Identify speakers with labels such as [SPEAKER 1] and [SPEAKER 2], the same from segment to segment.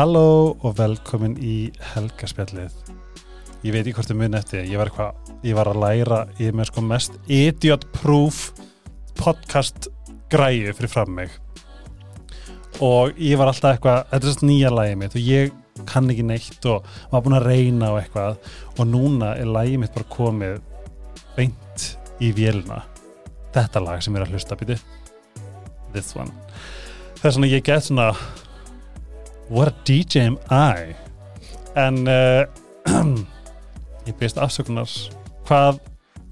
[SPEAKER 1] Halló og velkomin í helgaspjallið. Ég veit ekki hvort þið muni eftir, ég var, ég var að læra í með sko mest idiot-proof podcast græju fyrir fram mig. Og ég var alltaf eitthvað, þetta er svona nýja lægið mitt og ég kann ekki neitt og var búin að reyna og eitthvað og núna er lægið mitt bara komið beint í vélina. Þetta lag sem er að hlusta býti. This one. Það er svona, ég get svona what a DJ am I? En uh, ég byrst afsökunar. Hvað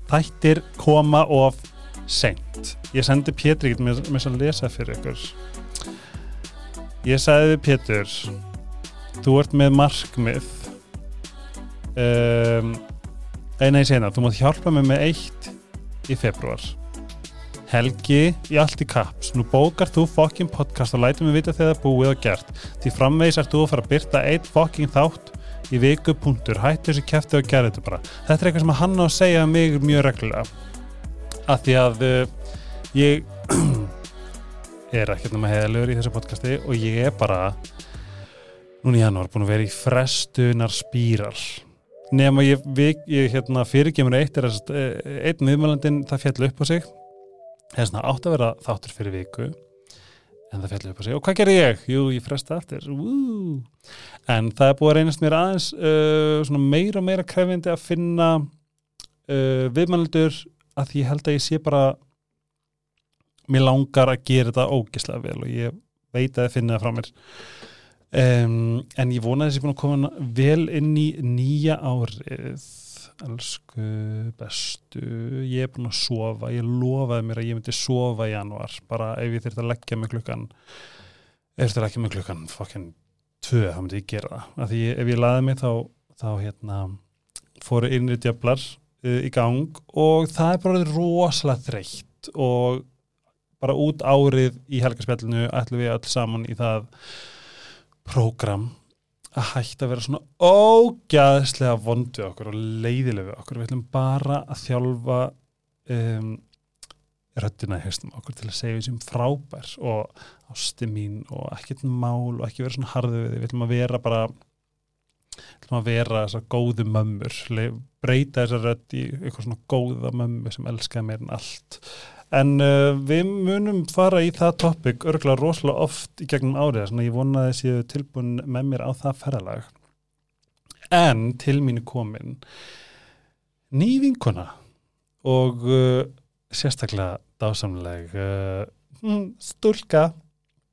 [SPEAKER 1] þættir koma of seint? Ég sendi Pétur ekkert með, með að lesa fyrir ykkur. Ég sagði Pétur þú ert með markmið. Um, eina í sena þú mátt hjálpa mig með eitt í februar Helgi í allt í kaps, nú bókar þú fokkin podcast og lætum við vita þegar það búið og gert. Því framvegis ert þú að fara að byrta eitt fokkin þátt í viku punktur hættu þessu kæfti og gera þetta bara. Þetta er eitthvað sem hann á að segja mig mjög reglulega. Af því að uh, ég er ekkert náma heðalögur í þessu podcasti og ég er bara núna í janúar búin að vera í frestunar spíral nema ég, ég, ég hérna, fyrirgemur eitt er að einn viðmjölandin það fjall upp á sig er svona átt að vera þáttur fyrir viku en það fjallir upp að segja og hvað gerir ég? Jú, ég fresta aftur Woo. en það er búið að reynast mér aðeins uh, meira og meira krefindi að finna uh, viðmældur að ég held að ég sé bara mér langar að gera þetta ógislega vel og ég veit að það finna það frá mér um, en ég vona að þessi búin að koma vel inn í nýja árið elsku bestu ég er búin að sofa, ég lofaði mér að ég myndi sofa í januar, bara ef ég þurfti að leggja mig klukkan ef ég þurfti að leggja mig klukkan fokkin tvö, þá myndi ég gera það, því ef ég laði mig þá, þá hérna fóru innri djöflar uh, í gang og það er bara rosalega þreytt og bara út árið í helgarspjallinu ætlum við öll saman í það prógram að hætta að vera svona ógæðslega vondu okkur og leiðilega okkur, við ætlum bara að þjálfa um, röttina í höstum okkur til að segja við sem frábær og ásti mín og ekkert mál og ekki vera svona harðu við, við ætlum að vera bara við ætlum að vera þessar góðu mömmur. Breyta þessar rött í eitthvað svona góða mömmu sem elskaði mér en allt En uh, við munum fara í það topic örgulega rosalega oft í gegnum árið, svona ég vona að þessi tilbúin með mér á það ferralag. En til mínu komin ný vinkona og uh, sérstaklega dásamleg uh, stúlka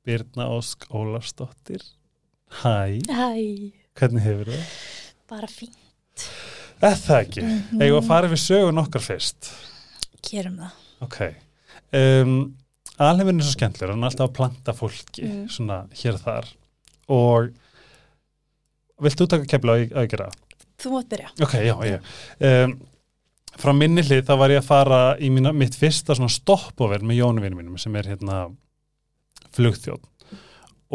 [SPEAKER 1] Birna Ósk Ólarsdóttir. Hæ.
[SPEAKER 2] Hæ.
[SPEAKER 1] Hvernig hefur það?
[SPEAKER 2] Bara fínt.
[SPEAKER 1] Eða það ekki. Mm -hmm. Eða að fara við sögun okkar fyrst.
[SPEAKER 2] Gerum það.
[SPEAKER 1] Ok. Um, alheimurinn er svo skemmtilegur, hann er alltaf að planta fólki mm. svona hér og þar. Og vilt þú taka kemla að gera?
[SPEAKER 2] Þú mátt byrja.
[SPEAKER 1] Ok, já, já. Um, Frá minni hlið þá var ég að fara í mína, mitt fyrsta svona stoppover með jónuvinu mínum sem er hérna flugþjóð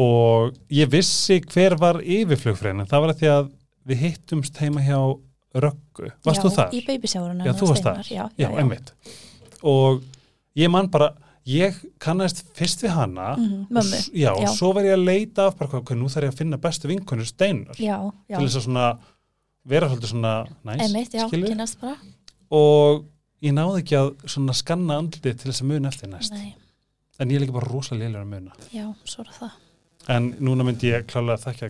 [SPEAKER 1] og ég vissi hver var yfir flugfræðin en það var að því að við hittumst heima hjá Röggu, varst
[SPEAKER 2] já,
[SPEAKER 1] þú þar?
[SPEAKER 2] Já, í babysjárunum
[SPEAKER 1] Já, þú varst þar,
[SPEAKER 2] já,
[SPEAKER 1] já, já. einmitt. Og ég man bara ég kannast fyrst við hana
[SPEAKER 2] mm -hmm,
[SPEAKER 1] og, já, og svo var ég að leita af bara hvað, nú þarf ég að finna bestu vinkunir steinar.
[SPEAKER 2] Já, já.
[SPEAKER 1] til þess að svona vera svolítið svona næst,
[SPEAKER 2] já, bara.
[SPEAKER 1] Og ég náði ekki að svona skanna andlið til þess að muna eftir næst.
[SPEAKER 2] Nei.
[SPEAKER 1] en ég er líka bara rosalega liðlega að muna.
[SPEAKER 2] Já, svo er það.
[SPEAKER 1] En núna myndi ég klálega að þekka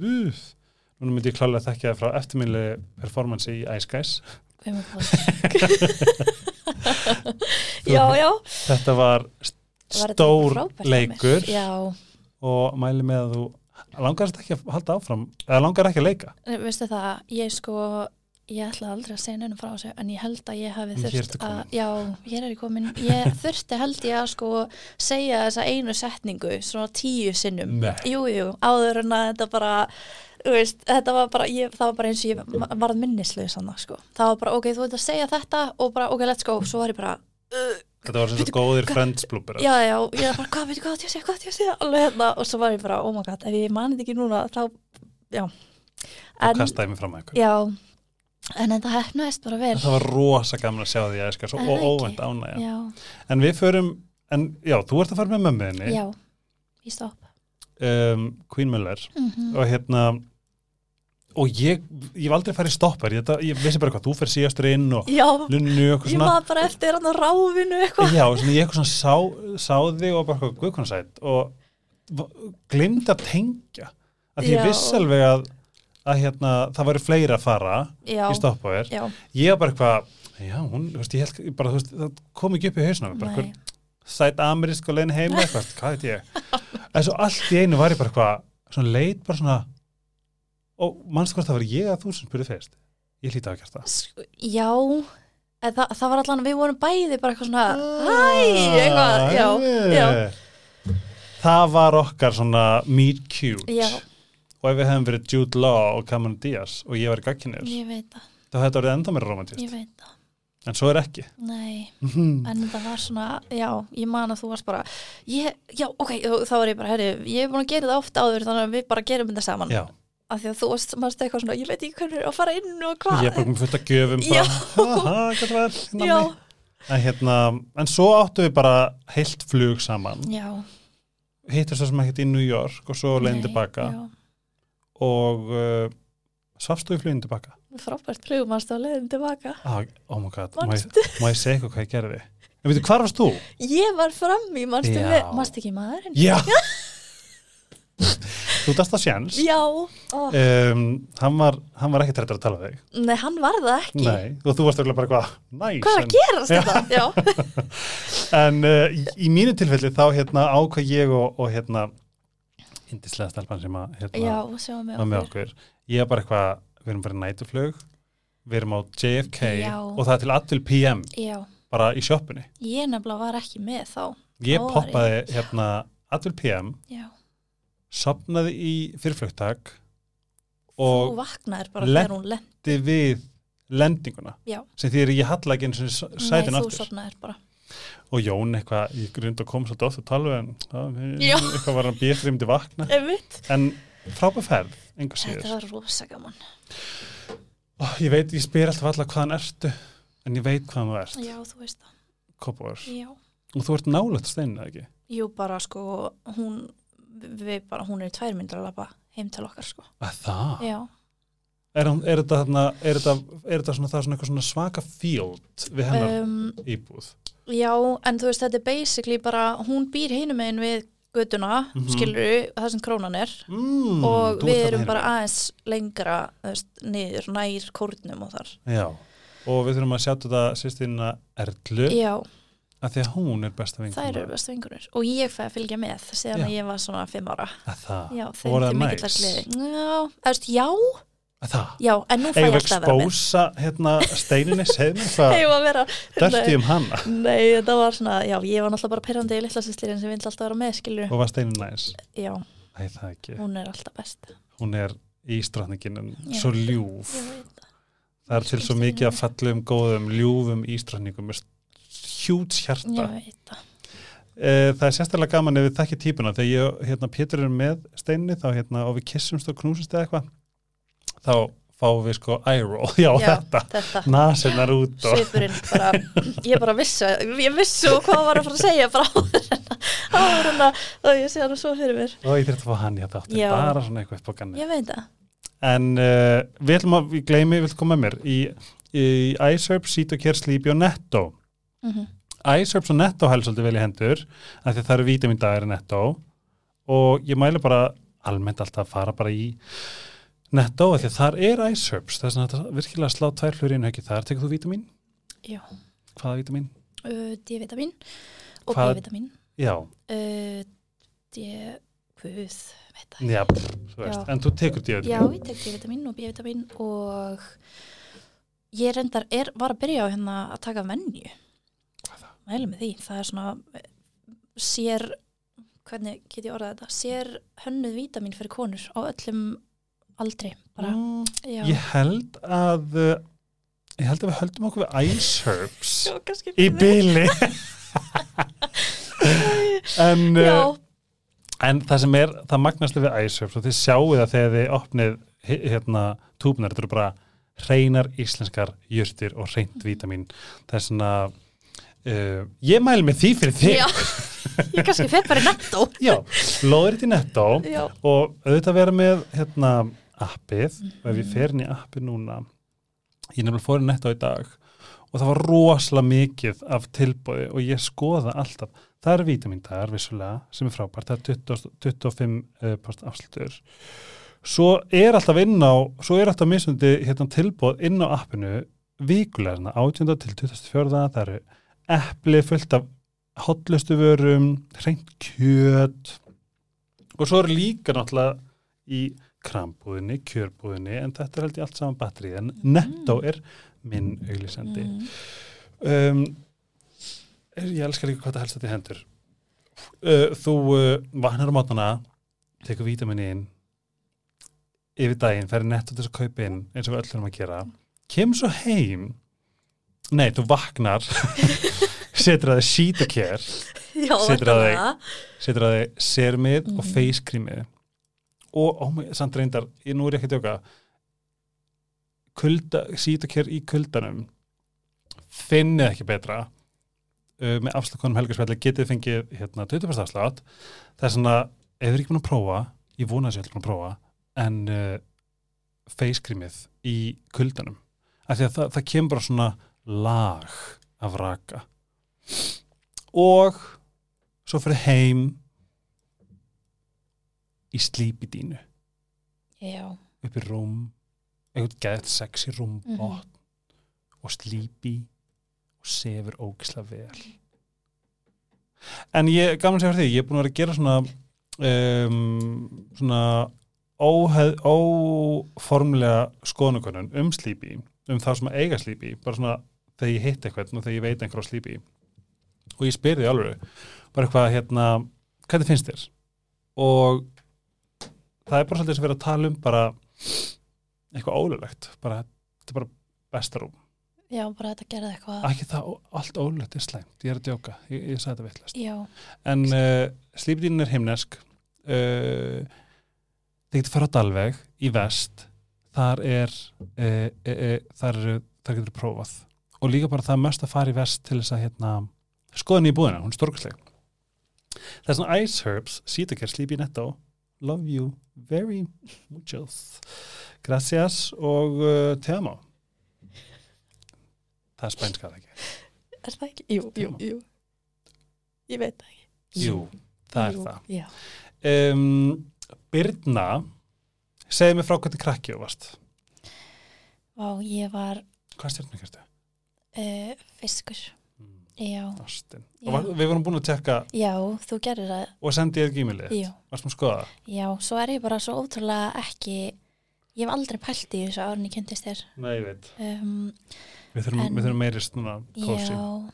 [SPEAKER 1] Guð, núna myndi ég klálega að þekka frá eftirminlega performance í Ice Guys
[SPEAKER 2] já, já.
[SPEAKER 1] Þetta var stór
[SPEAKER 2] var
[SPEAKER 1] leikur
[SPEAKER 2] já.
[SPEAKER 1] og mæli með að þú langar þetta ekki að halda áfram eða langar ekki að leika?
[SPEAKER 2] Vistu það, ég sko ég ætla aldrei að segja nefnum frá þessu en ég held að ég hafi þurft að já, hér er ég komin. Ég þurfti held ég að sko segja þessa einu setningu svona tíu sinnum.
[SPEAKER 1] Nei.
[SPEAKER 2] jú, áður en að þetta bara veist, þetta var bara, ég, það var bara eins og ég varð minnislega sann sko. það var bara, ok, þú veit að segja þetta og bara, ok, let's go, svo var ég bara uh,
[SPEAKER 1] Þetta var sem svo góðir friendsblúpur
[SPEAKER 2] já, já, ég var bara, hvað, veitu hvað, ég sé, hvað, ég sé alveg hérna, og svo var ég bara, oh my god ef ég mani þetta ekki núna, þá, já.
[SPEAKER 1] Og kastaði mig fram að ykkur
[SPEAKER 2] já, en þetta hefnaðist bara vel.
[SPEAKER 1] Það var rosa gaman að sjá því að ég skar svo óvænt ánægja.
[SPEAKER 2] Já,
[SPEAKER 1] En við förum, en já, þú ert að fara með mömmuðinni.
[SPEAKER 2] Já, í stopp.
[SPEAKER 1] Um, Queen Miller
[SPEAKER 2] Mhm.
[SPEAKER 1] og hérna og ég, ég hef aldrei farið stoppar. Ég, ég vissi bara hvað, þú fer síðastur inn og
[SPEAKER 2] Já,
[SPEAKER 1] lunnu og eitthvað
[SPEAKER 2] ég
[SPEAKER 1] svona.
[SPEAKER 2] maður bara eftir hann að ráfinu eitthvað.
[SPEAKER 1] Já, svona, ég eitthvað svona sá, sá þig og bara eitthvað guðkonarsætt og glimti að tengja. Að því ég
[SPEAKER 2] Já.
[SPEAKER 1] vissi alveg að, að hérna, það væri fleiri að fara
[SPEAKER 2] Já,
[SPEAKER 1] í stoppaðir
[SPEAKER 2] já,
[SPEAKER 1] ég var bara eitthvað, já, hún, veist, ég held bara, veist, það kom ekki upp í hausna bara eitthvað sæt amerísk og leiðin heima eitthvað, hvað veit ég. En svo allt í einu var ég bara eitthvað svona leit bara svona og mannstu hvort það var ég að þú sem spurði fyrst? Ég hlýta að gert það.
[SPEAKER 2] Já, það, það var allan við vorum bæði bara eitthvað svona Hæ, eitthvað, já, já,
[SPEAKER 1] það var okkar svona meet cute.
[SPEAKER 2] Já,
[SPEAKER 1] og ef við hefum verið Jude Law og Cameron Diaz og ég var
[SPEAKER 2] veit það,
[SPEAKER 1] þá hefði þetta verið enda meira romantist en svo er ekki.
[SPEAKER 2] Nei,
[SPEAKER 1] Mhm.
[SPEAKER 2] en það var svona, já, ég man að þú varst bara ég, Já, ok, þá var ég bara, herri Ég er búin að gera það oft áður, þannig að við bara gerum þetta saman.
[SPEAKER 1] Já,
[SPEAKER 2] af því að þú varst, mannst eitthvað svona, ég veit ekki hvernig er að fara inn og
[SPEAKER 1] ég
[SPEAKER 2] hvað
[SPEAKER 1] er bara með fullt að gjöfum bara, haha, hvað það er en, hérna, en svo áttu við bara heilt flug saman.
[SPEAKER 2] Já.
[SPEAKER 1] Hittast það sem ekkert í New York og svo leiðin tilbaka. og uh, svafstu í flugin tilbaka?
[SPEAKER 2] Frábært flugumast á leiðin tilbaka?
[SPEAKER 1] Ah, oh my god, má ég, ég segja eitthvað hvað ég gerði? En veitu, hvar varst þú?
[SPEAKER 2] Ég var
[SPEAKER 1] Já.
[SPEAKER 2] við Mannstu ekki maðurinn?
[SPEAKER 1] Já Þú dast að sjans
[SPEAKER 2] Já, ó,
[SPEAKER 1] um, hann, var, hann var ekki trættur að tala við þig.
[SPEAKER 2] Nei, hann var það ekki.
[SPEAKER 1] Nei, og þú varst örugglega bara eitthvað næs
[SPEAKER 2] Hvað er að gerast þetta? Já,
[SPEAKER 1] En uh, í, í mínu tilfelli þá hérna ákvað ég og, og hérna hindislega stelpan sem að hérna,
[SPEAKER 2] já,
[SPEAKER 1] var með okkur. Ég er bara eitthvað, við erum bara í nætuflug Við erum á JFK
[SPEAKER 2] Já.
[SPEAKER 1] og það er til 8 PM
[SPEAKER 2] Já,
[SPEAKER 1] bara í sjoppunni.
[SPEAKER 2] Ég nefnilega var ekki með þá.
[SPEAKER 1] Ég
[SPEAKER 2] var
[SPEAKER 1] poppaði hérna 8 PM
[SPEAKER 2] Já,
[SPEAKER 1] sopnaði í fyrirflugtak
[SPEAKER 2] þú
[SPEAKER 1] og lendi við lendinguna
[SPEAKER 2] Já,
[SPEAKER 1] sem því að ég halla ekki eins og sætin
[SPEAKER 2] þú
[SPEAKER 1] aftur. og Jón eitthvað, ég grund að koma svolítið oft að tala en já, eitthvað var hann býtt rýmdi vakna. En frábæð ferð,
[SPEAKER 2] Þetta var rosa gaman.
[SPEAKER 1] Ó, ég veit, ég spyr alltaf alla hvaðan ertu en ég veit hvaðan þú ert,
[SPEAKER 2] Já, þú veist það.
[SPEAKER 1] Kópavör
[SPEAKER 2] Já,
[SPEAKER 1] og þú ert nálægt steinu, eða ekki?
[SPEAKER 2] jú bara sko hún, við bara, hún er í tvær myndir að labba heim til okkar sko.
[SPEAKER 1] Að það?
[SPEAKER 2] Já,
[SPEAKER 1] Er, hún, er, þetta, þarna, er, þetta, er þetta svona, það svona eitthvað svona svaka field við hennar
[SPEAKER 2] um,
[SPEAKER 1] íbúð?
[SPEAKER 2] já en þú veist þetta er basically bara, hún býr hinum megin við göduna, mm
[SPEAKER 1] Mhm.
[SPEAKER 2] skilur það sem krónan er.
[SPEAKER 1] Mm,
[SPEAKER 2] og við erum bara aðeins lengra þú veist, niður, nær kórnum og þar.
[SPEAKER 1] Já, og við þurfum að sjá þetta sýstina Erlu.
[SPEAKER 2] Já,
[SPEAKER 1] að því að hún er besta vinkona.
[SPEAKER 2] Þær eru bestu vingunir og ég fæ að fylgja með síðan
[SPEAKER 1] Já.
[SPEAKER 2] að ég var svona fimm ára.
[SPEAKER 1] Að það,
[SPEAKER 2] Já, þeim til
[SPEAKER 1] það
[SPEAKER 2] mikillar
[SPEAKER 1] næs?
[SPEAKER 2] gleði. Já, veist, já,
[SPEAKER 1] það,
[SPEAKER 2] já, en nú fæ ég alltaf að vera með.
[SPEAKER 1] expósa hérna steininni, segðu mér hvað
[SPEAKER 2] Eigum að vera
[SPEAKER 1] dörti um hana?
[SPEAKER 2] Nei, þetta var svona, já, ég var náttúrulega bara perrandi í litla sýstirinn sem vill alltaf vera með, skilur
[SPEAKER 1] og var steinin næs,
[SPEAKER 2] Já,
[SPEAKER 1] það ekki.
[SPEAKER 2] Hún er alltaf best.
[SPEAKER 1] Hún er ístrafningin en
[SPEAKER 2] Já.
[SPEAKER 1] svo ljúf.
[SPEAKER 2] veit það.
[SPEAKER 1] Það er til svo mikið að fallum góðum ljúfum ístrafningum hjúts hjarta.
[SPEAKER 2] Ég það.
[SPEAKER 1] Eh, það er sérstaklega gaman ef við þekkja típuna. Þegar ég, hérna, Pétur er með steinni þá, hérna, og við kissumst og knúsumst eða eitthvað þá fáum við sko eye roll, já,
[SPEAKER 2] Já,
[SPEAKER 1] þetta.
[SPEAKER 2] Þetta,
[SPEAKER 1] nasinnar út og
[SPEAKER 2] bara Ég bara vissi, ég vissi og hvað var að fara að segja bara að- en að og ég sé hann svo fyrir mér.
[SPEAKER 1] Og ég þurfti að fá hann í þetta áttin,
[SPEAKER 2] Já.
[SPEAKER 1] bara svona eitthvað upp á ganni
[SPEAKER 2] Ég veit það.
[SPEAKER 1] En uh, við ætlum að, við gleymi, við ætlum koma með mér. Í, í iSerp, Cytocare, Sleepy og Netto
[SPEAKER 2] mm
[SPEAKER 1] iSerps og Netto hæl svolítið vel í hendur af því það eru vítamindagar í Netto. Og ég mælu bara almennt alltaf að fara bara í Netto af því að þar er iSerps þess að þetta virkilega slá tvær flur inn ekki þar. Tekur þú vítamin?
[SPEAKER 2] Já,
[SPEAKER 1] Hvaða vítamin?
[SPEAKER 2] uh, D-vitamin og B-vitamin.
[SPEAKER 1] Já,
[SPEAKER 2] uh, D... Guð, veit það
[SPEAKER 1] já,
[SPEAKER 2] Já.
[SPEAKER 1] en þú tekur
[SPEAKER 2] Já,
[SPEAKER 1] díðvitamin
[SPEAKER 2] ég tek D-vitamin og B-vitamin og ég reyndar er, var að byrja á hérna að taka venju mæli með því, það er svona eh, sér hvernig get ég orðað þetta, sér hönnuð vítamin fyrir konur á öllum aldri, bara,
[SPEAKER 1] Mm, Ég held að uh, ég held að við höldum okkur við iSerps
[SPEAKER 2] Já, kannski
[SPEAKER 1] í byli en uh,
[SPEAKER 2] Já,
[SPEAKER 1] En það sem er, það magnastu við iSurf og þið sjáu það þegar þið opnið hérna túbnar, þetta eru bara hreinar íslenskar jurtir og hreint vítamin. Það er svona uh, ég mæl með því fyrir þig.
[SPEAKER 2] Já. Ég kannski fer bara í nettó
[SPEAKER 1] Já, loður þetta í netto
[SPEAKER 2] já,
[SPEAKER 1] og auðvitað vera með hérna appið. Og ef ég
[SPEAKER 2] Mhm.
[SPEAKER 1] fer inn í appið núna ég nefnilega fór í netto í dag og það var rosalega mikið af tilbúði og ég skoða alltaf. Það eru vítamindagar vissulega sem er frábært, það er 20, 25 uh, post afslutur svo er alltaf inn á svo er alltaf mismundi hérna, tilbúð inn á appinu. Vikulega svona 18. til 24. það eru epli fullt af hotlustu vörum, hreint kjöt. Og svo er líka náttúrulega í krambúðinni, kjörbúðinni en þetta er held ég allt saman batterið en netto er minn auglýsandi.
[SPEAKER 2] Mm,
[SPEAKER 1] um, ég elskar líka hvað það helst þetta í hendur. Uh, þú uh, vaknar á mótana tekur vítaminni inn yfir daginn, fer í netto til þess að kaupa inn eins og við öll erum að gera. Kemur svo heim nei, þú vaknar setur að care
[SPEAKER 2] já,
[SPEAKER 1] Setur á þig. setur að þið sermið og
[SPEAKER 2] Mhm.
[SPEAKER 1] creamið og, oh my, samt reyndar ég nú er ég ekki að djóka kulda, care í kuldanum finnið ekki betra uh, með afslakonum helgarsvelli getið fengið hérna 20% afslátt það er svona, ef þið er ekki búin að prófa ég vona að þið er búin að prófa en uh, creamið í kuldanum af því að það, það kemur bara svona lag af raka. Og svo fyrir heim í slípi dínu
[SPEAKER 2] já,
[SPEAKER 1] upp í rúm eitthvað gett sexy rúm
[SPEAKER 2] Mhm.
[SPEAKER 1] botn og slípi og sefur ógislega vel. En ég, gaman segja fyrir því ég er búin að vera að gera svona um, svona óformlega skoðanakönnun um slípi um það sem að eiga slípi bara svona þegar ég hitt eitthvað og þegar ég veit einhver á slípi og ég spyr því alveg bara eitthvað hérna, hvernig finnst þér? Og það er bara svolítið sem verið að tala um bara eitthvað ólulegt bara, þetta er bara bestarúm
[SPEAKER 2] já, bara þetta gerði eitthvað.
[SPEAKER 1] Ekki það, allt ólulegt er slæmt ég er að djóka, ég, ég sagði þetta veitlast
[SPEAKER 2] já,
[SPEAKER 1] en uh, slípdýnin er himnesk uh, þið getur fara á Dalveg í vest þar er uh, þar, þar getur prófað og líka bara það mest að fara í vest til þess að hérna, skoða nýja búðina, hún er stórkastleg það er svona Ice Herbs Sítokær Sleepy Netto Love you very muchos Gracias og uh, te amo. Það er spænskað ekki?
[SPEAKER 2] Er það ekki? Jú, jú, jú. Ég veit það ekki.
[SPEAKER 1] Jú, það er
[SPEAKER 2] Jú,
[SPEAKER 1] það. um, Birna segði mig frá hvernig krakki þú varst.
[SPEAKER 2] Vá, ég var
[SPEAKER 1] hvað stjórnum kærtu?
[SPEAKER 2] Uh, fiskur.
[SPEAKER 1] Og var, við vorum búin að tjekka
[SPEAKER 2] já, þú gerir það.
[SPEAKER 1] Og sendi ég gímilið varst maður að skoða
[SPEAKER 2] já, svo er ég bara svo ótrúlega ekki ég hef aldrei pælt í þessu árni kynntist þér.
[SPEAKER 1] Nei, ég veit.
[SPEAKER 2] Um,
[SPEAKER 1] Við þurfum,
[SPEAKER 2] En-
[SPEAKER 1] við þurfum meiri svona kósi.
[SPEAKER 2] Já,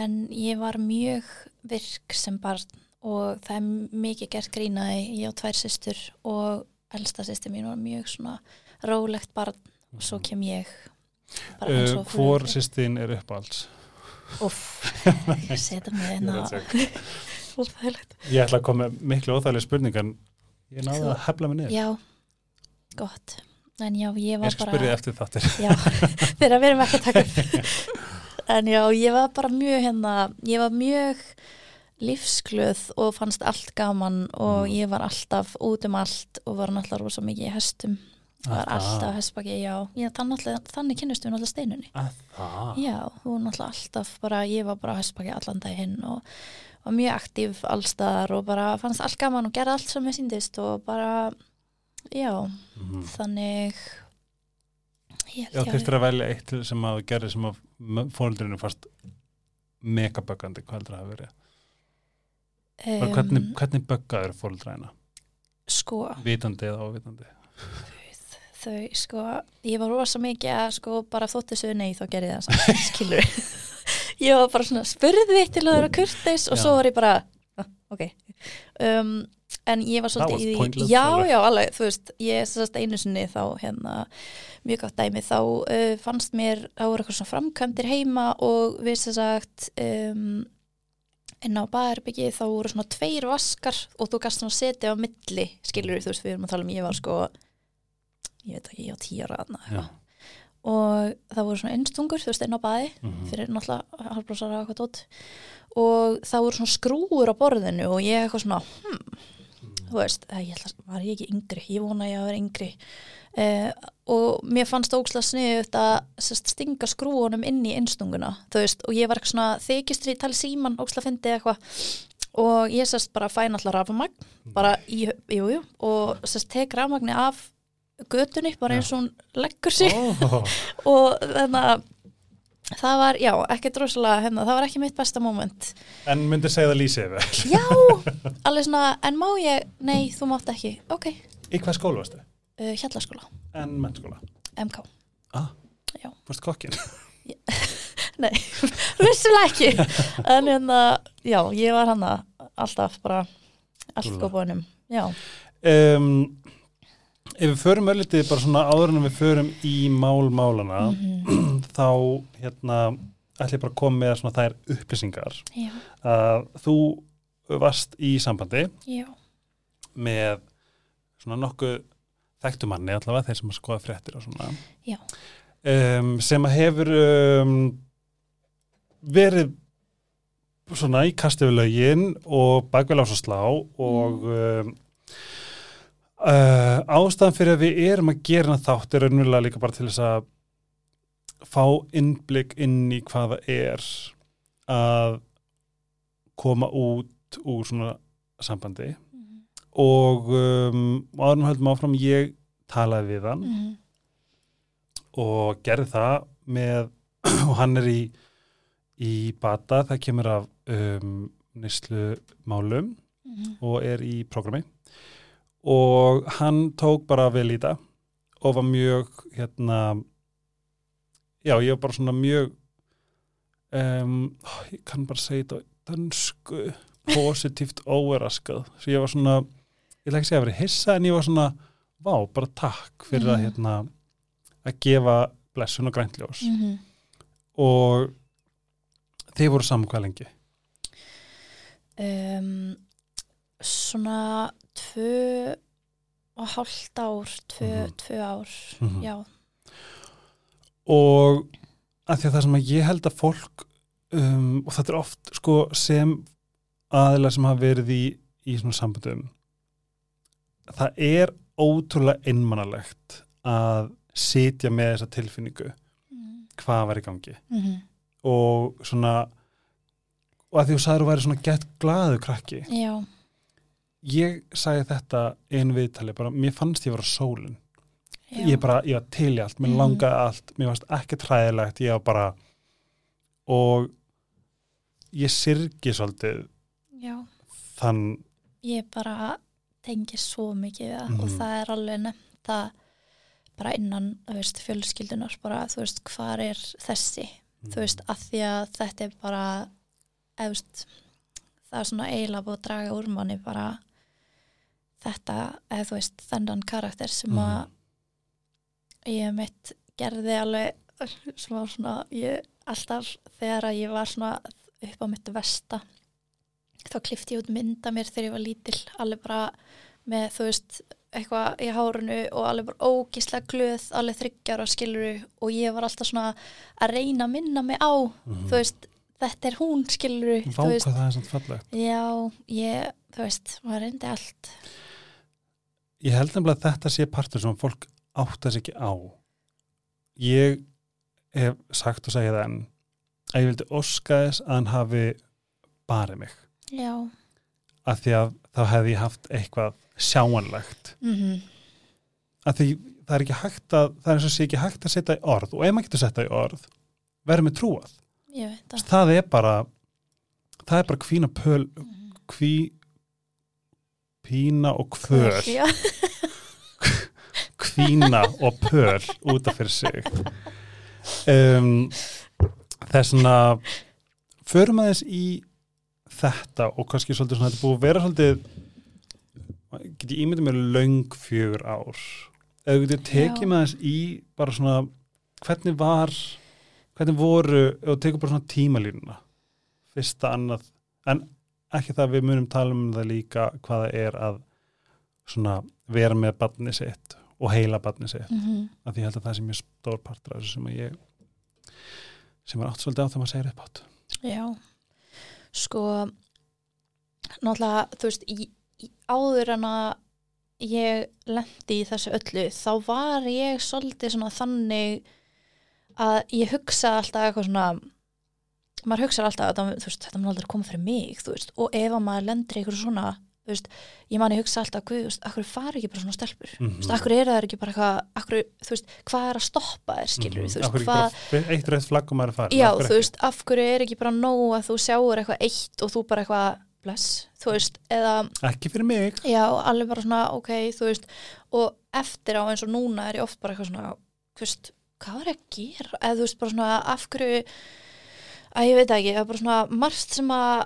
[SPEAKER 2] en ég var mjög virk sem barn og það er mikið gert grínaði, ég á tvær systur og elsta systur mín var mjög svona rólegt barn og svo kem ég
[SPEAKER 1] uh, Hvor sýstin er uppáhalds?
[SPEAKER 2] Uff, ég setja mig
[SPEAKER 1] Ég veit ekki.
[SPEAKER 2] óþægilegt.
[SPEAKER 1] Ég ætla að koma með miklu óþægilega spurningar en ég náði
[SPEAKER 2] Þú-
[SPEAKER 1] að hefla mig niður
[SPEAKER 2] Já, gott en já, ég
[SPEAKER 1] Ég
[SPEAKER 2] var bara
[SPEAKER 1] spyrja eftir þáttir
[SPEAKER 2] já, þegar við erum ekki að taka upp en já, ég var bara mjög hérna, ég var mjög lífsglöð og fannst allt gaman og
[SPEAKER 1] Mm.
[SPEAKER 2] ég var alltaf út um allt og var náttúrulega rosa mikið í hestum var
[SPEAKER 1] Ah,
[SPEAKER 2] alltaf hestbaki, já ég, þannig, þannig kynnustu við náttúrulega steinunni
[SPEAKER 1] Að það
[SPEAKER 2] já, hún alltaf bara, ég var bara hestbaki allan daginn og var mjög aktív allstaðar og bara fannst allt gaman og gerði allt sem ég síndist og bara, já
[SPEAKER 1] Mhm.
[SPEAKER 2] þannig ég
[SPEAKER 1] Já,
[SPEAKER 2] held ég
[SPEAKER 1] þurftir að velja eitt sem að gerði sem að fóldurinu fast megaböggandi, hvað heldur það að vera? Um, hvernig, hvernig böggaður fóldræna?
[SPEAKER 2] sko,
[SPEAKER 1] Vitandi eða óvitandi?
[SPEAKER 2] Þau sko ég var rosa mikið að sko bara þóttu sögðu nei þá gerði það samt, skilur ég var bara svona spurði til að vera kurteis og svo var ég bara ah, ok. Um, en ég var svolítið í því já, já, alveg, þú veist ég sérst einu sinni þá hérna mjög gott dæmi, þá uh, fannst mér þá voru eitthvað svona framkvæmdir heima og við sér sagt um, inn á baðherbyggi þá voru svona tveir vaskar og þú gast svona setja á milli skilur þú veist, við erum að tala um ég var sko ég veit ekki, ég á tíu ára eitthvað. og það voru svona innstungur, þú veist, inn á baði
[SPEAKER 1] Mhm.
[SPEAKER 2] fyrir náttúrulega halvbrósara og eitthvað tótt og það voru svona skrúur á borðinu og ég eitthvað svona hmm, þú veist, ég ætla, var ég ekki yngri? Ég vona ég að vera yngri. Eh, og mér fannst ókslega sniðut að sest, stinga skrúunum inn í innstunguna, þú veist, og ég var eitthvað svona þykistri í tali síman, ókslega fyndi eitthvað. Og ég sest bara fæn alltaf rafamagn, bara í, jú, jú og sest tek rafmagni af götunni, bara eins og hún leggur sig.
[SPEAKER 1] Ó,
[SPEAKER 2] og þannig að það var, já, ekki droslega hérna, það var ekki mitt besta moment.
[SPEAKER 1] En myndi segja það lýsið vel
[SPEAKER 2] já, alveg svona, en má ég nei, þú mátt ekki, ok.
[SPEAKER 1] Í hvað skóla varstu?
[SPEAKER 2] uh, hjallaskóla,
[SPEAKER 1] En mennskóla
[SPEAKER 2] MK
[SPEAKER 1] Ah,
[SPEAKER 2] Já.
[SPEAKER 1] Varstu kokkin?
[SPEAKER 2] nei, vissilega ekki. En hérna, já, ég var hana alltaf bara allt góðbúinum, já.
[SPEAKER 1] Um, Ef við förum öllitið bara svona áður en við förum í mál málana
[SPEAKER 2] Mhm.
[SPEAKER 1] þá hérna ætla ég bara að koma með svona þær upplýsingar. Að þú varst í sambandi
[SPEAKER 2] já,
[SPEAKER 1] með svona nokkuð þekktu manni allavega þeir sem að skoða fréttir og svona um, sem að hefur um, verið svona í kastu við lögin og bakvel ás og slá og um, uh, ástæðan fyrir að við erum að gera þátt er raunverulega líka bara til þess að fá innblik inn í hvaða er að koma út úr svona sambandi
[SPEAKER 2] Mhm.
[SPEAKER 1] og um, áðurum höldum áfram ég talaði við hann
[SPEAKER 2] Mhm.
[SPEAKER 1] og gerði það með og hann er í, í bata, það kemur af um, nýslu málum
[SPEAKER 2] Mhm.
[SPEAKER 1] og er í prógrami og hann tók bara vel í það og var mjög hérna já, ég var bara svona mjög um, ég kann bara segja þetta á dönsku positíft óveraskað svo ég var svona, ég ætla ekki að vera hissa en ég var svona, vá, bara takk fyrir að
[SPEAKER 2] Mhm.
[SPEAKER 1] hérna að gefa blessun og grænljós
[SPEAKER 2] Mhm.
[SPEAKER 1] og þið voru saman hvað lengi
[SPEAKER 2] um, svona tvö og hálft ár tvö,
[SPEAKER 1] Mhm.
[SPEAKER 2] tvö ár
[SPEAKER 1] Mhm.
[SPEAKER 2] já,
[SPEAKER 1] og að því að það sem að ég held að fólk um, og þetta er oft sko sem aðilar sem hafa verið í, í svona sambandum það er ótrúlega einmannalegt að sitja með þessa tilfinningu
[SPEAKER 2] Mhm.
[SPEAKER 1] hvað var í gangi
[SPEAKER 2] Mhm.
[SPEAKER 1] og svona og að því þú sagður að væri svona gett glaðu krakki
[SPEAKER 2] já,
[SPEAKER 1] ég sagði þetta einu viðtali bara, mér fannst ég vera sólin
[SPEAKER 2] já.
[SPEAKER 1] ég bara, ég var til í allt, mér
[SPEAKER 2] Mhm.
[SPEAKER 1] langaði allt mér varst ekki træðilegt, ég var bara og ég syrgi svolítið
[SPEAKER 2] já,
[SPEAKER 1] þann
[SPEAKER 2] ég bara tengi svo mikið við það og
[SPEAKER 1] Mhm.
[SPEAKER 2] það er alveg nefnt að bara innan, þú veist, fjölskyldunar bara, þú veist, hvar er þessi þú veist, að því að þetta er bara eða, þú veist það er svona eiginlega búið að draga úr manni bara þetta, eða þú veist, þennan karakter sem að ég mitt gerði alveg sem var svona, ég alltaf þegar að ég var svona upp á mitt vesta þá klifti ég út mynda mér þegar ég var lítil alveg bara með, þú veist eitthvað í hárunu og alveg bara ógislega glöð, alveg þryggjar og skiluru og ég var alltaf svona að reyna að minna mig á,
[SPEAKER 1] Mhm.
[SPEAKER 2] þú veist þetta er hún skiluru,
[SPEAKER 1] Vá
[SPEAKER 2] þú veist.
[SPEAKER 1] hvað það er svona fallegt.
[SPEAKER 2] Já, ég, þú veist, maður reyndi allt
[SPEAKER 1] ég held nefnilega að þetta sé partur sem fólk átta sig ekki á. Ég hef sagt og segja það en að ég vildi óska þess að hann hafi barið mig.
[SPEAKER 2] Já,
[SPEAKER 1] af því að þá hefði ég haft eitthvað sjáanlegt.
[SPEAKER 2] Mhm.
[SPEAKER 1] Af því það er ekki hægt að það er eins og sé ekki hægt að setja í orð. Og ef maður getur setja í orð verður með trúað.
[SPEAKER 2] Ég veit það.
[SPEAKER 1] Það er bara það er bara kvína pöl kví pína og kvöl kvína og pöl út af fyrir sig. Um, þessna förum aðeins í þetta og kannski svolítið svona þetta búið að vera svolítið get ég ímyndið mér löng fjögur ár. Eða þú getur tekið með aðeins í bara svona hvernig var hvernig voru, þú tekur bara svona tímalínuna fyrsta annað en ekki það við munum tala um það líka hvað það er að svona vera með barni sitt og heila barni sitt.
[SPEAKER 2] Mm
[SPEAKER 1] af því ég held að það sé mjög stór partur af þessu sem ég sem er átt svolítið á þegar maður segir upp átt
[SPEAKER 2] Já, sko náttúrulega, þú veist í, í, áður en að ég lendi í þessu öllu þá var ég svolítið svona þannig að ég hugsa alltaf eitthvað svona maður hugsa alltaf að það, veist, þetta mun aldrei koma fyrir mig veist, og ef að maður í eitthvað svona veist, ég man ég hugsa alltaf akkur fari ekki bara svona stelpur? Þú veist, akkur er það ekki bara eitthvað hvað er að stoppa þér skilur, hvað
[SPEAKER 1] ekki bara eitt rautt flagg og maður er farin
[SPEAKER 2] Já,
[SPEAKER 1] Af hverju
[SPEAKER 2] þú veist, af hverju er ekki bara nóg að þú sjáur eitthvað eitt og þú bara eitthvað bless, þú veist, eða
[SPEAKER 1] ekki fyrir mig.
[SPEAKER 2] Já, alveg bara svona, ok, þú veist og eftir á eins og núna er ég oft bara eitthvað svona, hvað ég að gera, eða þú veist, bara svona af hverju, að ég veit ekki það er bara svona margt sem að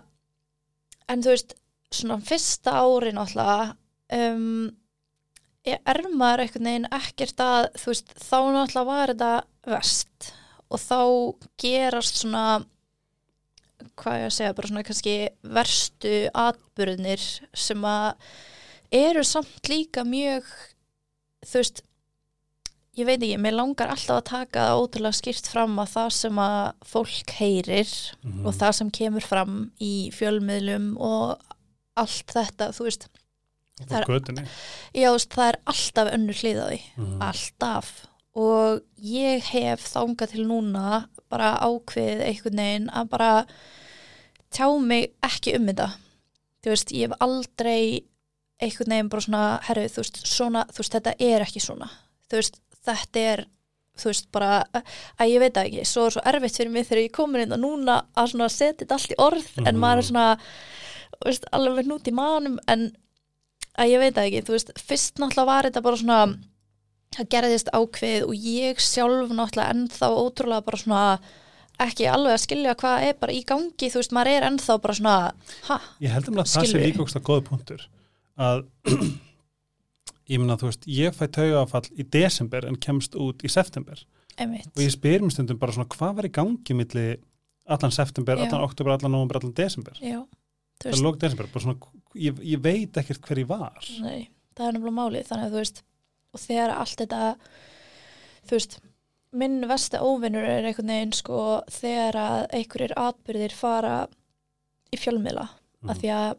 [SPEAKER 2] en þú veist, svona fyrsta ári náttúrulega um, er er maður einhvern veginn ekkert að, þú veist, þá náttúrulega var þetta vest og þá gerast svona hvað ég að segja, bara svona kannski verstu atbyrðinir sem að eru samt líka mjög þú veist ég veit ekki, mér langar alltaf að taka það ótrúlega skýrt fram að það sem að fólk heyrir
[SPEAKER 1] Mhm.
[SPEAKER 2] og það sem kemur fram í fjölmiðlum og allt þetta, þú veist það er- já, það er alltaf önnur hlið á því.
[SPEAKER 1] Mhm.
[SPEAKER 2] alltaf. Og ég hef þangað til núna bara ákveðið einhvern veginn að bara tjá mig ekki um þetta. Þú veist, ég hef aldrei einhvern veginn bara svona herru, þú veist, svona, þú veist, þetta er ekki svona. Þú veist, þetta er þú veist, bara, að ég veit ekki svo er svo erfitt fyrir mig þegar ég komin inn og núna að svona setja þetta allt í orð en
[SPEAKER 1] Mhm.
[SPEAKER 2] maður er svona, veist, alveg með nút í manum en að ég veit ekki, þú veist, fyrst náttúrulega var þetta bara svona það gerðist ákveð og ég sjálf náttúrulega ennþá ótrúlega bara svona ekki alveg að skilja hvað er bara í gangi, þú veist, maður er ennþá bara svona, ha,
[SPEAKER 1] Ég held um að það sé líka ógst að góða punktur að ég meina þú veist, ég fæ taugafall í desember en kemst út í september.
[SPEAKER 2] Einmitt.
[SPEAKER 1] Og ég spyr mér stundum bara svona hvað var í gangi milli allan september,
[SPEAKER 2] Já.
[SPEAKER 1] allan oktober, allan november, allan desember?
[SPEAKER 2] Já, þú veist,
[SPEAKER 1] lók desember, bara svona ég, ég veit ekkert hver ég var.
[SPEAKER 2] Nei, það er nefnilega málið þannig að þú veist, og þegar allt þetta þú veist minn vesti óvinnur er einhvern veginn sko þegar að einhverjir atbyrðir fara í fjölmiðla
[SPEAKER 1] Mhm.
[SPEAKER 2] af því að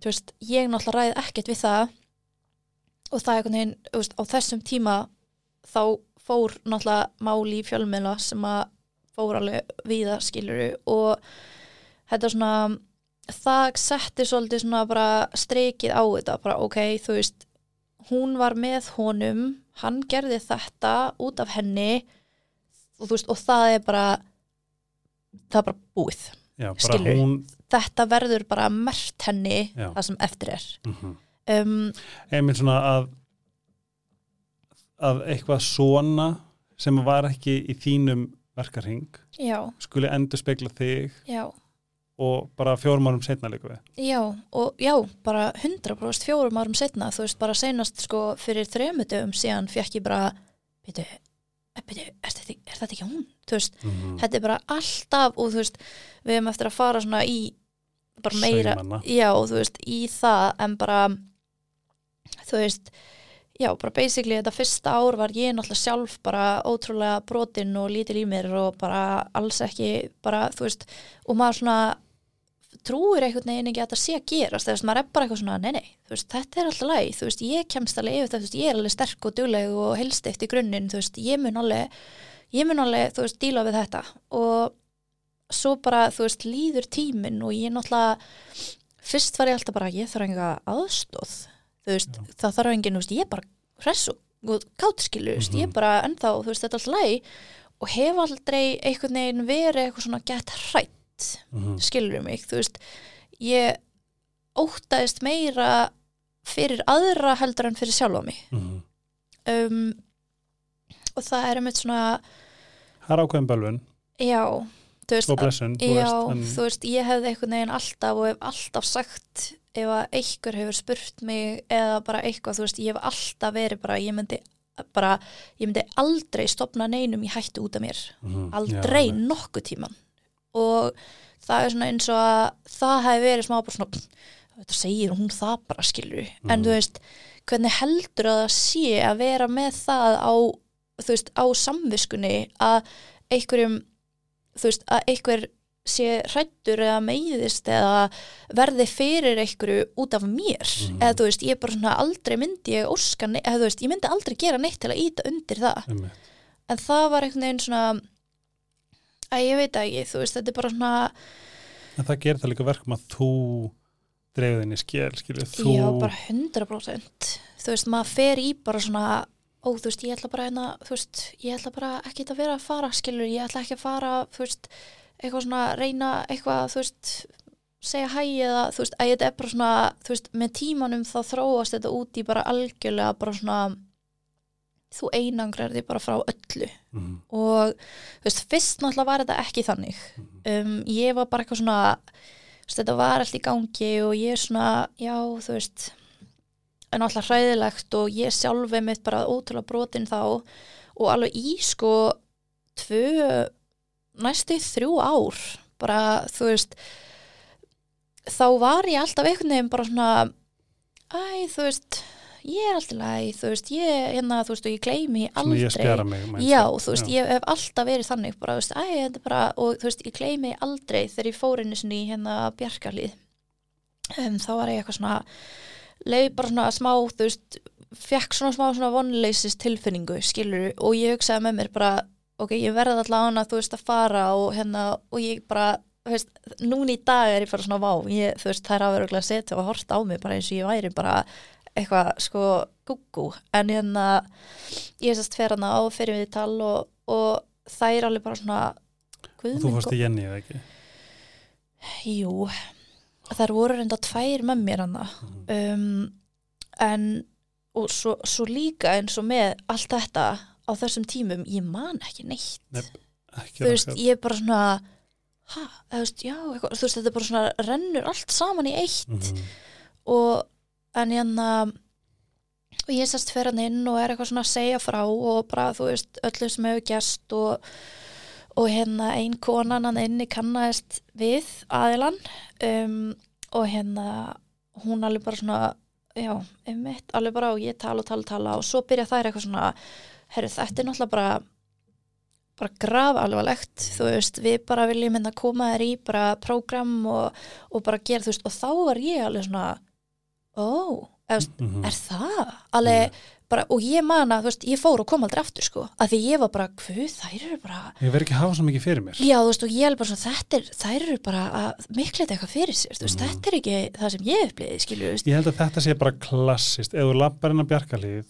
[SPEAKER 2] þú veist, ég náttúrulega ræði ekkert við það og það er einhvern veginn veist, á þessum tíma þá fór náttúrulega máli í fjölmiðla sem að fór alveg víða skiluru og þetta svona það setti svolítið svona bara streikið á þetta, bara ok, þú veist hún var með honum hann gerði þetta út af henni og þú veist, og það er bara það er bara búið
[SPEAKER 1] Já, bara
[SPEAKER 2] Skilurðu?
[SPEAKER 1] hún
[SPEAKER 2] þetta verður bara mert henni
[SPEAKER 1] Já.
[SPEAKER 2] það sem eftir er
[SPEAKER 1] mm
[SPEAKER 2] um,
[SPEAKER 1] einmitt svona að að eitthvað svona sem var ekki í þínum verkarhing
[SPEAKER 2] já,
[SPEAKER 1] skuli endur spekla þig
[SPEAKER 2] já
[SPEAKER 1] og bara fjórum árum setna líka við
[SPEAKER 2] já, og já, bara 100% fjórum árum setna, þú veist, bara seinast sko fyrir þremudum síðan fekk ég bara byrju, byrju er, er þetta ekki hún? Þú veist,
[SPEAKER 1] mm
[SPEAKER 2] þetta er bara alltaf og þú veist, við hefum eftir að fara svona í bara meira,
[SPEAKER 1] Saumana.
[SPEAKER 2] já, þú veist, í það en bara þú veist, já, bara basically þetta fyrsta ár var ég náttúrulega sjálf bara ótrúlega brotin og lítil í mér og bara alls ekki bara, þú veist, og maður svona trúir einhvern veginn ekki að þetta sé að gerast, veist, maður er bara eitthvað svona nei, nei, veist, þetta er alltaf læg, þú veist, ég kemst alveg yfir þú veist, ég er alveg sterk og dugleg og helst eftir grunninn, þú veist, ég mun alveg ég mun alveg, þú veist, díla við þetta. Og svo bara, þú veist, líður tíminn og ég náttúrulega fyrst var ég alltaf bara, ég þarf enga aðstóð, veist,
[SPEAKER 1] Já.
[SPEAKER 2] það þarf engin, þú veist, ég er bara hress og, kátskilu, veist,
[SPEAKER 1] Mhm.
[SPEAKER 2] ég er bara ennþá, þú veist, þetta er alltaf læg og hef aldrei einhvern veginn verið eitthvað svona gett hrætt
[SPEAKER 1] mm
[SPEAKER 2] skilur mig, þú veist ég óttaðist meira fyrir aðra heldur en fyrir sjálfa mig
[SPEAKER 1] -hmm.
[SPEAKER 2] um, og það er einmitt svona
[SPEAKER 1] það er ákveðin bölvun
[SPEAKER 2] já, þú veist,
[SPEAKER 1] og blessun þú
[SPEAKER 2] já,
[SPEAKER 1] veist, en,
[SPEAKER 2] þú veist, ég hefði einhvern veginn alltaf og hef alltaf sagt ef að einhver hefur spurt mig eða bara eitthvað, þú veist, ég hef alltaf verið bara, ég myndi bara, ég myndi aldrei stopna neinum í hættu út af mér
[SPEAKER 1] Mhm.
[SPEAKER 2] aldrei
[SPEAKER 1] Já,
[SPEAKER 2] nokkuð tíman og það er svona eins og að það hefði verið smá bara svona þetta segir hún það bara skilur
[SPEAKER 1] Mhm.
[SPEAKER 2] en þú veist, hvernig heldur að það sé að vera með það á þú veist, á samviskunni að einhverjum þú veist, að einhver sé hrættur eða meiðist eða verði fyrir einhverju út af mér
[SPEAKER 1] Mhm.
[SPEAKER 2] eða þú veist, ég bara svona aldrei myndi ég óska, eða þú veist, ég myndi aldrei gera neitt til að íta undir það
[SPEAKER 1] einmitt.
[SPEAKER 2] en það var einhvern veginn svona að ég veit ekki, þú veist, þetta er bara svona
[SPEAKER 1] en það gerir það líka verkum að þú dreifði inn í skil, skilur þú
[SPEAKER 2] já, bara 100% þú veist, maður fer í bara svona ó, þú veist, ég ætla bara hérna, þú veist ég ætla bara ekki að vera að fara, skilur ég ætla ekki að fara, þú veist eitthvað svona, reyna eitthvað, þú veist segja hæ eða, þú veist, að þetta er bara svona þú veist, með tímanum þá þróast þetta út í bara algjörlega bara svona þú einangrar því bara frá öllu.
[SPEAKER 1] Mhm,
[SPEAKER 2] og þú veist, fyrst náttúrulega var þetta ekki þannig.
[SPEAKER 1] Mhm.
[SPEAKER 2] um, ég var bara eitthvað svona þú veist, þetta var allt í gangi og ég er svona, já, þú veist en alltaf hræðilegt og ég sjálfi mitt bara ótrúlega brotin þá. Og alveg í sko tvö, næstu þrjú ár bara, þú veist þá var ég alltaf einhvern veginn bara svona æ, þú veist ég er alltaf læg, þú veist, ég hérna, þú veist, og ég gleymi aldrei
[SPEAKER 1] ég spjara mig
[SPEAKER 2] Já,
[SPEAKER 1] þú?
[SPEAKER 2] veist, ég hef alltaf verið þannig bara, þú veist, æ, þetta er bara, og þú veist, ég gleymi aldrei þegar ég fór einu sinni hérna bjarkarlið um, þá var ég eitthvað svona leið bara svona smá, þú veist fekk svona smá svona vonleysis tilfinningu skilur, og ég hugsaði með mér bara ok, ég verði allavega hana, þú veist, að fara og hérna, og ég bara þú veist, núna í dag er ég bara svona vá ég, þú veist, það er að vera að setja og horta á mig bara eins og ég væri bara eitthvað sko guggu en hérna ég sérst fer hana á fyrir við tal og, og það er alveg bara svona
[SPEAKER 1] og þú fórst í Jenny eða ekki?
[SPEAKER 2] Jú, þær voru reynda tvær með mér hana
[SPEAKER 1] Mhm.
[SPEAKER 2] um, en og svo, svo líka eins og með allt þetta á þessum tímum ég man ekki neitt.
[SPEAKER 1] Nei, ekki
[SPEAKER 2] þú veist, ég er bara svona ha, veist, já, eitthvað, þú veist, þetta er bara svona rennur allt saman í eitt.
[SPEAKER 1] Mhm,
[SPEAKER 2] og en hérna og ég sérst fyrir hann inn og er eitthvað svona að segja frá og bara þú veist öllu sem hefur gerst og, og hérna ein konan hann inni kannaðist við aðilan um, og hérna hún alveg bara svona já, einmitt, alveg bara og ég tala og tala og tala og svo byrja þær eitthvað svona herru þetta er náttúrulega bara bara graf alvarlegt þú veist, við bara viljum hérna koma þér í bara prógram og, og bara gera þú veist, og þá var ég alveg svona ó, þú veist,
[SPEAKER 1] mhm.
[SPEAKER 2] er það? Alveg, bara, og ég man að, þú veist, ég fór og kom aldrei aftur, sko, að því ég var bara, hvað, þær eru bara,
[SPEAKER 1] ég verð ekki að hafa svo mikið fyrir mér
[SPEAKER 2] já, þú veist, og ég er bara svona, þetta er, þær eru bara að mikleta eitthvað fyrir sér, þú veist,
[SPEAKER 1] Mhm.
[SPEAKER 2] þetta er ekki það sem ég upplýði, skilju, þú veist,
[SPEAKER 1] ég held að þetta sé bara klassist ef þú lappar inn á bjarkalíð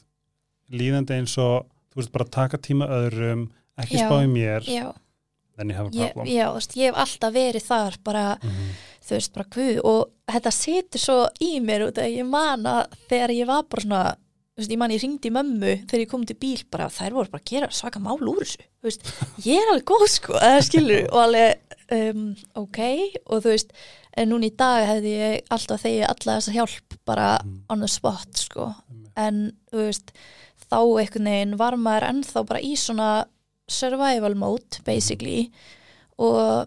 [SPEAKER 1] líðandi eins og þú veist bara taka tíma öðrum ekki
[SPEAKER 2] Já.
[SPEAKER 1] spá í mér
[SPEAKER 2] já,
[SPEAKER 1] a
[SPEAKER 2] ég,
[SPEAKER 1] problem.
[SPEAKER 2] já, þú veist, ég hef alltaf verið þar, bara,
[SPEAKER 1] Mhm,
[SPEAKER 2] þú veist, bara hvað, og þetta situr svo í mér út að ég man að þegar ég var bara svona, þú veist, ég man ég ringdi mömmu þegar ég kom til bíl bara, þær voru bara að gera svaka mál úr þessu, þú veist, ég er alveg góð sko, eða skilur, og alveg, um, ok, og þú veist, en núna í dag hefði ég alltaf þegi alla þessa hjálp bara
[SPEAKER 1] Mhm.
[SPEAKER 2] on the spot, sko, en þú veist, þá einhvern veginn var maður ennþá bara í svona survival mode, basically, og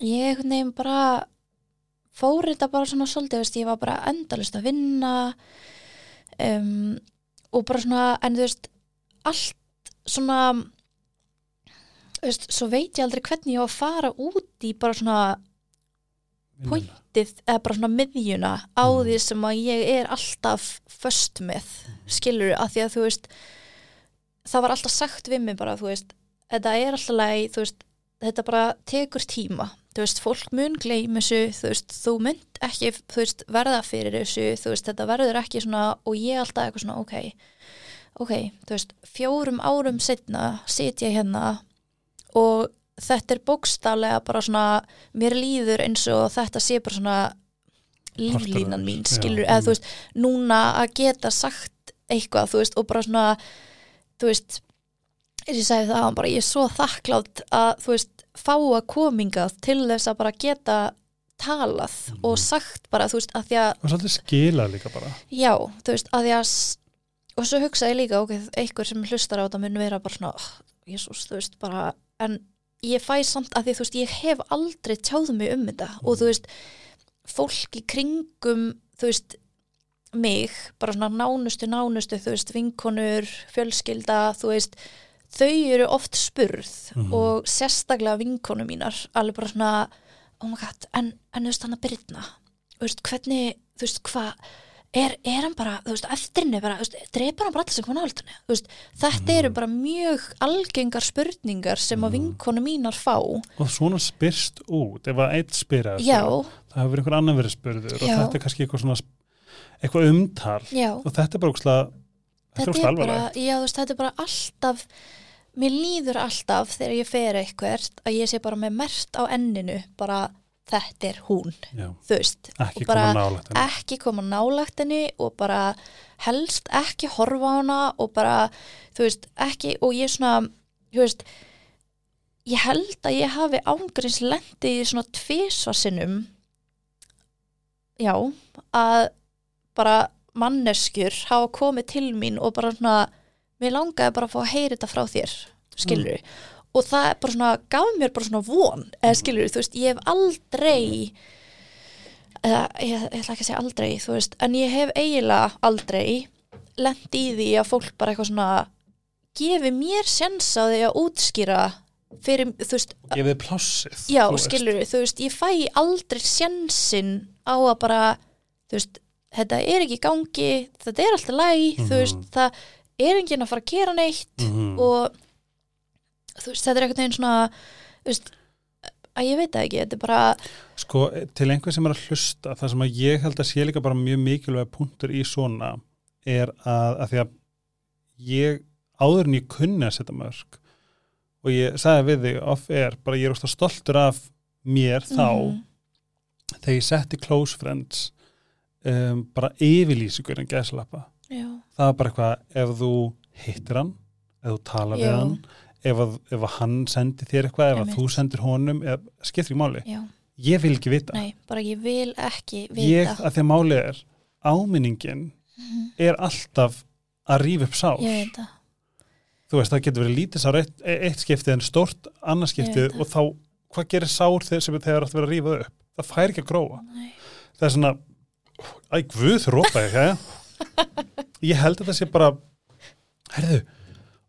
[SPEAKER 2] ég einhvern veginn bara fór þetta bara svona svolítið, veist, ég var bara endalist að vinna um, og bara svona, en þú veist allt svona þú veist, svo veit ég aldrei hvernig ég á að fara út í bara svona
[SPEAKER 1] vinnuna.
[SPEAKER 2] Pointið, eða bara svona miðjuna á
[SPEAKER 1] Mm.
[SPEAKER 2] því sem að ég er alltaf föst með, skilur að því að þú veist það var alltaf sagt við mig bara, þú veist þetta er alltaf leið, þú veist þetta bara tekur tíma, þú veist fólk mun gleym þessu, þú veist þú mynd ekki, þú veist, verða fyrir þessu þú veist, þetta verður ekki svona og ég alltaf eitthvað svona, ok ok, þú veist, fjórum árum setna sit ég hérna og þetta er bókstaflega bara svona, mér líður eins og þetta sé bara svona líflínan mín, skilur,
[SPEAKER 1] mm.
[SPEAKER 2] eða þú veist núna að geta sagt eitthvað, þú veist, og bara svona þú veist ég sagði það, bara ég er svo þakklátt að, þú veist, fá að komingað til þess að bara geta talað
[SPEAKER 1] Mhm.
[SPEAKER 2] og sagt bara, þú veist, að því að
[SPEAKER 1] og svolítið skila líka bara
[SPEAKER 2] já, þú veist, að því að og svo hugsaði líka, ok, einhver sem hlustar á þetta mun vera bara svona, oh, jésús, þú veist, bara, en ég fæ samt að því, þú veist, ég hef aldrei tjáð mig um þetta og þú veist, fólk í kringum þú veist mig, bara svona nánustu nánustu, þú veist, vinkonur fjölskylda, þú veist þau eru oft spurð
[SPEAKER 1] Mhm.
[SPEAKER 2] og sérstaklega vinkonu mínar alveg bara svona, oh my god en, en þú veist hann að byrna þú veist, hvernig, þú veist, hvað er, er hann bara, þú veist, eftirinni bara, þú veist, dreipar hann bara allir sem koma náldunni þú veist, þetta
[SPEAKER 1] Mhm.
[SPEAKER 2] eru bara mjög algengar spurningar sem að vinkonu mínar fá.
[SPEAKER 1] Og svona spyrst út ef að eitt spyrir
[SPEAKER 2] já,
[SPEAKER 1] það hefur einhver annar verið spurður og þetta er kannski eitthvað svona eitthvað umtal.
[SPEAKER 2] Já.
[SPEAKER 1] Og þetta er bara ókslega þetta
[SPEAKER 2] þetta er bara, já, þú veist, þetta er bara alltaf mér líður alltaf þegar ég fer eitthvert að ég sé bara með mert á enninu bara þetta er hún
[SPEAKER 1] Já,
[SPEAKER 2] þú veist,
[SPEAKER 1] ekki
[SPEAKER 2] og bara
[SPEAKER 1] koma
[SPEAKER 2] ekki koma nálagt henni og bara helst ekki horfa á hana og bara, þú veist, ekki og ég svona, þú veist ég held að ég hafi ángurins lendi í svona tvisvarsinnum já, að bara manneskjur hafa komið til mín og bara svona mér langaði bara að fá að heyra þetta frá þér skilur og það bara svona, gaf mér bara svona von eða skilur, þú veist, ég hef aldrei eða ég, ég ætla ekki að segja aldrei, þú veist en ég hef eiginlega aldrei lent í því að fólk bara eitthvað svona gefi mér sens á því að útskýra fyrir, þú veist,
[SPEAKER 1] gefið plássið
[SPEAKER 2] já,
[SPEAKER 1] þú veist.
[SPEAKER 2] skilur þú veist, ég fæ aldrei sensin á að bara, þú veist þetta er ekki í gangi, þetta er alltaf læg, þú
[SPEAKER 1] Mhm.
[SPEAKER 2] veist, það er enginn að fara að gera neitt
[SPEAKER 1] Mhm.
[SPEAKER 2] og þú veist, þetta er einhvern veginn svona þú veist, að ég veit það ekki þetta er bara,
[SPEAKER 1] Sko, til einhver sem er að hlusta, það sem að ég held að sé líka bara mjög mikilvæg punktur í svona er að, að því að ég áður en ég kunni að setja mörg og ég sagði við þig off-air, bara ég er óslega stoltur af mér þá
[SPEAKER 2] Mhm.
[SPEAKER 1] þegar ég setti close friends um, bara yfirlýsingur en gæslappa það var bara eitthvað ef þú hittir hann ef þú talar við
[SPEAKER 2] Já.
[SPEAKER 1] hann ef, að, ef að hann sendi þér eitthvað ef að þú sendir honum skiptir ekki máli,
[SPEAKER 2] já,
[SPEAKER 1] ég vil ekki vita.
[SPEAKER 2] Nei, bara ég vil ekki
[SPEAKER 1] ég,
[SPEAKER 2] vita.
[SPEAKER 1] að því að máli er áminningin
[SPEAKER 2] Mhm.
[SPEAKER 1] er alltaf að rífa upp sár.
[SPEAKER 2] Ég veit það,
[SPEAKER 1] þú veist, það getur verið lítið sár eitt, eitt skiptið en stórt annars
[SPEAKER 2] Ég
[SPEAKER 1] skiptið
[SPEAKER 2] veit það.
[SPEAKER 1] og þá, hvað gerir sár þegar, sem þegar átt að vera að rífa upp? Það fær ekki að gróa.
[SPEAKER 2] Nei,
[SPEAKER 1] það er svona, æ, guð, rópa ég, ég held að það sé bara herðu,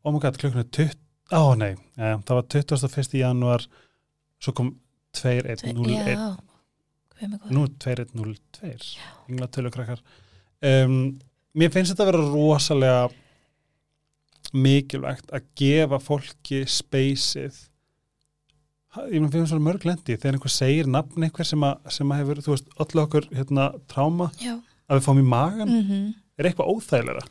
[SPEAKER 1] oh my god, klukkan er 20, á nei ja, það var 21. janúar svo kom 2101
[SPEAKER 2] já Guð mig góður.
[SPEAKER 1] nú 2102 yngla tölukrakkar um, mér finnst þetta að vera rosalega mikilvægt að gefa fólki speysið ég finnst svona mörg lendi þegar einhver segir nafn einhver sem að, sem að hefur, þú veist, öllu okkur hérna, tráma,
[SPEAKER 2] já,
[SPEAKER 1] að við fáum í magan
[SPEAKER 2] mhm,
[SPEAKER 1] er eitthvað óþægilega.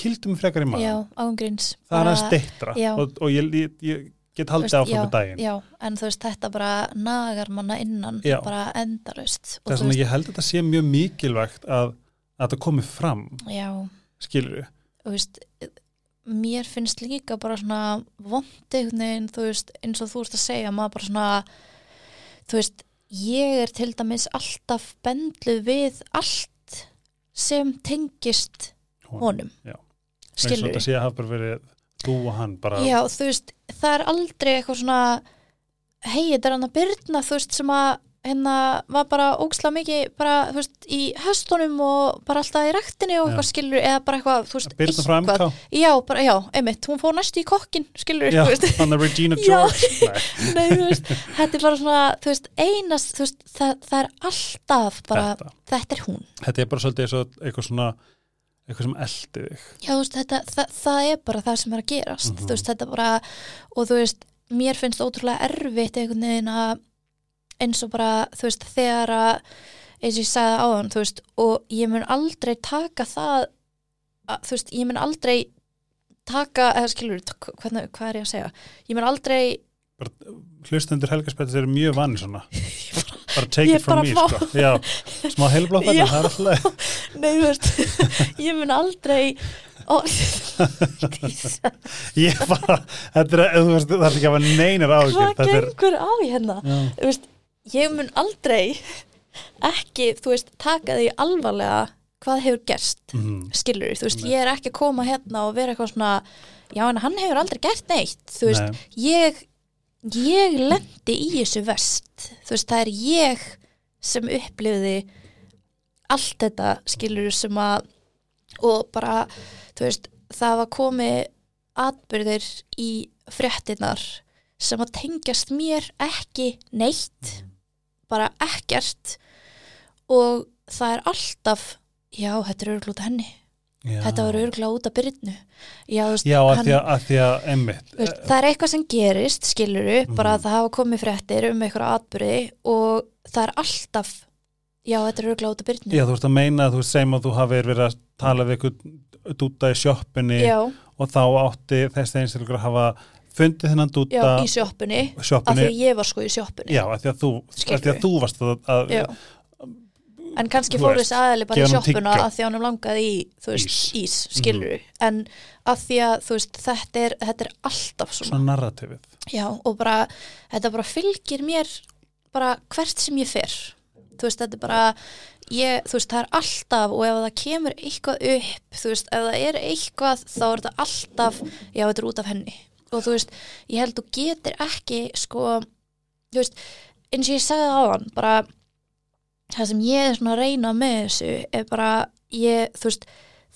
[SPEAKER 1] Kildum frekar í magan
[SPEAKER 2] já, ángríns
[SPEAKER 1] það er að steittra og, og ég, ég, ég get haldið áfram með daginn.
[SPEAKER 2] já, en þú veist, þetta bara nagar manna innan,
[SPEAKER 1] Já.
[SPEAKER 2] bara endalaust.
[SPEAKER 1] Það er svona, ég held að þetta sé mjög mikilvægt að, að þetta komi fram.
[SPEAKER 2] Já,
[SPEAKER 1] skilur við
[SPEAKER 2] þú veist mér finnst líka bara svona veginn, þú veist, eins og þú veist að segja, maður bara svona þú veist, ég er til dæmis alltaf bendluð við allt sem tengist honum skilur
[SPEAKER 1] þetta sé að hafa bara verið þú og hann bara
[SPEAKER 2] Já, þú veist, það er aldrei eitthvað svona hei, þetta er hann að byrna, þú veist, sem að hérna var bara ógsla mikið bara, þú veist, í höstunum og bara alltaf í rektinni og eitthvað skilur eða bara eitthvað, þú veist,
[SPEAKER 1] MK
[SPEAKER 2] já, bara, já, einmitt, hún fór næstu í kokkin skilur,
[SPEAKER 1] Já,
[SPEAKER 2] þú veist.
[SPEAKER 1] Nei,
[SPEAKER 2] þú veist, þetta er bara svona, þú veist, einast, þú veist, það, það er alltaf bara,
[SPEAKER 1] þetta.
[SPEAKER 2] þetta er hún.
[SPEAKER 1] þetta er bara svolítið eins og eitthvað svona eitthvað sem eldi þig.
[SPEAKER 2] Já, þú veist, þetta, það, það er bara það sem er að gerast,
[SPEAKER 1] Mhm.
[SPEAKER 2] þú veist, þetta bara, og þú veist, mér finnst ótrúlega erfitt einhvern veginn að eins og bara, þú veist, þegar að, eins og ég sagði áðan, þú veist, og ég mun aldrei taka það, að, þú veist, ég mun aldrei taka, eða skilur, hvernig, hvað er ég að segja? Ég mun aldrei,
[SPEAKER 1] hlustendur helgarspættis eru mjög vanni svona bara take it from me sko. Já, smá er leið.
[SPEAKER 2] nei, þú veist, ég mun aldrei, ó,
[SPEAKER 1] ég bara, þetta er, veist, það er ekki að hafa neinar ágjör
[SPEAKER 2] hvað gengur á hérna? veist, ég mun aldrei ekki, þú veist, taka því alvarlega hvað hefur gerst
[SPEAKER 1] mm,
[SPEAKER 2] skilur, þú veist,
[SPEAKER 1] Nei.
[SPEAKER 2] ég er ekki að koma hérna og vera eitthvað svona, já en hann hefur aldrei gert neitt, þú veist,
[SPEAKER 1] nei,
[SPEAKER 2] ég ég lendi í þessu vest þú veist, það er ég sem upplifði allt þetta skilur sem að og bara, þú veist það var komið atbyrðir í fréttinar sem að tengjast mér ekki neitt bara ekkert og það er alltaf já, þetta er örglut henni
[SPEAKER 1] Já.
[SPEAKER 2] þetta var örgla út af byrnu já, veist,
[SPEAKER 1] Já, að
[SPEAKER 2] hann-
[SPEAKER 1] því að, að, því að emmitt
[SPEAKER 2] Þú veist, það er eitthvað sem gerist, skiluru, bara
[SPEAKER 1] Mhm.
[SPEAKER 2] að það hafa komið fréttir um eitthvað atbyrði og það er alltaf, já þetta er örgla út af byrnu.
[SPEAKER 1] Já, þú veist að meina að þú segjum að þú hafi verið að tala við eitthvað dúta í sjoppunni
[SPEAKER 2] já,
[SPEAKER 1] og þá átti þessi einstaklega að hafa fundið þennan
[SPEAKER 2] já,
[SPEAKER 1] dúta
[SPEAKER 2] í sjoppunni, af því að ég var sko í sjoppunni.
[SPEAKER 1] Já, að því að þú, því að þú varst að, að
[SPEAKER 2] Já. En kannski fór
[SPEAKER 1] veist,
[SPEAKER 2] þessi aðali bara í
[SPEAKER 1] tyggjó.
[SPEAKER 2] að því að hann langaði í, veist,
[SPEAKER 1] Ís.
[SPEAKER 2] ís, skiluru. En að því að, veist, þetta er, þetta er alltaf svona.
[SPEAKER 1] svona narrativið
[SPEAKER 2] Já, og bara, þetta bara fylgir mér bara hvert sem ég fer þú veist, þetta er bara ég, þú veist, það er alltaf og ef það kemur eitthvað upp, þú veist, ef það er eitthvað, þá er þetta alltaf já, þetta er út af henni og þú veist, ég held þú getur ekki sko, þú veist eins og ég sagði á hann, bara það sem ég er svona að reyna með þessu er bara, ég, þú veist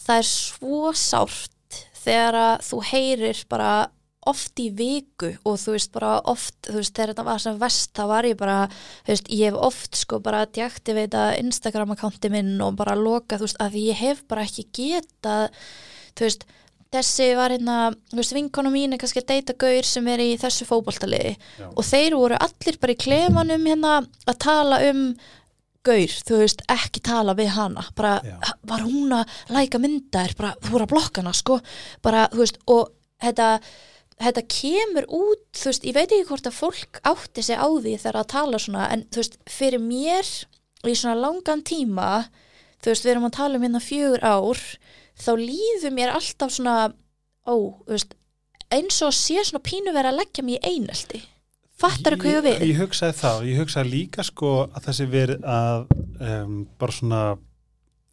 [SPEAKER 2] það er svo sárt þegar að þú heyrir bara oft í viku og þú veist bara oft, þú veist, þegar þetta var sem vest þá var ég bara, þú veist, ég hef oft sko bara deaktivita Instagram akkánti minn og bara loka, þú veist, að ég hef bara ekki getað, þú veist þessi var hérna, þú veist, vinkonu mín er kannski að deyta gaur sem er í þessu fótboltaliði
[SPEAKER 1] Já.
[SPEAKER 2] og þeir voru allir bara í klefanum hérna að tala um gaur, þú veist, ekki tala við hana, bara
[SPEAKER 1] Já.
[SPEAKER 2] var hún að læka myndaðir, bara þú voru að blokka hana, sko, bara, þú veist, og þetta, þetta kemur út, þú veist, ég veit ekki hvort að fólk átti sig á því þegar að tala svona, en þú veist, fyrir mér í svona langan tíma, þú veist, við erum að tala um hérna fjögur ár, þá líður mér alltaf svona, ó, veist, eins og sé svona pínu verið að leggja mig í einelti. Fattar hvað ég við?
[SPEAKER 1] ég hugsaði það, ég hugsaði líka sko að þessi verið að um, bara svona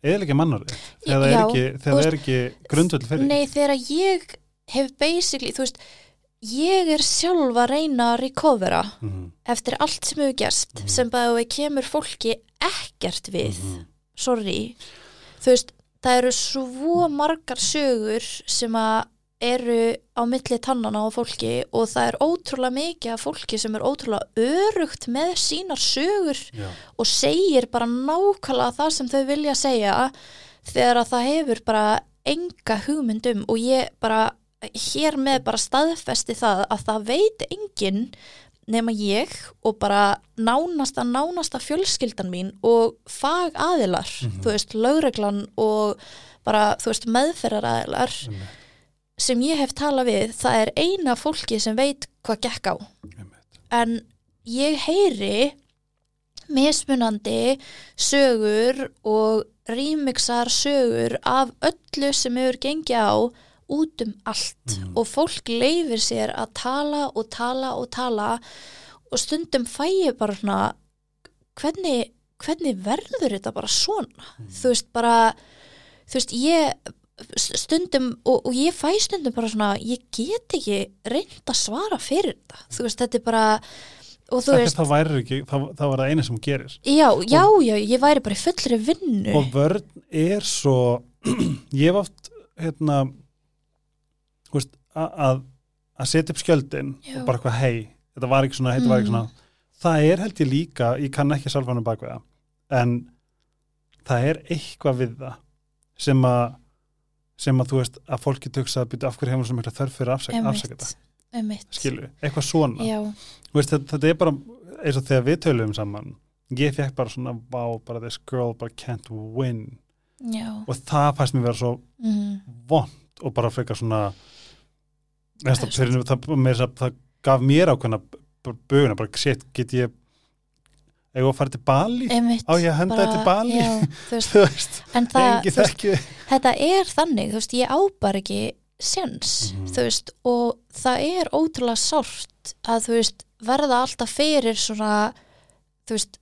[SPEAKER 1] eðilegja mannari þegar það er ekki, er ekki grundvöld fyrir
[SPEAKER 2] Nei, þegar ég hef basically, þú veist, ég er sjálf að reyna að recovera
[SPEAKER 1] mm
[SPEAKER 2] eftir allt sem hefur gerst
[SPEAKER 1] Mhm.
[SPEAKER 2] sem bara við kemur fólki ekkert við,
[SPEAKER 1] -hmm.
[SPEAKER 2] sorry þú veist, það eru svo margar sögur sem að eru á milli tannana á fólki og það er ótrúlega mikið af fólki sem er ótrúlega örugt með sínar sögur
[SPEAKER 1] Já,
[SPEAKER 2] og segir bara nákvæmlega það sem þau vilja segja þegar að það hefur bara enga hugmyndum og ég bara hér með bara staðfesti það að það veit enginn nema ég og bara nánasta, nánasta fjölskyldan mín og fag aðilar,
[SPEAKER 1] Mhm.
[SPEAKER 2] þú veist, lögreglan og bara, þú veist, meðferðar aðilar
[SPEAKER 1] einmitt,
[SPEAKER 2] sem ég hef talað við, það er eina fólki sem veit hvað gekk á
[SPEAKER 1] einmitt.
[SPEAKER 2] en ég heyri mismunandi sögur og remixar sögur af öllu sem hefur gengið á út um allt
[SPEAKER 1] Mhm.
[SPEAKER 2] og fólk leifir sér að tala og tala og tala og stundum fæ ég bara svona hvernig, hvernig verður þetta bara svona? Þú veist bara þú veist ég stundum og, og ég fæ stundum bara svona ég get ekki reynd að svara fyrir þetta. Þú veist þetta er bara og veist
[SPEAKER 1] það væri ekki, það, það var það eina sem gerir.
[SPEAKER 2] Já, já, já, ég væri bara fullri vinnu.
[SPEAKER 1] Og vörn er svo ég hef oft hérna veist, að að setja upp skjöldin
[SPEAKER 2] Já.
[SPEAKER 1] og bara eitthvað hei, þetta var ekki svona, þetta var ekki
[SPEAKER 2] Mm.
[SPEAKER 1] svona. Það er held ég líka, ég kann ekki salfanum bakveða, en það er eitthvað við það sem að sem að þú veist að fólki töksa að byrja af hverju hefur svo mikla þörf fyrir afsaka, afsaka þetta, skilur eitthvað svona, veist, þetta, þetta er bara eins og þegar við töluðum saman ég fekk bara svona, wow, bara this girl bara can't win.
[SPEAKER 2] Já.
[SPEAKER 1] Og það fæst mér vera svo
[SPEAKER 2] mm,
[SPEAKER 1] vond og bara frekar svona
[SPEAKER 2] Það
[SPEAKER 1] fyrir, það, það, það gaf mér ákveðna b- buguna, bara shit, get ég eigum að fara til Bali?
[SPEAKER 2] Einmitt
[SPEAKER 1] á ég að henda þetta til Bali?
[SPEAKER 2] já, þú veist,
[SPEAKER 1] þú veist,
[SPEAKER 2] en það, þú veist, þetta er þannig, þú veist, ég ábar ekki sens,
[SPEAKER 1] Mhm.
[SPEAKER 2] þú veist og það er ótrúlega sárt að þú veist, verða alltaf fyrir svona, þú veist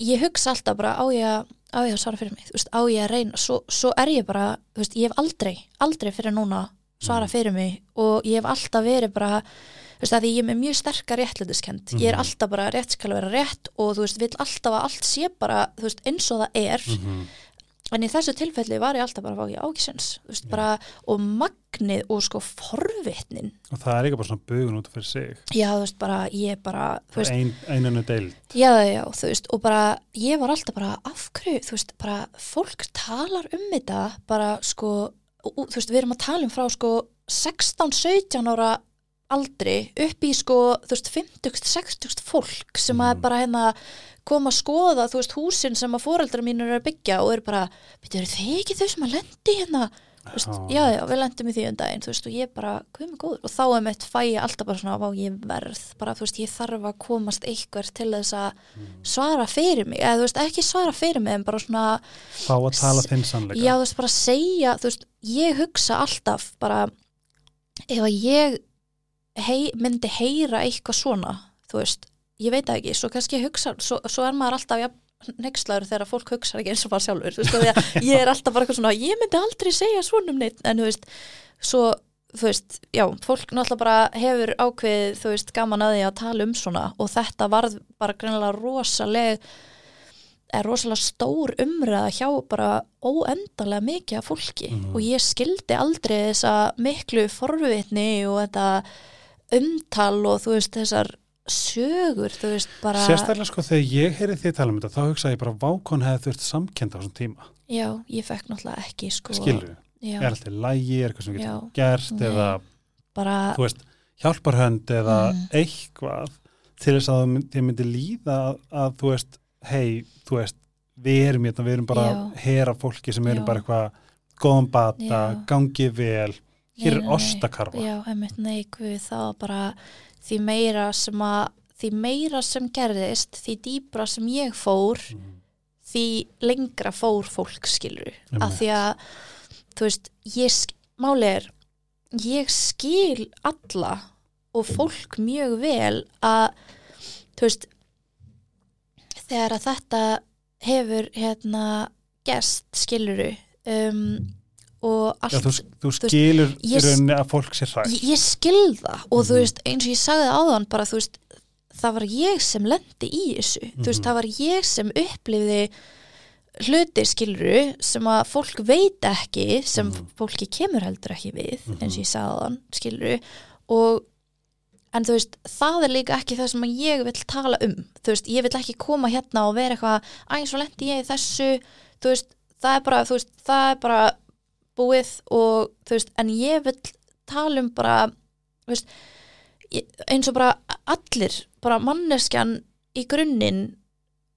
[SPEAKER 2] ég hugsa alltaf bara á ég að á ég að svara fyrir mig, þú veist, á ég að reyna svo, svo er ég bara, þú veist, ég hef aldrei aldrei fyrir núna svara
[SPEAKER 1] Mhm.
[SPEAKER 2] fyrir mig og ég hef alltaf verið bara þú veist, að ég er með mjög sterkar réttlætiskend, ég er
[SPEAKER 1] Mhm.
[SPEAKER 2] alltaf bara rétt skal vera rétt og þú veist, vill alltaf að allt sé bara, þú veist, eins og það er
[SPEAKER 1] Mhm.
[SPEAKER 2] En í þessu tilfelli var ég alltaf bara að fá ekki ákisens, þú veist, bara og magnið og sko forvitnin.
[SPEAKER 1] Og það er líka bara svona bugun út fyrir sig.
[SPEAKER 2] Já, þú veist, bara, ég bara
[SPEAKER 1] ein, eininu deild.
[SPEAKER 2] Já, já, þú veist, og bara, ég var alltaf bara af hverju, þú veist, bara fólk talar um þetta, bara sko, og, þú veist, við erum að tala um frá sko 16-17 ára aldri upp í sko, þú veist, 50-60 fólk sem að
[SPEAKER 1] Mhm.
[SPEAKER 2] bara hérna koma að skoða, þú veist, húsin sem að foreldra mínur eru að byggja og eru bara, veitu, eru þið ekki þau sem að lendi hérna? Þú veist,
[SPEAKER 1] Já.
[SPEAKER 2] já, við lendum í því um daginn, þú veist, og ég bara, hvað með góður? Og þá er mitt fæ ég alltaf bara svona, vá, ég verð, bara, þú veist, ég þarf að komast eitthvað til þess að svara fyrir mig, eða þú veist, ekki svara fyrir mig, en bara svona,
[SPEAKER 1] fá að tala þinn sannleika
[SPEAKER 2] já, þú veist, bara segja, þú veist, ég hugsa alltaf bara, ef að ég hei, myndi heyra eitthvað svona, þú veist, ég veit ekki, svo kannski hugsa, svo, svo er maður alltaf, já, nexlaður þegar fólk hugsa ekki eins og maður sjálfur, þú veist, ég er alltaf bara eitthvað svona, ég myndi aldrei segja svona um neitt, en þú veist, svo, þú veist, já, fólk náttúrulega bara hefur ákveðið, þú veist, gaman að því að tala um svona og þetta varð bara greinilega rosaleg er rosalega stór umræða hjá bara óendalega mikið af fólki
[SPEAKER 1] Mhm.
[SPEAKER 2] og ég skildi aldrei þessa miklu forvitni og þetta umtal og þú veist þessar sögur, þú veist bara
[SPEAKER 1] sérstaklega sko þegar ég heyri því tala um þetta þá hugsa ég bara vákon hefði þurft samkenda á þessum tíma
[SPEAKER 2] já, ég fekk náttúrulega ekki sko,
[SPEAKER 1] skilur,
[SPEAKER 2] já,
[SPEAKER 1] er alltaf lægi, er eitthvað sem
[SPEAKER 2] já,
[SPEAKER 1] getur gert
[SPEAKER 2] Nei.
[SPEAKER 1] eða
[SPEAKER 2] bara
[SPEAKER 1] þú veist, hjálparhönd eða
[SPEAKER 2] Mm.
[SPEAKER 1] eitthvað til þess að það myndi, líða að, að þú veist, hei, þú veist við erum hérna, við erum bara
[SPEAKER 2] Já.
[SPEAKER 1] að hera fólki sem erum
[SPEAKER 2] Já.
[SPEAKER 1] bara eitthvað góðan bata,
[SPEAKER 2] Já.
[SPEAKER 1] gangi vel hér er ostakarfa
[SPEAKER 2] Já, einmitt neikvið það var bara því meira sem að því meira sem gerðist, því dýbra sem ég fór,
[SPEAKER 1] Mm.
[SPEAKER 2] því lengra fór fólk skilur
[SPEAKER 1] Einmitt.
[SPEAKER 2] af því að þú veist, ég, sk- máli er ég skil alla og fólk mjög vel að þú veist þegar að þetta hefur hérna gerst skiluru um,
[SPEAKER 1] Já, þú, þú skilur í rauninni að fólk sér hrætt
[SPEAKER 2] ég, ég skil það og þú
[SPEAKER 1] Mhm.
[SPEAKER 2] veist eins og ég sagði áðan bara þú veist það var ég sem lendi í þessu þú veist
[SPEAKER 1] Mhm.
[SPEAKER 2] það var ég sem upplifði hluti skiluru sem að fólk veit ekki sem
[SPEAKER 1] Mhm.
[SPEAKER 2] fólki kemur heldur ekki við
[SPEAKER 1] Mhm.
[SPEAKER 2] eins og ég sagði áðan skiluru og en þú veist það er líka ekki það sem ég vil tala um þú veist ég vil ekki koma hérna og vera eitthvað æ svo lendi ég í þessu þú veist það er bara þú veist það er bara búið og þú veist en ég vil tala um bara veist, eins og bara allir, bara manneskjan í grunninn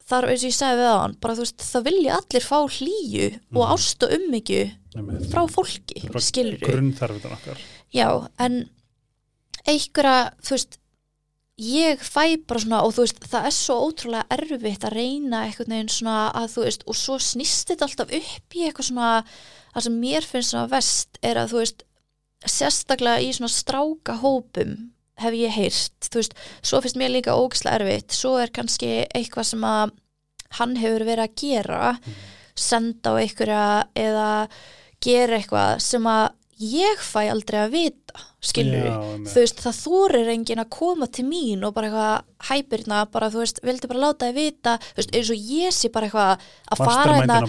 [SPEAKER 2] þar eins og ég sagði við á hann, bara þú veist það vilja allir fá hlýju og
[SPEAKER 1] Mhm.
[SPEAKER 2] ást og ummyggju frá fólki, skilur
[SPEAKER 1] grunnþarfitan okkar.
[SPEAKER 2] Já, en einhverja, þú veist ég fæ bara svona og þú veist, það er svo ótrúlega erfitt að reyna einhvern veginn svona að þú veist og svo snýst þetta alltaf upp í eitthvað svona það sem mér finnst svona vest er að þú veist, sérstaklega í svona stráka hópum hef ég heyrt, þú veist, svo finnst mér líka ógislega erfitt, svo er kannski eitthvað sem að hann hefur verið að gera senda á einhverja eða gera eitthvað sem að ég fæ aldrei að vita skilur
[SPEAKER 1] Já,
[SPEAKER 2] þú veist, það þorir enginn að koma til mín og bara eitthvað hæpirna, bara þú veist, vildi bara láta þið vita, þú veist, eins og ég sé bara eitthvað að fara hérna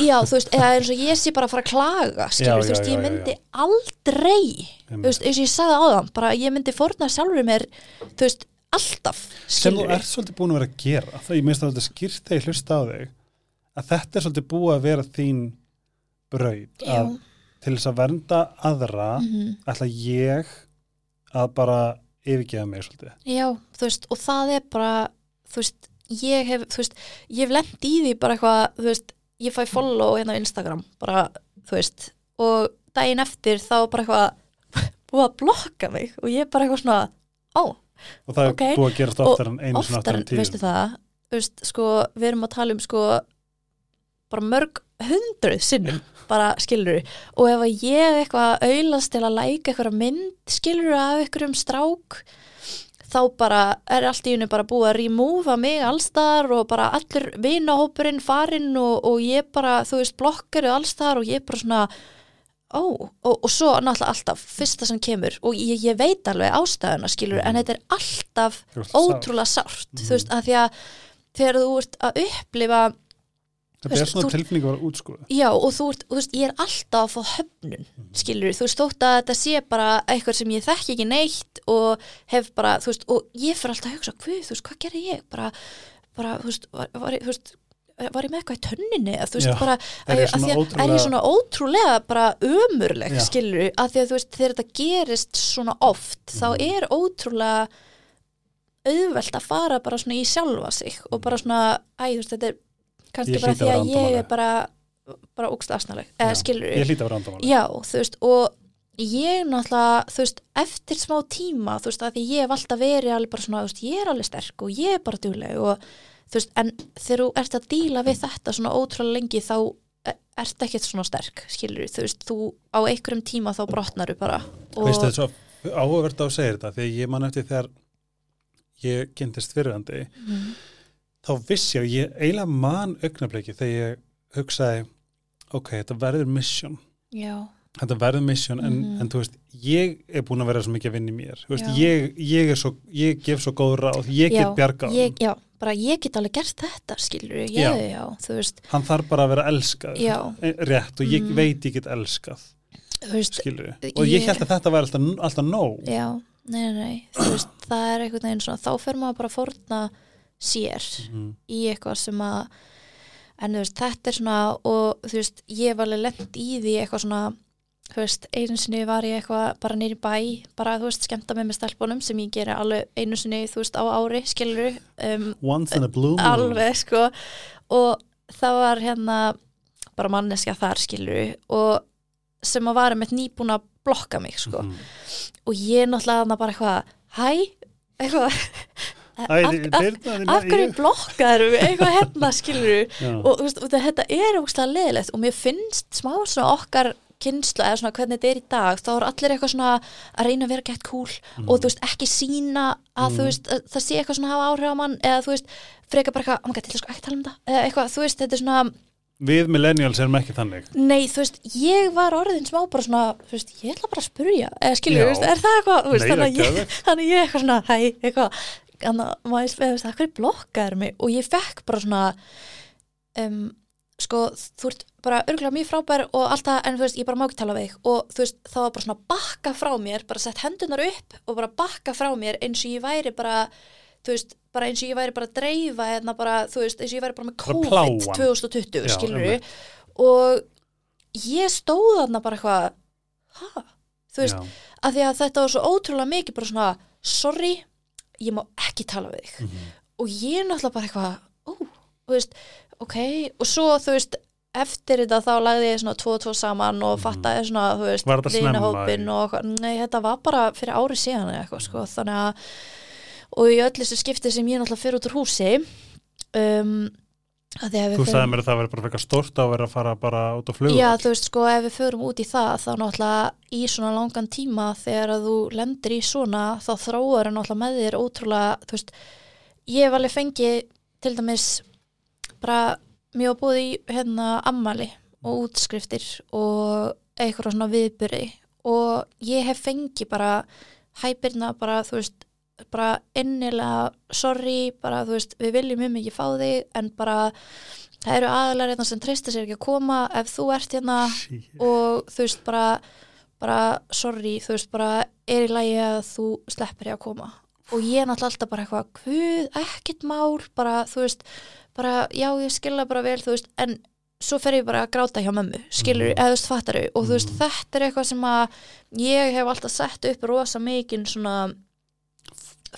[SPEAKER 2] já, þú veist, eða eins og ég sé bara að fara að klaga skilur,
[SPEAKER 1] Já,
[SPEAKER 2] þú veist,
[SPEAKER 1] já,
[SPEAKER 2] ég
[SPEAKER 1] já,
[SPEAKER 2] myndi aldrei þú veist, eins og ég sagði áðan, bara ég myndi fórna sjálfur mér, þú veist, alltaf
[SPEAKER 1] sem þú
[SPEAKER 2] skilur
[SPEAKER 1] ert svolítið búin að vera að gera það ég minnst að þetta skýrt þegar ég hlusta á þig að þetta er svolítið búið að vera þín braut
[SPEAKER 2] já,
[SPEAKER 1] að til þess að vernda aðra
[SPEAKER 2] mhm,
[SPEAKER 1] ætla ég að bara yfirgefa mig svolítið.
[SPEAKER 2] Já, þú veist, og það er bara þú veist, ég hef þú veist, ég hef lent í því bara eitthvað þú veist, ég fæ follow hérna á Instagram bara, þú veist, og daginn eftir þá bara eitthvað búið að blokka mig og ég bara eitthvað svona ó,
[SPEAKER 1] og það
[SPEAKER 2] Ok.
[SPEAKER 1] er búið að gerast oftar en einu sinni
[SPEAKER 2] oftar
[SPEAKER 1] oftar
[SPEAKER 2] en,
[SPEAKER 1] tíu.
[SPEAKER 2] veistu það? Þú veist, sko, við erum að tala um sko bara mörg hundruð sinnum, bara skilur og ef ég eitthvað auðlast til að læka eitthvað mynd, skilur af einhverjum strák þá bara er allt í hennu bara búið að remúfa mig allstar og bara allur vinahópurinn farinn og, og ég bara, þú veist, blokkaru allstar og ég bara svona ó, og, og svo náttúrulega alltaf fyrsta sem kemur og ég, ég veit alveg ástæðuna skilur en þetta er alltaf ótrúlega sárt.
[SPEAKER 1] Mhm.
[SPEAKER 2] þú veist, að því að þegar þú ert að upplifa
[SPEAKER 1] þetta er svona tilfinning að vera útskúið
[SPEAKER 2] já og þú og þú veist, ég er alltaf að fá höfnun skilur, þú veist, þótt að þetta sé bara eitthvað sem ég þekki ekki neitt og hef bara, þú veist, og ég fyrir alltaf að hugsa, hvað, þú veist, hvað gerði ég bara, bara, þú veist, var, var, þú veist var ég með eitthvað í tönninni eða þú veist
[SPEAKER 1] Já.
[SPEAKER 2] bara,
[SPEAKER 1] Er ég
[SPEAKER 2] að, að að, er
[SPEAKER 1] ótrúlega-
[SPEAKER 2] ég svona ótrúlega bara ömurleg
[SPEAKER 1] Já.
[SPEAKER 2] skilur, að því að þú veist þegar þetta gerist svona oft þá
[SPEAKER 1] Mhm.
[SPEAKER 2] er ótrúlega auðvelt að fara bara svona í sjálfa sig og bara svona, æ, þú veist, þetta er kannski bara því að ég er bara bara úkst aðsnaleg,
[SPEAKER 1] ég hlýta að vera andamáli
[SPEAKER 2] þú og ég náttúrulega, þú veist, eftir smá tíma, þú veist, að því ég hef alltaf verið alveg bara svona, þú veist, ég er alveg sterk og ég er bara dugleg og þú veist, en þegar þú ert að díla við þetta svona ótrúlega lengi þá e- ert ekkert svona sterk, skilur þú veist, þú á einhverjum tíma þá brotnar bara og
[SPEAKER 1] veistu þetta svo áhugavert á að segja þetta því ég man eftir þegar ég kynntist fyrirhandi
[SPEAKER 2] mm,
[SPEAKER 1] þá vissi ég, ég eiginlega man augnabliki þegar ég hugsaði ok, þetta verður mission
[SPEAKER 2] já,
[SPEAKER 1] þetta verður mission en,
[SPEAKER 2] Mhm.
[SPEAKER 1] en þú veist, ég er búin að vera svo mikið að vinna í mér þú veist, ég, ég er svo, ég gef svo góð ráð ég get
[SPEAKER 2] já,
[SPEAKER 1] bjargað
[SPEAKER 2] ég,
[SPEAKER 1] honum.
[SPEAKER 2] já, bara ég get alveg gert þetta, skilur já,
[SPEAKER 1] Já.
[SPEAKER 2] já, þú veist,
[SPEAKER 1] hann þarf bara að vera elskað
[SPEAKER 2] Já.
[SPEAKER 1] Eh, rétt og ég
[SPEAKER 2] Mm.
[SPEAKER 1] veit ég get elskað
[SPEAKER 2] veist,
[SPEAKER 1] skilur og ég
[SPEAKER 2] Ég-
[SPEAKER 1] held að þetta var alltaf, alltaf nóg
[SPEAKER 2] já, nei, nei, nei, þú veist, það er einhvern veginn svona, þá fer maður bara að fórna sér
[SPEAKER 1] Mhm.
[SPEAKER 2] í eitthvað sem að en þú veist, þetta er svona og þú veist, ég var alveg lent í því eitthvað svona, þú veist, einu sinni var ég eitthvað bara nýri bæ bara, þú veist, skemmta með með stelpunum sem ég geri alveg einu sinni, þú veist, á ári skilur, um,
[SPEAKER 1] once in a blue moon
[SPEAKER 2] alveg, sko og það var hérna bara manneskja þar, skilur og sem að var með nýbúin að blokka mig, sko,
[SPEAKER 1] Mhm.
[SPEAKER 2] og ég náttúrulega bara eitthvað, hæ eitthvað af, hverju blokkaður eitthvað hérna skilur og þú veist, og þetta er ógstlega leðilegt og mér finnst smá svona okkar kynslu eða svona hvernig þetta er í dag þá er allir eitthvað svona að reyna að vera gett cool og þú veist ekki sína að þú
[SPEAKER 1] Mm.
[SPEAKER 2] veist að það sé eitthvað svona að hafa áhrif á mann eða þú veist freka bara eitthvað, oh my god, til sko ekki tala um það eða eitthvað, þú veist, þetta er svona
[SPEAKER 1] við millennials erum ekki þannig.
[SPEAKER 2] Nei, þú veist, ég var orðin smá bara svona, þú veist, ég ætla bara að spurja eða þú veist, er það eitthvað þú veist,
[SPEAKER 1] Nei,
[SPEAKER 2] þannig, ég, þannig ég eitthvað svona, hæ, eitthvað að maður veist, það hverju blokkaður mig og ég fekk bara svona um, sko, þú ert bara örgulega mjög frábær og allt það, en þú veist, ég bara má ekki tala við og þú veist, það var bara svona bakka frá mér bara sett hendunar upp og bara bakka frá mér eins og ég væri bara þú veist, bara eins og ég væri bara að dreifa hérna bara, þú veist, eins og ég væri bara með COVID
[SPEAKER 1] plágan.
[SPEAKER 2] 2020,
[SPEAKER 1] Já,
[SPEAKER 2] skilur
[SPEAKER 1] einmitt.
[SPEAKER 2] og ég stóð þarna bara eitthvað ha, þú veist,
[SPEAKER 1] Já.
[SPEAKER 2] að því að þetta var svo ótrúlega mikið bara svona, sorry ég má ekki tala við þig
[SPEAKER 1] Mhm.
[SPEAKER 2] og ég er náttúrulega bara eitthvað ó, þú veist, ok og svo þú veist, eftir þetta þá lagði ég svona tvo og tvo saman og
[SPEAKER 1] Mhm.
[SPEAKER 2] fattaði svona, þú veist,
[SPEAKER 1] í-
[SPEAKER 2] og nei, þetta var bara fyrir ári síðan eitthvað, sko, þannig að og í öll þessu skipti sem ég náttúrulega fyrir út úr húsi um,
[SPEAKER 1] þú sagði mér að það verður bara stórt á að vera að fara bara út á flug.
[SPEAKER 2] Já, þú veist, sko, ef við förum út í það þá náttúrulega í svona langan tíma þegar að þú lendir í svona þá þróar er náttúrulega með þér ótrúlega þú veist, ég hef alveg fengið til dæmis bara mjög búið í hérna ammali og útskriftir og eitthvað svona viðbyrði og ég hef fengið bara hæpirna bara, þú veist bara innilega sorry, bara þú veist, við viljum mjög mikið fá þig en bara það eru aðalar hérna sem treysta sér ekki að koma ef þú ert hérna og þú veist bara, bara sorry, þú veist bara er í lagi að þú sleppir ég að koma og ég er náttúrulega alltaf bara eitthvað hvað, ekkert mál, bara þú veist bara, já ég skilja bara vel þú veist, en svo fer ég bara að gráta hjá mömmu skilur,
[SPEAKER 1] Mhm.
[SPEAKER 2] eða þú veist, fattaru og þú veist,
[SPEAKER 1] Mhm.
[SPEAKER 2] þetta er eitthvað sem að ég hef alltaf sett upp rosa mikinn svona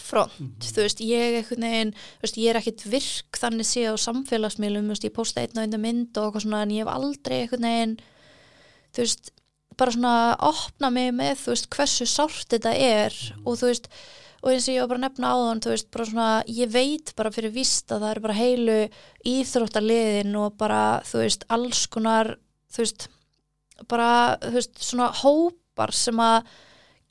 [SPEAKER 2] front,
[SPEAKER 1] Mhm.
[SPEAKER 2] þú veist, ég einhvern veginn, þú veist, ég er ekkit virk þannig séð á samfélagsmiðlum, þú veist, ég posta einn og einn mynd og eitthvað svona, en ég hef aldrei einhvern veginn, þú veist bara svona opna mig með þú veist, hversu sárt þetta er og þú veist, og eins og ég var bara að nefna áðan þú veist, bara svona, ég veit bara fyrir víst að það er bara heilu íþróttaliðin og bara, þú veist, alls konar, þú veist bara, þú veist, svona hópar sem að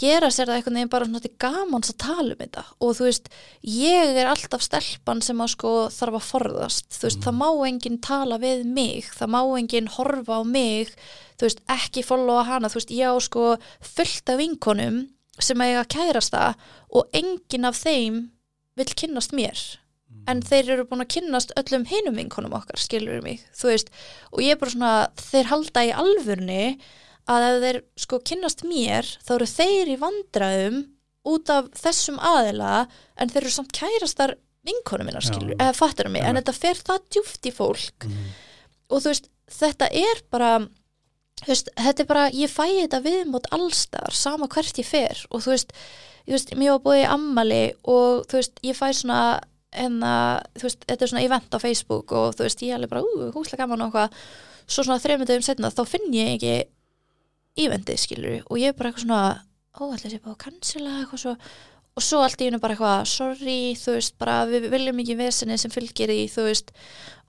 [SPEAKER 2] gera sér það einhvern veginn bara svona til gamans að tala um þetta. Og þú veist, ég er alltaf stelpan sem að sko þarf að forðast. Þú veist, það má enginn tala við mig það má enginn horfa á mig þú veist, ekki followa hana. Þú veist, ég á sko fullt af vinkonum sem eiga kærasta og enginn af þeim vill kynnast mér. En þeir eru búin að kynnast öllum hinum vinkonum okkar, skilur mig? Þú veist, og ég er bara svona þeir halda í alvörni að ef þeir sko kynnast mér þá eru þeir í vandræðum út af þessum aðila en þeir eru samt kærastar vinkonum minna skilur, eða fattur mig, en þetta fer það djúft í fólk.
[SPEAKER 1] Mhm.
[SPEAKER 2] og þú veist, þetta er bara þú veist, þetta er bara, ég fæ þetta viðmót allstar, sama hvert ég fer. Og þú veist, þú veist, mér var búið í ammali og þú veist, ég fæ svona en að, þú veist, þetta er svona event á Facebook og þú veist, ég er alveg bara, ú, húslega gaman og eitthvað, svo svona þreymundum setna þá finn ég ekki eventið skilur og ég er bara eitthvað svona ó, ætla sér bara að cancela eitthvað svo og svo allt í hennu bara eitthvað, sorry þú veist, bara við viljum ekki vesinni sem fylgir í, þú veist,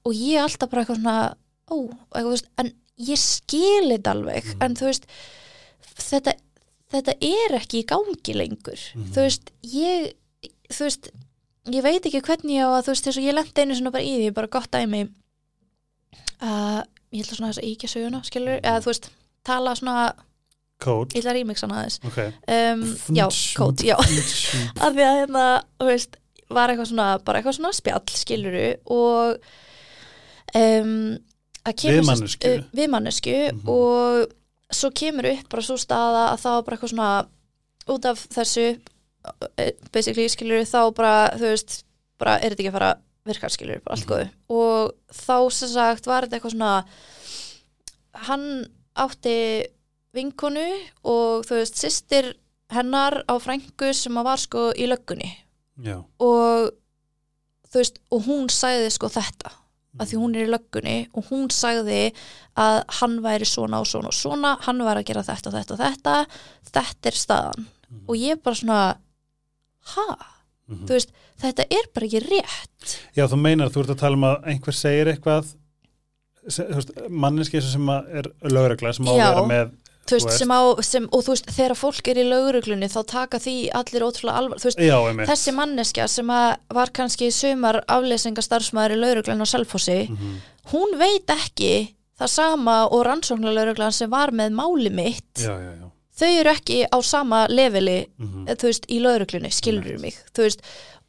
[SPEAKER 2] og ég er alltaf bara eitthvað svona, ó, eitthvað, þú veist, en ég skil þetta alveg
[SPEAKER 1] Mhm.
[SPEAKER 2] en þú veist þetta, þetta er ekki í gangi lengur
[SPEAKER 1] Mhm.
[SPEAKER 2] þú veist, ég þú veist, ég veit ekki hvernig ég á að þú veist, þess að ég lendi einu svona bara í því bara gott dæmi að ég ætla svona að íkja söguna skilur, eða þú veist, tala svona
[SPEAKER 1] Code
[SPEAKER 2] ég ætla að remixa hana aðeins
[SPEAKER 1] Ok
[SPEAKER 2] um, já, kót, já af því að hérna, þú veist var eitthvað svona, bara eitthvað svona spjall skiluru og um, að kemur
[SPEAKER 1] Við
[SPEAKER 2] sem-
[SPEAKER 1] manneskju.
[SPEAKER 2] uh, við mannesku
[SPEAKER 1] Mhm.
[SPEAKER 2] og svo kemur upp bara svo staða að var bara eitthvað svona út af þessu uh, basically skiluru þá bara þú veist, bara er þetta ekki að fara virkar skiluru, bara allt
[SPEAKER 1] Mhm.
[SPEAKER 2] góðu og þá sem sagt var þetta eitthvað svona hann átti vinkonu og þú veist, systir hennar á frængu sem að var sko í löggunni.
[SPEAKER 1] Já.
[SPEAKER 2] Og þú veist, og hún sagði sko þetta að því hún er í löggunni og hún sagði að hann væri svona og svona og svona hann væri að gera þetta og þetta og þetta þetta er staðan.
[SPEAKER 1] Mhm.
[SPEAKER 2] og ég bara svona ha,
[SPEAKER 1] Mhm.
[SPEAKER 2] þú veist, þetta er bara ekki rétt.
[SPEAKER 1] Já, þú meinar, þú ert að tala um að einhver segir eitthvað se- þú veist, manneski sem er lögregla sem á að vera með
[SPEAKER 2] þú veist, sem á, sem, og þú veist, þegar fólk er í lögreglunni þá taka því allir ótrúlega alvar þú veist,
[SPEAKER 1] Já,
[SPEAKER 2] þessi manneskja sem var kannski sumar afleysingastarfsmæður í lauruglan á Selfossi,
[SPEAKER 1] Mhm.
[SPEAKER 2] hún veit ekki það sama og rannsóknarlauruglan sem var með máli mitt.
[SPEAKER 1] Já, já, já.
[SPEAKER 2] Þau eru ekki á sama leveli
[SPEAKER 1] Mhm.
[SPEAKER 2] þú veist, í lauruglunni, skilur mig? Þú veist,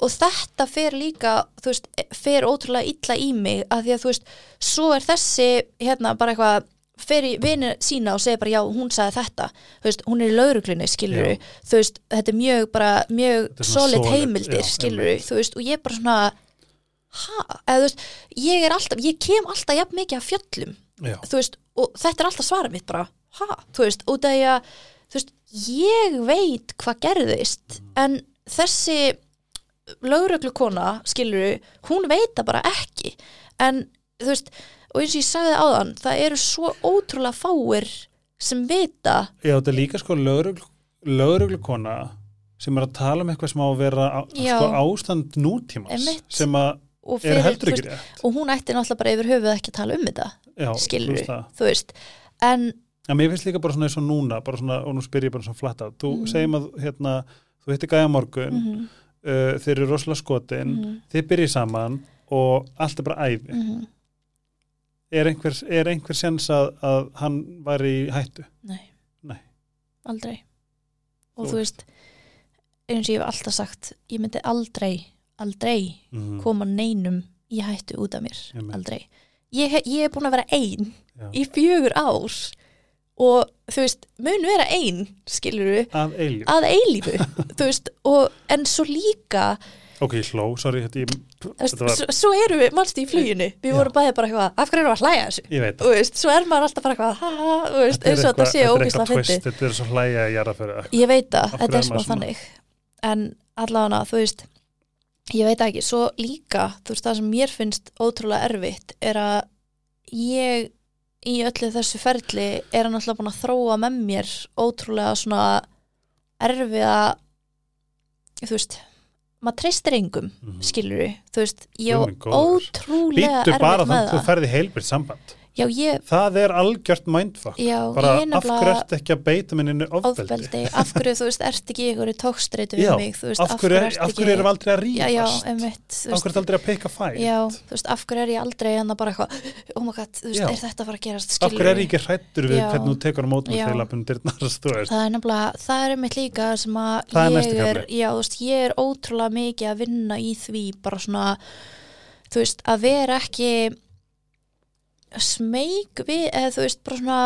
[SPEAKER 2] og þetta fer líka þú veist, fer ótrúlega illa í mig að því að þú veist, svo er þessi hérna bara eitthvað fer í vinir sína og segir bara já, hún sagði þetta. Þú veist, hún er í lauruglunni, skilur
[SPEAKER 1] Já.
[SPEAKER 2] þú veist, þetta er mjög bara, mjög
[SPEAKER 1] er
[SPEAKER 2] solid heimildir,
[SPEAKER 1] já,
[SPEAKER 2] skilur
[SPEAKER 1] einmitt.
[SPEAKER 2] þú veist, og ég bara svona ha, eða þú veist, ég er alltaf ég kem alltaf jafn mikið af fjöllum.
[SPEAKER 1] Já,
[SPEAKER 2] þú veist, og þetta er alltaf svarað mitt bara, ha, þú veist, út af því að þú veist, ég veit hvað gerðist, en þessi lögreglukona skilur, hún veit það bara ekki. En þú veist og eins og ég sagði áðan, það eru svo ótrúlega fáir sem vita.
[SPEAKER 1] Já þetta er líka sko lögreglu, lögreglukona sem er að tala um eitthvað sem á að vera á, sko, ástand
[SPEAKER 2] Einmitt.
[SPEAKER 1] sem að er heldur ekki rétt.
[SPEAKER 2] og hún ætti náttúrulega bara yfir höfuð ekki að tala um þetta
[SPEAKER 1] Já,
[SPEAKER 2] skilur,
[SPEAKER 1] þú veist
[SPEAKER 2] þú veist. En
[SPEAKER 1] Já, mér finnst líka bara svona eins og núna bara svona, og nú spyr ég bara svona flatt af þú
[SPEAKER 2] Mhm.
[SPEAKER 1] segjum að hérna, þú hittir gæja morgun
[SPEAKER 2] mm
[SPEAKER 1] uh, þeir eru rosalega skotin
[SPEAKER 2] -hmm,
[SPEAKER 1] þið byrjið saman og allt er bara æfi
[SPEAKER 2] mm
[SPEAKER 1] er einhver, er einhver sens að, að hann var í hættu?
[SPEAKER 2] Nei,
[SPEAKER 1] Nei.
[SPEAKER 2] aldrei. Og
[SPEAKER 1] Þú
[SPEAKER 2] þú veist eins og ég hef alltaf sagt ég myndi aldrei, aldrei
[SPEAKER 1] mm.
[SPEAKER 2] koma neinum í hættu út af mér.
[SPEAKER 1] Einmitt.
[SPEAKER 2] aldrei. Ég, ég er búin að vera ein
[SPEAKER 1] Já.
[SPEAKER 2] í fjögur ár og þú veist, mun vera ein skilur
[SPEAKER 1] að eilíf
[SPEAKER 2] að eilífu þú veist, og en svo líka
[SPEAKER 1] ok, ég hló, sorry þetta, ég, þetta var,
[SPEAKER 2] svo, svo erum við, mannstu í fluginu. Við
[SPEAKER 1] Já.
[SPEAKER 2] vorum bæði bara eitthvað, af hverju erum við að hlæja þessu?
[SPEAKER 1] Ég veit
[SPEAKER 2] þú veist, svo er maður alltaf bara eitthvað veist, eins og þetta sé
[SPEAKER 1] þetta er
[SPEAKER 2] ógislega
[SPEAKER 1] eitthvað
[SPEAKER 2] fyndi
[SPEAKER 1] þetta er svo hlæja að gera fyrir
[SPEAKER 2] ég veit það, þetta
[SPEAKER 1] er
[SPEAKER 2] er smá þannig. En allavega, þú veist ég veit ekki, svo líka þú veist, það sem mér finnst ótrúlega erfitt er að ég í öllu þessu ferli er hann alltaf búin að þróa með mér ótrúlega svona erfiða þú veist maður treystir engum,
[SPEAKER 1] Mhm.
[SPEAKER 2] skilur þú veist, ég
[SPEAKER 1] Guð
[SPEAKER 2] á
[SPEAKER 1] minn góður.
[SPEAKER 2] ótrúlega
[SPEAKER 1] Býttu bara
[SPEAKER 2] með
[SPEAKER 1] þannig að þú
[SPEAKER 2] það
[SPEAKER 1] ferði heilbyrð samband
[SPEAKER 2] já, ég,
[SPEAKER 1] það er algjört mindfuck.
[SPEAKER 2] Já,
[SPEAKER 1] bara
[SPEAKER 2] ég
[SPEAKER 1] af hverju ertu ekki að beita minninu ofbeldi,
[SPEAKER 2] ofbeldi, af hverju, þú veist, ert ekki í einhverju tókstreitu við
[SPEAKER 1] Já,
[SPEAKER 2] mig, þú veist,
[SPEAKER 1] af hverju,
[SPEAKER 2] ertu
[SPEAKER 1] af hverju erum aldrei að
[SPEAKER 2] já, já, einmitt, þú veist,
[SPEAKER 1] hverju ertu aldrei að peka fæt?
[SPEAKER 2] Já, þú veist, af hverju er ég aldrei en bara eitthvað, oh my god, þú veist,
[SPEAKER 1] Já.
[SPEAKER 2] er þetta að fara að gerast,
[SPEAKER 1] af hverju er ég ekki hrættur við hvernig þú tekur á mótum
[SPEAKER 2] Já.
[SPEAKER 1] og þeilapun dyrnar þú veist,
[SPEAKER 2] Það er nefnilega, það er smeyk við, eða þú veist, bara svona,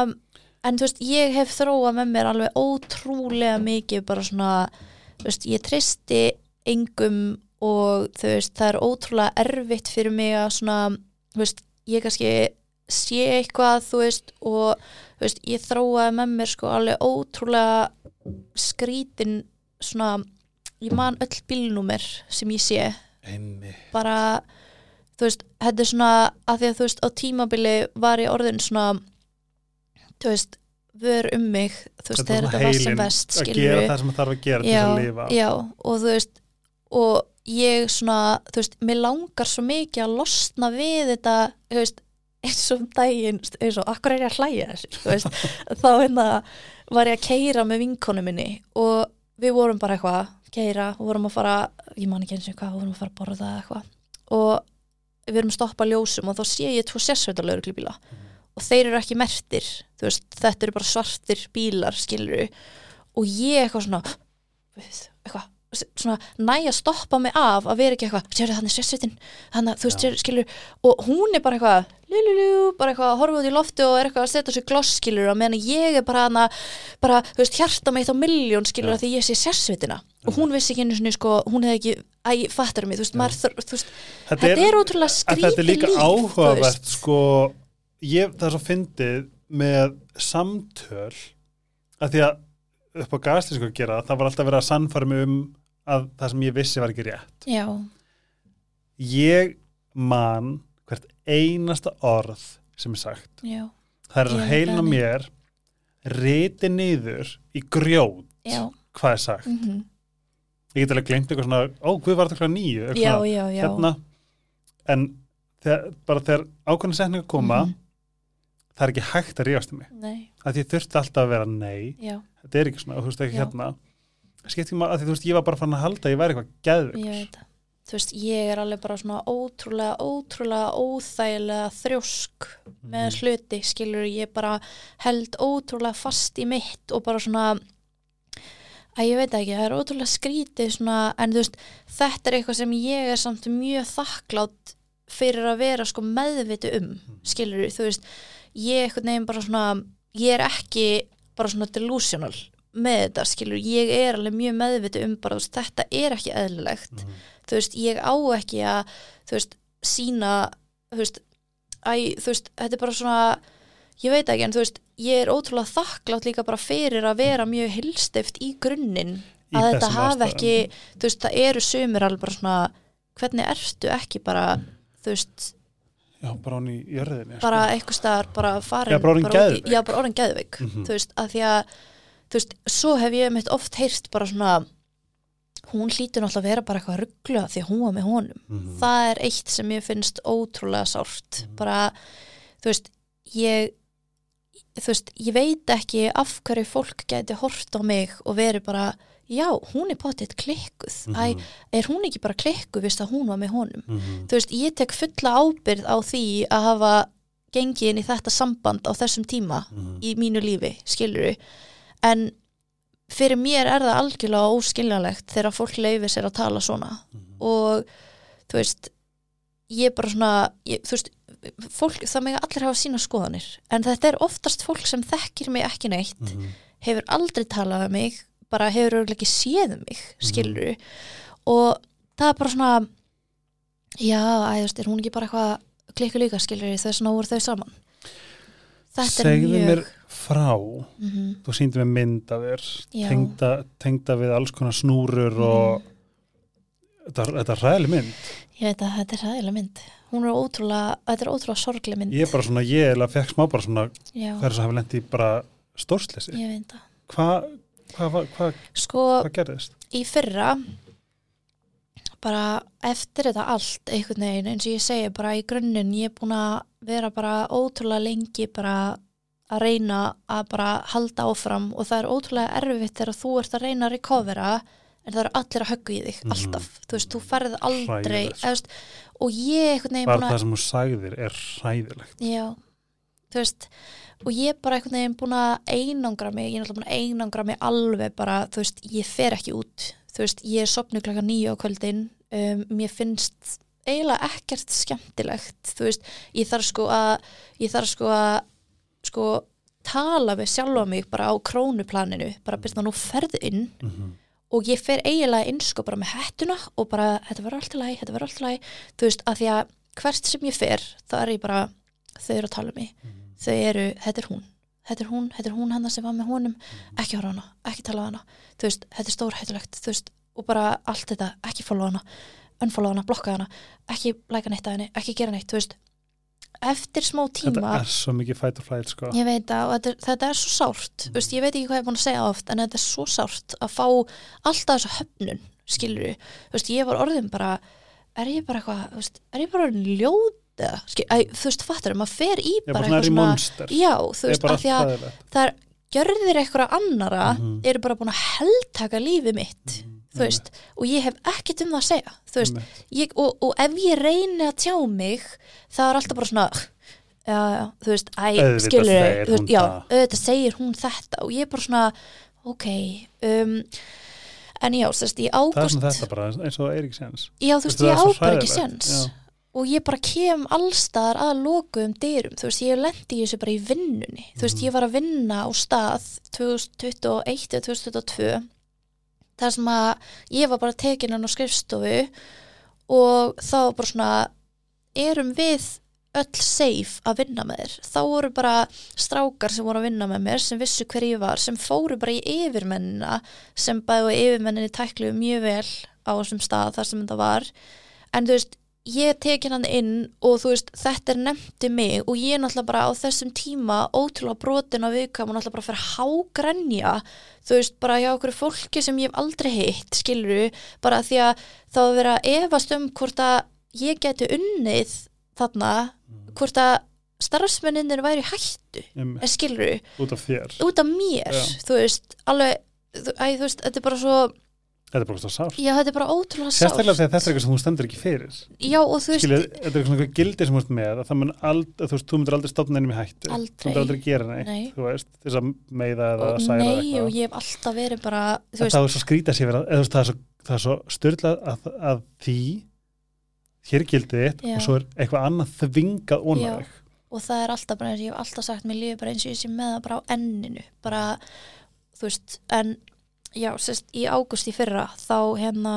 [SPEAKER 2] en þú veist, ég hef þróað með mér alveg ótrúlega mikið, bara svona, þú veist, ég tristi engum og þú veist, það er ótrúlega erfitt fyrir mig að svona, þú veist, ég kannski sé eitthvað, þú veist, og þú veist, ég þróaði með mér sko alveg ótrúlega skrítin svona, ég man öll bílnúmer sem ég sé.
[SPEAKER 1] Einmi
[SPEAKER 2] bara, þú veist, þetta er svona að því að þú veist, á tímabili var ég orðin svona þú veist, vör um mig þú veist, þegar þetta var sem vest
[SPEAKER 1] að gera það sem það þarf að gera til
[SPEAKER 2] já,
[SPEAKER 1] þess að lifa.
[SPEAKER 2] já, og þú veist og ég svona, þú veist, mér langar svo mikið að losna við þetta, þú veist, eins og um daginn, eins og, akkur er ég að hlæja þessu, þú veist, þá hérna var ég að keira með vinkonu minni og við vorum bara eitthvað, keira, og vorum að fara, ég man ekki eins og hvað, vorum að fara að borða eitthvað. Og við erum að stoppa ljósum og þá sé ég tvo sérsveitarlaugur bíla og þeir eru ekki mertir, þú veist, þetta eru bara svartir bílar, skilur og ég eitthvað svona, við, eitthvað, svona næ að stoppa mig af að vera ekki eitthvað, sérðu þannig sérsveitin þannig að þú veist, sér, skilur og hún er bara eitthvað, lululu, bara eitthvað að horfa út í lofti og er eitthvað að setja sér gloss skilur og meðan ég er bara hana bara, þú veist, hjarta meitt á milljón skilur að því ég sé sérsveitina. Og hún vissi ekki einu sinni, sko, hún hefði ekki æ, fattar mig, þú veist, maður, þú veist þetta er, ótrúlega
[SPEAKER 1] að
[SPEAKER 2] skrítið
[SPEAKER 1] þetta er líka
[SPEAKER 2] líf,
[SPEAKER 1] áhugavert sko, ég, það er svo fyndið með samtöl að því að upp á gastísku að gera það var alltaf verið að sannfæra mig um að það sem ég vissi var ekki rétt.
[SPEAKER 2] Já,
[SPEAKER 1] ég man hvert einasta orð sem er sagt.
[SPEAKER 2] Já,
[SPEAKER 1] það er að heilna mér riti niður í grjót
[SPEAKER 2] já.
[SPEAKER 1] hvað er sagt.
[SPEAKER 2] Mm
[SPEAKER 1] ég get alveg glemt eitthvað svona, ó, hvað var þetta klá nýju hérna. En þegar, bara þegar ákveðin setninga koma
[SPEAKER 2] Mhm.
[SPEAKER 1] það er ekki hægt að rífast um mig.
[SPEAKER 2] Nei,
[SPEAKER 1] að því þurfti alltaf að vera nei.
[SPEAKER 2] Já,
[SPEAKER 1] þetta er ekki svona, þú veist ekki
[SPEAKER 2] Já.
[SPEAKER 1] hérna. Skipt ekki maður, að því þú veist, ég var bara fann að halda ég væri eitthvað
[SPEAKER 2] ég það. Þú veist, ég er alveg bara svona ótrúlega, ótrúlega óþægilega þrjósk með
[SPEAKER 1] Mhm.
[SPEAKER 2] hluti, skilur ég bara held ótrúlega fast í mitt og bara svona að ég veit ekki, það er ótrúlega skrítið svona, en þú veist, þetta er eitthvað sem ég er samt mjög þakklátt fyrir að vera sko meðviti um skilur þú veist, ég eitthvað nefn bara svona, ég er ekki bara svona delusional með þetta skilur, ég er alveg mjög meðviti um bara, þú veist, þetta er ekki eðlilegt
[SPEAKER 1] Mhm.
[SPEAKER 2] þú veist, ég á ekki að þú veist, sína þú veist, æ, þú veist, þetta er bara svona ég veit ekki, en þú veist ég er ótrúlega þakklátt líka bara fyrir að vera mjög hilstift í grunninn að þetta
[SPEAKER 1] aðstæðum.
[SPEAKER 2] ekki þú veist, það eru sumir alveg bara svona hvernig ertu ekki bara þú veist,
[SPEAKER 1] já, bara hún í jörðinni
[SPEAKER 2] bara eitthvað staðar bara farin
[SPEAKER 1] Já, bara orðin geðveik.
[SPEAKER 2] já, bara orðin geðveik,
[SPEAKER 1] Mhm.
[SPEAKER 2] þú veist, að því að þú veist, svo hef ég mitt oft heyrt bara svona hún hlýtur náttúrulega að vera bara eitthvað rugglu því hún var með honum
[SPEAKER 1] Mhm.
[SPEAKER 2] það er eitt sem ég finnst ótrúlega sárt bara, þú veist ég þú veist, ég veit ekki af hverju fólk gæti hort á mig og verið bara, já, hún er potið klikkuð, æ,
[SPEAKER 1] Mhm.
[SPEAKER 2] er hún ekki bara klikkuð vist að hún var með honum
[SPEAKER 1] Mhm.
[SPEAKER 2] þú veist, ég tek fulla ábyrð á því að hafa gengið inn í þetta samband á þessum tíma
[SPEAKER 1] Mhm.
[SPEAKER 2] í mínu lífi, skiluru en fyrir mér er það algjörlega óskiljanlegt þegar fólk leifir sér að tala svona
[SPEAKER 1] Mhm.
[SPEAKER 2] og þú veist ég bara svona ég, þú veist, fólk, það mega allir hafa sína skoðanir en þetta er oftast fólk sem þekkir mig ekki neitt
[SPEAKER 1] Mhm.
[SPEAKER 2] hefur aldrei talað um mig bara hefur örugglega ekki séð um mig
[SPEAKER 1] Mhm.
[SPEAKER 2] skilur og það er bara svona já, æ, þú veist, er hún ekki bara eitthvað klikku líka skilur þess vegna voru þau saman? Þetta er
[SPEAKER 1] segðu
[SPEAKER 2] mjög
[SPEAKER 1] mér frá.
[SPEAKER 2] Mm
[SPEAKER 1] þú síndi mér mynd af þér tengda, tengda við alls konar snúrur og þetta, þetta er ræðileg mynd.
[SPEAKER 2] Ég veit að þetta er ræðilega mynd. Hún er ótrúlega, þetta er ótrúlega sorgleg mynd.
[SPEAKER 1] Ég er bara svona, ég eða fekk smá bara svona
[SPEAKER 2] já,
[SPEAKER 1] hver sem lent í bara stórslesi
[SPEAKER 2] ég veit það.
[SPEAKER 1] Hvað hva, hva,
[SPEAKER 2] sko,
[SPEAKER 1] hva gerðist?
[SPEAKER 2] í fyrra bara eftir þetta allt einhvern veginn eins og ég segi bara í grunninn ég er búin að vera bara ótrúlega lengi bara að reyna að bara halda áfram og það er ótrúlega erfitt þegar þú ert að reyna að recovera en það eru allir að höggu í þig,
[SPEAKER 1] Mhm.
[SPEAKER 2] alltaf þú veist, þú ferð aldrei eða, veist, og ég einhvern veginn
[SPEAKER 1] bara það sem þú sagðir er hræðilegt
[SPEAKER 2] já, þú veist og ég er bara einhvern veginn búin að einangra mig, ég er náttúrulega búin að einangra mig alveg bara, þú veist, ég fer ekki út. Þú veist, ég er sopnu klokka nýju á kvöldin. Um, mér finnst eiginlega ekkert skemmtilegt þú veist, ég þarf sko að ég þarf sko að sko tala við sjálfa mig bara á krónuplaninu, bara byrja nú ferð inn.
[SPEAKER 1] Mm -hmm.
[SPEAKER 2] og ég fer eiginlega inn sko bara með hettuna og bara þetta verður allt í lagi, þetta verður allt í lagi. Þú veist, að því að hvert sem ég fer þá er ég bara, þau eru að tala um mig þau eru, þetta er hún. Þetta er hún, þetta er hún hann sem var með honum. Ekki horfa hana, ekki tala hana. Þú veist, þetta er stór hættulegt, þú veist og bara allt þetta, ekki follow hana unfollow hana, blokka hana, ekki læka neitt að henni, ekki gera neitt, þú veist. Eftir smá
[SPEAKER 1] þetta
[SPEAKER 2] tíma
[SPEAKER 1] er svo mikið fight or flight sko.
[SPEAKER 2] Ég veit að þetta, er- þetta er svo sárt mm. veist, ég veit ekki hvað ég er búin að segja oft en þetta er svo sárt að fá alltaf þessu höfnun skilur við, ég var orðin bara er ég bara eitthvað, þú veist, er ég bara orðin ljót eða, þú veist, fattur maður fer í
[SPEAKER 1] er
[SPEAKER 2] bara
[SPEAKER 1] bara svona er
[SPEAKER 2] já, þú
[SPEAKER 1] er
[SPEAKER 2] veist, af því að það er gjörðir eitthvað annara
[SPEAKER 1] Mhm.
[SPEAKER 2] eru bara búin að heldtaka lífið mitt
[SPEAKER 1] Mhm.
[SPEAKER 2] þú veist, og ég hef ekkert um það að segja þú veist, ég, og, og ef ég reyni að tjá mig það er alltaf bara svona já, já, þú veist, æ, skilur þú veist, já,
[SPEAKER 1] það.
[SPEAKER 2] auðvitað segir hún þetta og ég er bara svona, ok um, en já, þú veist, í
[SPEAKER 1] það er svona þetta bara eins og Eirík Séns
[SPEAKER 2] já, þú veist,
[SPEAKER 1] það
[SPEAKER 2] ég
[SPEAKER 1] er
[SPEAKER 2] á bara ekki séns. Og ég bara kem allstaðar að lokuðum dyrum, þú veist, ég lendi í þessu bara í vinnunni, þú veist, ég var að vinna á stað 2021 eða 2022 þar sem að ég var bara tekin hann á skrifstofu og þá bara svona erum við öll safe að vinna með þér. Þá voru bara strákar sem voru að vinna með mér sem vissu hver ég var, sem fóru bara í yfirmennina sem bæði og yfirmenninni tækluðu mjög vel á þessum stað þar sem þetta var. En þú veist, ég tekin hann inn og þú veist, þetta er nefndi mig og ég er náttúrulega bara á þessum tíma ótrúlega brotin á viðkvæm og náttúrulega bara fyrir hágrenja þú veist, bara hjá okkur fólki sem ég hef aldrei hitt, skiluru bara því að þá að vera efast um hvort að ég geti unnið þarna, hvort að starfsmenninir væri hættu
[SPEAKER 1] um,
[SPEAKER 2] en skiluru,
[SPEAKER 1] út af þér.
[SPEAKER 2] út af mér
[SPEAKER 1] Já.
[SPEAKER 2] þú veist, alveg æ, þú veist, þetta er bara svo
[SPEAKER 1] þetta er bara svo sárt
[SPEAKER 2] já, þetta er bara ótrúlega
[SPEAKER 1] sérstaklega
[SPEAKER 2] sárt
[SPEAKER 1] þegar þetta er eitthvað sem þú stendur ekki fyrir.
[SPEAKER 2] Já, og þú veist,
[SPEAKER 1] Skilja, þetta er eitthvað svona gildi sem þú ert með að það mun aldrei, þú veist, þú myndir aldrei stofna einum í hættu.
[SPEAKER 2] Aldrei.
[SPEAKER 1] þú myndir aldrei. gera neitt,
[SPEAKER 2] Nei.
[SPEAKER 1] þú veist þess að meiða eða
[SPEAKER 2] og
[SPEAKER 1] særa
[SPEAKER 2] nei,
[SPEAKER 1] eitthvað.
[SPEAKER 2] og ég hef alltaf verið bara þú veist,
[SPEAKER 1] það er svo skrítið sér eða, þú veist, það er svo, svo styrlað að, að því hér gildið þitt
[SPEAKER 2] Já.
[SPEAKER 1] og svo er eitthvað
[SPEAKER 2] og það er alltaf bara eins og ég hef alltaf sagt mér lífið bara eins og ég sé með það bara á enninu. Bara, þú veist, en já, sérst, í águst í fyrra þá hérna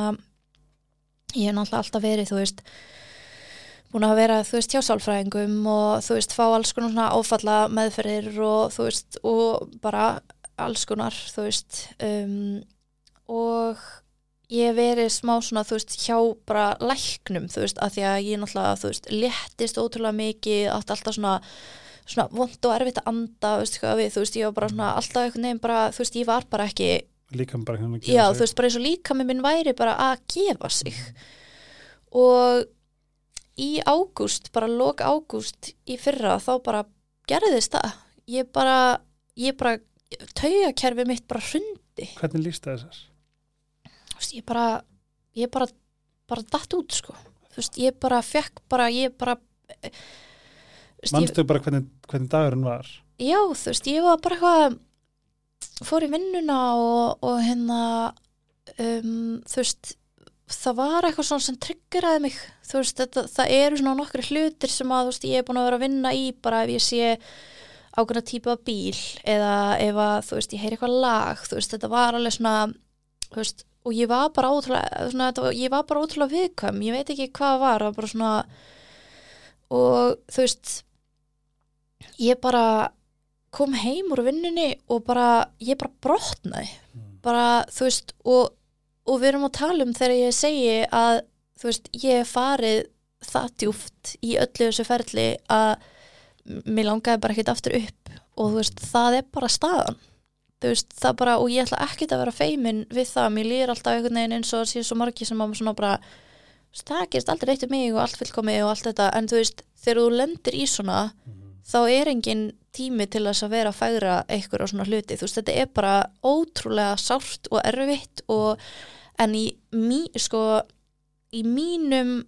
[SPEAKER 2] ég hef náttúrulega alltaf verið, þú veist búin að vera, þú veist, hjá sálfræðingum og þú veist, fá alls konar svona áfalla meðferðir og þú veist og bara alls konar þú veist um, og ég verið smá svona, þú veist, hjá bara læknum, þú veist, að því að ég náttúrulega, þú veist, léttist ótrúlega mikið, átti alltaf svona svona vond og erfitt að anda, veist hvað við, þú veist, ég var bara svona alltaf einhvern veginn bara, þú veist, ég var bara ekki
[SPEAKER 1] líka bara hérna að
[SPEAKER 2] já,
[SPEAKER 1] gefa
[SPEAKER 2] þú veist, bara eins og líka með minn væri bara að gefa sig. Og í ágúst, bara lok ágúst í fyrra, þá bara gerðist það, ég bara ég bara, taugakerfi mitt bara hrundi,
[SPEAKER 1] hvernig líst það þessar?
[SPEAKER 2] þú veist, ég bara ég bara, bara datt út sko, þú veist, ég bara fekk bara, ég bara ég-
[SPEAKER 1] Manstu bara hvernig, hvernig dagurinn var?
[SPEAKER 2] já, þú veist, ég var bara eitthvað fór í vinnuna og, og hérna um, þú veist það var eitthvað svona sem tryggeraði mig. Þú veist, þetta, það eru svona nokkri hlutir sem að, þú veist, ég er búin að vera að vinna í bara ef ég sé ákveðna típa bíl eða ef að, þú veist, ég heyri eitthvað lag, þú veist, þetta var alveg svona þú veist, og ég var bara ótrúlega svona, var- ég var bara ótrúlega viðkvæm. Ég veit ekki hvað var, það var bara svona og þú veist ég bara kom heim úr vinnunni og bara, ég bara brotnaði. Bara, þú veist, og, og við erum að tala um þegar ég segi að, þú veist, ég farið það djúft í öllu þessu ferli að mér langaði bara ekkert aftur upp og þú veist, það er bara staðan. Þú veist, það bara, og ég ætla ekkert að vera feimin við það, mér líður alltaf einhvern veginn eins og sé svo margi sem að svona bara það gerist aldrei eitt um mig og allt fullkomið og allt þetta. En þú veist, þegar þú lendir í svona þá er engin tími til þess að vera að fægra einhver á svona hluti. Þú veist, þetta er bara ótrúlega sárt og erfitt og en í, mí, sko, í mínum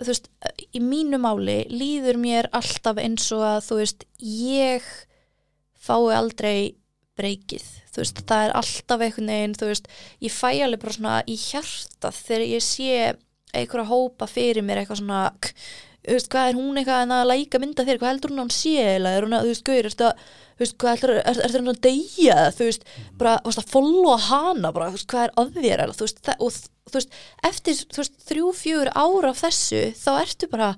[SPEAKER 2] þú veist, í mínu máli líður mér alltaf eins og að þú veist, ég fái aldrei breykið, þú veist, það er alltaf einhvern veginn, þú veist, ég fæ alveg bara svona í hjartað þegar ég sé einhverja hópa fyrir mér eitthvað svona þú veist, hvað er hún eitthvað en að læka mynda þér, hvað heldur hún að hún sé eða er hún að, þú veist, að þú veist, hvað heldur, er, það að deyja þú veist, bara, þú veist, að followa hana bara, þú veist, hvað er að þér þú veist, það, og þú veist, eftir, þú veist, þrjú, fjúr ára af þessu, þá ertu bara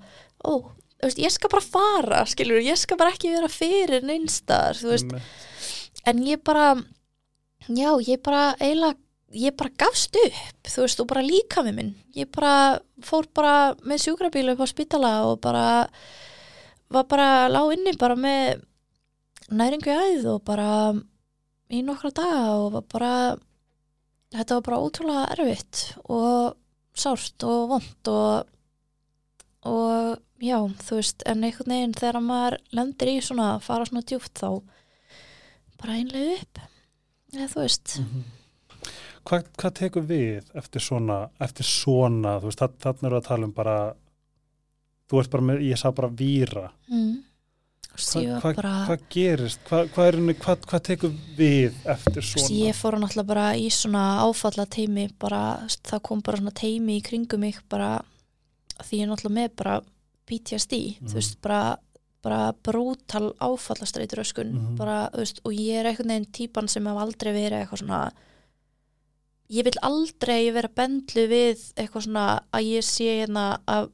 [SPEAKER 2] ó, þú veist, ég skal bara fara, skilur ég skal bara ekki vera fyrir neinstar, þú veist, en ég bara já, ég bara eiginlega ég bara gafst upp, þú veist, og bara líka með minn, ég bara fór bara með sjúkrabílu upp á spítala og bara var bara lág inni bara með næringu í æð og bara í nokkra daga og var bara þetta var bara ótrúlega erfitt og sárt og vond og og já, þú veist, en einhvern veginn þegar maður lendir í svona, fara svona djúpt þá bara einlega upp eða þú veist
[SPEAKER 1] Mhm. Hvað, hvað tekur við eftir svona, eftir svona, þú veist, þa- þarna eru að tala um bara, þú ert bara með, ég sá bara víra.
[SPEAKER 2] mm. Veist,
[SPEAKER 1] Hva, hvað,
[SPEAKER 2] bara
[SPEAKER 1] hvað gerist? Hvað, hvað, henni- hvað, hvað tekur við eftir svona?
[SPEAKER 2] ég fór náttúrulega bara í svona áfalla teimi bara, það kom bara svona teimi í kringum mig bara því ég er náttúrulega með bara PTSD
[SPEAKER 1] Mhm.
[SPEAKER 2] þú veist, bara, bara brútal áfallastreitur öskun
[SPEAKER 1] Mhm.
[SPEAKER 2] bara, þú veist, og ég er einhvern veginn típan sem hef aldrei verið eitthvað svona ég vil aldrei vera bendlu við eitthvað svona að ég sé hérna að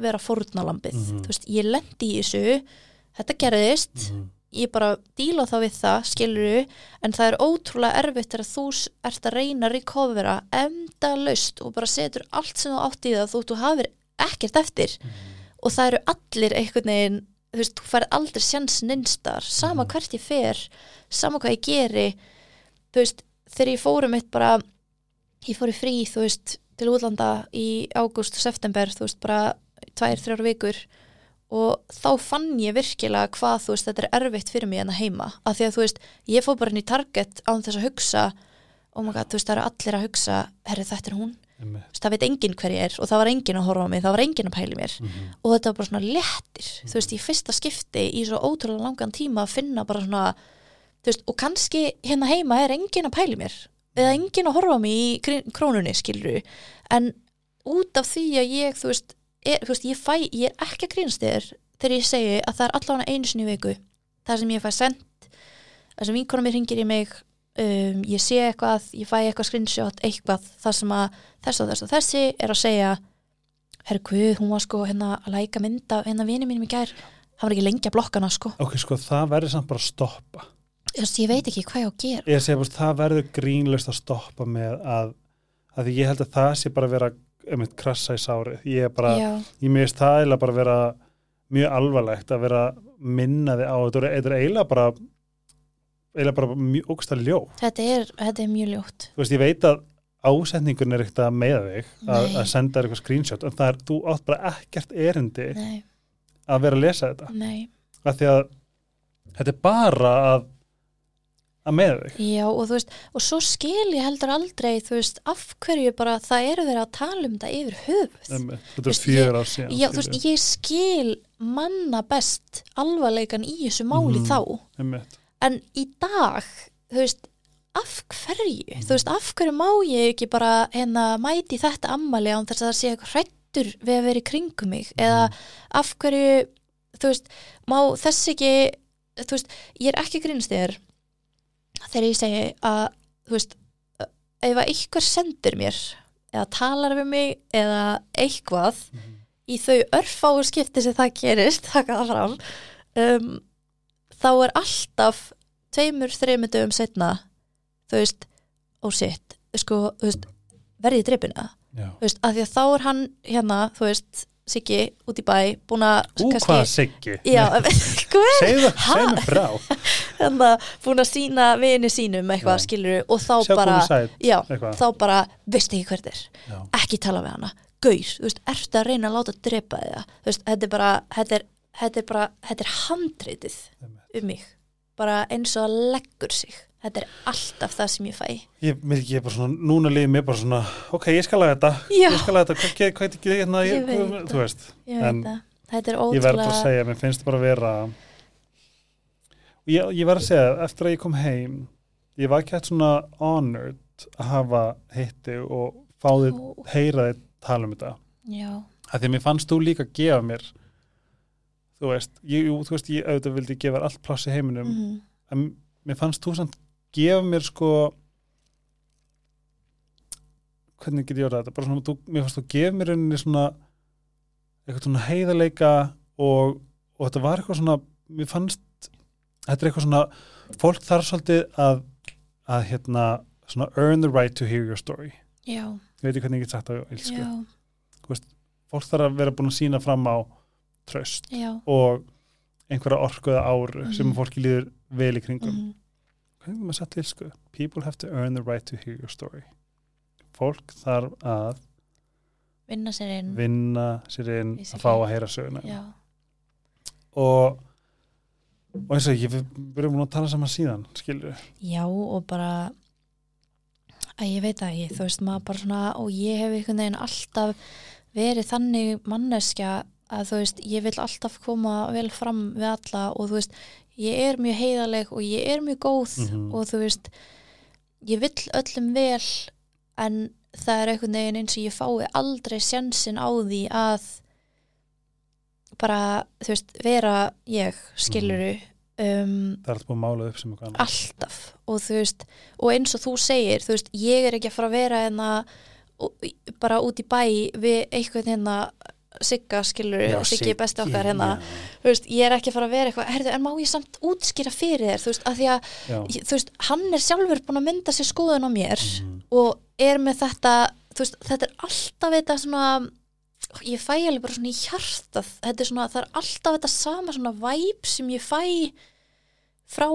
[SPEAKER 2] vera fórnalambið,
[SPEAKER 1] Mhm.
[SPEAKER 2] þú veist, ég lendi í þessu þetta gerðist
[SPEAKER 1] Mhm.
[SPEAKER 2] ég bara díla þá við það, skiluru en það er ótrúlega erfitt þegar þú ert að reyna að recovera enda laust og bara setur allt sem þú átt í það þú, þú hafir ekkert eftir og það eru allir einhvern veginn þú veist, þú færð aldrei sjans nynnstar sama
[SPEAKER 1] Mhm.
[SPEAKER 2] hvert ég fer, sama hvað ég geri þú veist, þegar ég fórum eitt bara ég fór í frí, þú veist, til útlanda í ágúst og september, þú veist, bara tvær, þrjár vikur. Og þá fann ég virkilega hvað þú veist, þetta er erfitt fyrir mig en að heima. Af því að þú veist, ég fór bara inn í target án þess að hugsa, oh my god, þú veist, það eru allir að hugsa, herri þetta er hún. Þú veist, það veit enginn hver ég er og það var enginn að horfa á mig, það var enginn að pæli mér.
[SPEAKER 1] Mhm.
[SPEAKER 2] og þetta var bara svona léttir. Þú veist, í fyrsta skipti í svo ótrúlega langan tíma að finna bara svona þú veist, og kannski hérna heima er enginn að pæli mér eða enginn að horfa á mig í krónunni skilru, en út af því að ég, þú veist, er, þú veist ég, fæ, ég er ekki að grínast þér þegar ég segi að það er allavega einu sinni viku það sem ég fæ sendt það sem vinkona mér ringir í mig um, ég sé eitthvað, ég fæ eitthvað screenshot eitthvað, það sem að þess og þess og þessi er að segja herru guð, hún var sko hérna að læka mynda hérna vini mínum í gær. Hann var ekki lengi að blokkana sko.
[SPEAKER 1] Ok, sko, það verður samt bara að stoppa.
[SPEAKER 2] Ég veit ekki hvað ég á að gera.
[SPEAKER 1] Ég segi það verður grínlust að stoppa með að, að ég held að það sé bara að vera, einmitt, krassa í sárið. Ég er bara,
[SPEAKER 2] já,
[SPEAKER 1] ég meðist það eiginlega bara að vera mjög alvarlegt að vera minnaði á þetta er- þetta er eiginlega bara eiginlega bara mjög ógstæð ljó
[SPEAKER 2] þetta er, þetta er mjög ljótt.
[SPEAKER 1] Þú veist, ég veit að ásetningun er ekkert að meða þig að, að senda þér eitthvað screenshot en það er, þú átt bara ekkert erindi
[SPEAKER 2] nei,
[SPEAKER 1] að vera að lesa þetta.
[SPEAKER 2] Nei,
[SPEAKER 1] af því að þetta er bara að að meða þig.
[SPEAKER 2] Já og þú veist og svo skil ég heldur aldrei þú veist, af hverju bara það eru þeirra að tala um það yfir höfuð.
[SPEAKER 1] Einmitt. þetta er fjögur ár síðan
[SPEAKER 2] já, þú veist, ég skil manna best alvarleikan í þessu máli
[SPEAKER 1] Mhm.
[SPEAKER 2] þá.
[SPEAKER 1] Einmitt.
[SPEAKER 2] en í dag, þú veist af hverju, þú veist, af hverju má ég ekki bara hérna mæti þetta ammali án þess að það sé eitthvað hrættur við að vera í kringum mig? Eða af hverju, þú veist má þess ekki, þú veist ég er ekki grínst þér þegar ég segi að, þú veist ef að einhver sendir mér eða talar við mig eða eitthvað
[SPEAKER 1] Mhm.
[SPEAKER 2] í þau örfáu skipti sem það gerist, taka það fram um, þá er alltaf tveimur, þreimur dögum setna þú veist, oh shit sko, þú veist, verði í dreipina þú veist, af því að þá er hann hérna, þú veist, Siggi út í bæ, búin að
[SPEAKER 1] Ú, hvað Siggi?
[SPEAKER 2] já, hvað
[SPEAKER 1] Segðu, mig frá.
[SPEAKER 2] Hérna, búin að sína vini sínum eitthvað,
[SPEAKER 1] Já.
[SPEAKER 2] skilur og þá
[SPEAKER 1] Sjá
[SPEAKER 2] bara,
[SPEAKER 1] sæt
[SPEAKER 2] já, þá bara veist ekki hvert er,
[SPEAKER 1] Já.
[SPEAKER 2] ekki tala við hana. Gaur, þú veist, ertu að reyna að láta drepa þig það, þú veist, þetta er bara þetta er, þetta er bara, þetta er handreitið um mig, bara eins og að leggur sig, þetta er alltaf það sem ég fæ.
[SPEAKER 1] Ég, mér, ég er bara svona, núna liðið mér bara svona ok, ég skal laga þetta,
[SPEAKER 2] Já.
[SPEAKER 1] ég skal laga þetta. Hvað, hvað, hvað, hvað, hérna,
[SPEAKER 2] Ég
[SPEAKER 1] ég,
[SPEAKER 2] veit það. ég veit það, þetta er
[SPEAKER 1] ég verð bara að
[SPEAKER 2] ótrúlega
[SPEAKER 1] segja mér finnst bara að vera ég, ég verð að segja, eftir að ég kom heim ég var ekki hægt svona honored að hafa hitti og fá þið,
[SPEAKER 2] Ó.
[SPEAKER 1] heyra þið tala um þetta.
[SPEAKER 2] Já,
[SPEAKER 1] að því að mér fannst þú líka að gefa mér þú veist, ég, þú veist ég auðvitað vildi gefa allt pláss í heiminum
[SPEAKER 2] mm
[SPEAKER 1] en mér fannst þú samt gefa mér sko hvernig get ég orðað þetta? Bara svona, þú, mér fannst þú gefa mér rauninni svona eitthvað svona heiðarleika og, og þetta var eitthvað svona mér fannst, þetta er eitthvað svona fólk þarf svolítið að að hérna, svona earn the right to hear your story,
[SPEAKER 2] já,
[SPEAKER 1] ég veit ekki hvernig ég get sagt það á ílsku,
[SPEAKER 2] já,
[SPEAKER 1] fólk þarf að vera búin að sína fram á tröst
[SPEAKER 2] já.
[SPEAKER 1] og einhverja orku eða áru sem
[SPEAKER 2] Mhm.
[SPEAKER 1] fólki líður vel í kringum.
[SPEAKER 2] Mhm,
[SPEAKER 1] hvernig maður satt til sko? People have to earn the right to hear your story. Fólk þarf að
[SPEAKER 2] vinna sér inn.
[SPEAKER 1] vinna sér inn að fá að heyra söguna. Og og eins og ég við erum búin að tala saman síðan skilur
[SPEAKER 2] já og bara að ég veit það ekki, þú veist maður bara svona og ég hef einhvern veginn alltaf verið þannig manneskja að þú veist, ég vil alltaf koma vel fram við alla og þú veist ég er mjög heiðaleg og ég er mjög góð
[SPEAKER 1] Mhm.
[SPEAKER 2] og þú veist ég vill öllum vel en það er einhvern veginn eins og ég fái aldrei sjansin á því að bara, þú veist, vera ég, skiluru um,
[SPEAKER 1] það er alltaf búin að mála upp sem eitthvað annað.
[SPEAKER 2] Alltaf. Og þú veist og eins og þú segir, þú veist, ég er ekki að fara að vera hérna og- bara út í bæ við eitthvað hérna Sigga skilur, Siggi er besti
[SPEAKER 1] Siggi,
[SPEAKER 2] okkar hérna.
[SPEAKER 1] Já,
[SPEAKER 2] þú veist, ég er ekki að fara að vera eitthvað herðu, en má ég samt útskýra fyrir þér? Þú veist, að því að, ég- þú veist, hann er sjálfur búin að mynda sér skoðun á mér
[SPEAKER 1] Mhm.
[SPEAKER 2] og er með þetta þú veist, þetta er alltaf þetta svona ég fæ alveg bara svona í hjartað. Þetta er svona, það er alltaf þetta sama svona væp sem ég fæ frá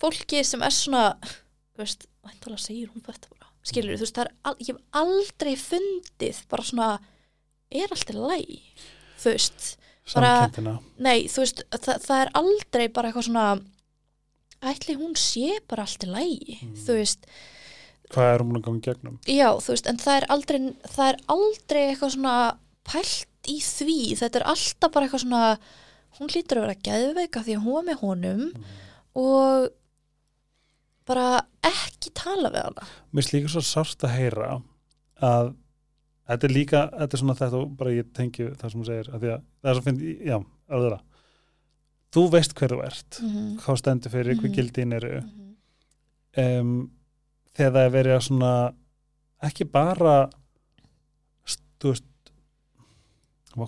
[SPEAKER 2] fólki sem er svona þú veist, væntalega segir hún þetta bara skilur, þú veist, það er, al- ég hef aldrei fundið bara svona er allt í læg þú veist, bara- nei, þú veist það, það er aldrei bara eitthvað svona ætli hún sé bara allt í lægi
[SPEAKER 1] Mm.
[SPEAKER 2] þú veist,
[SPEAKER 1] hvað er hún að ganga gegnum?
[SPEAKER 2] Já, þú veist en það er aldrei, það er aldrei eitthvað svona pælt í því. Þetta er alltaf bara eitthvað svona hún hlýtur að vera geðveika því að hún var með honum
[SPEAKER 1] Mhm.
[SPEAKER 2] og bara ekki tala við hana.
[SPEAKER 1] Mér líka svo sárt að heyra að þetta er líka, þetta er svona þetta og bara ég tengi það sem þú segir að að það er svo finn, já, það þú veist hver þú ert
[SPEAKER 2] mm -hmm.
[SPEAKER 1] hvað stendur fyrir, hvað
[SPEAKER 2] Mhm.
[SPEAKER 1] gildin eru um, þegar það er verið að svona ekki bara þú veist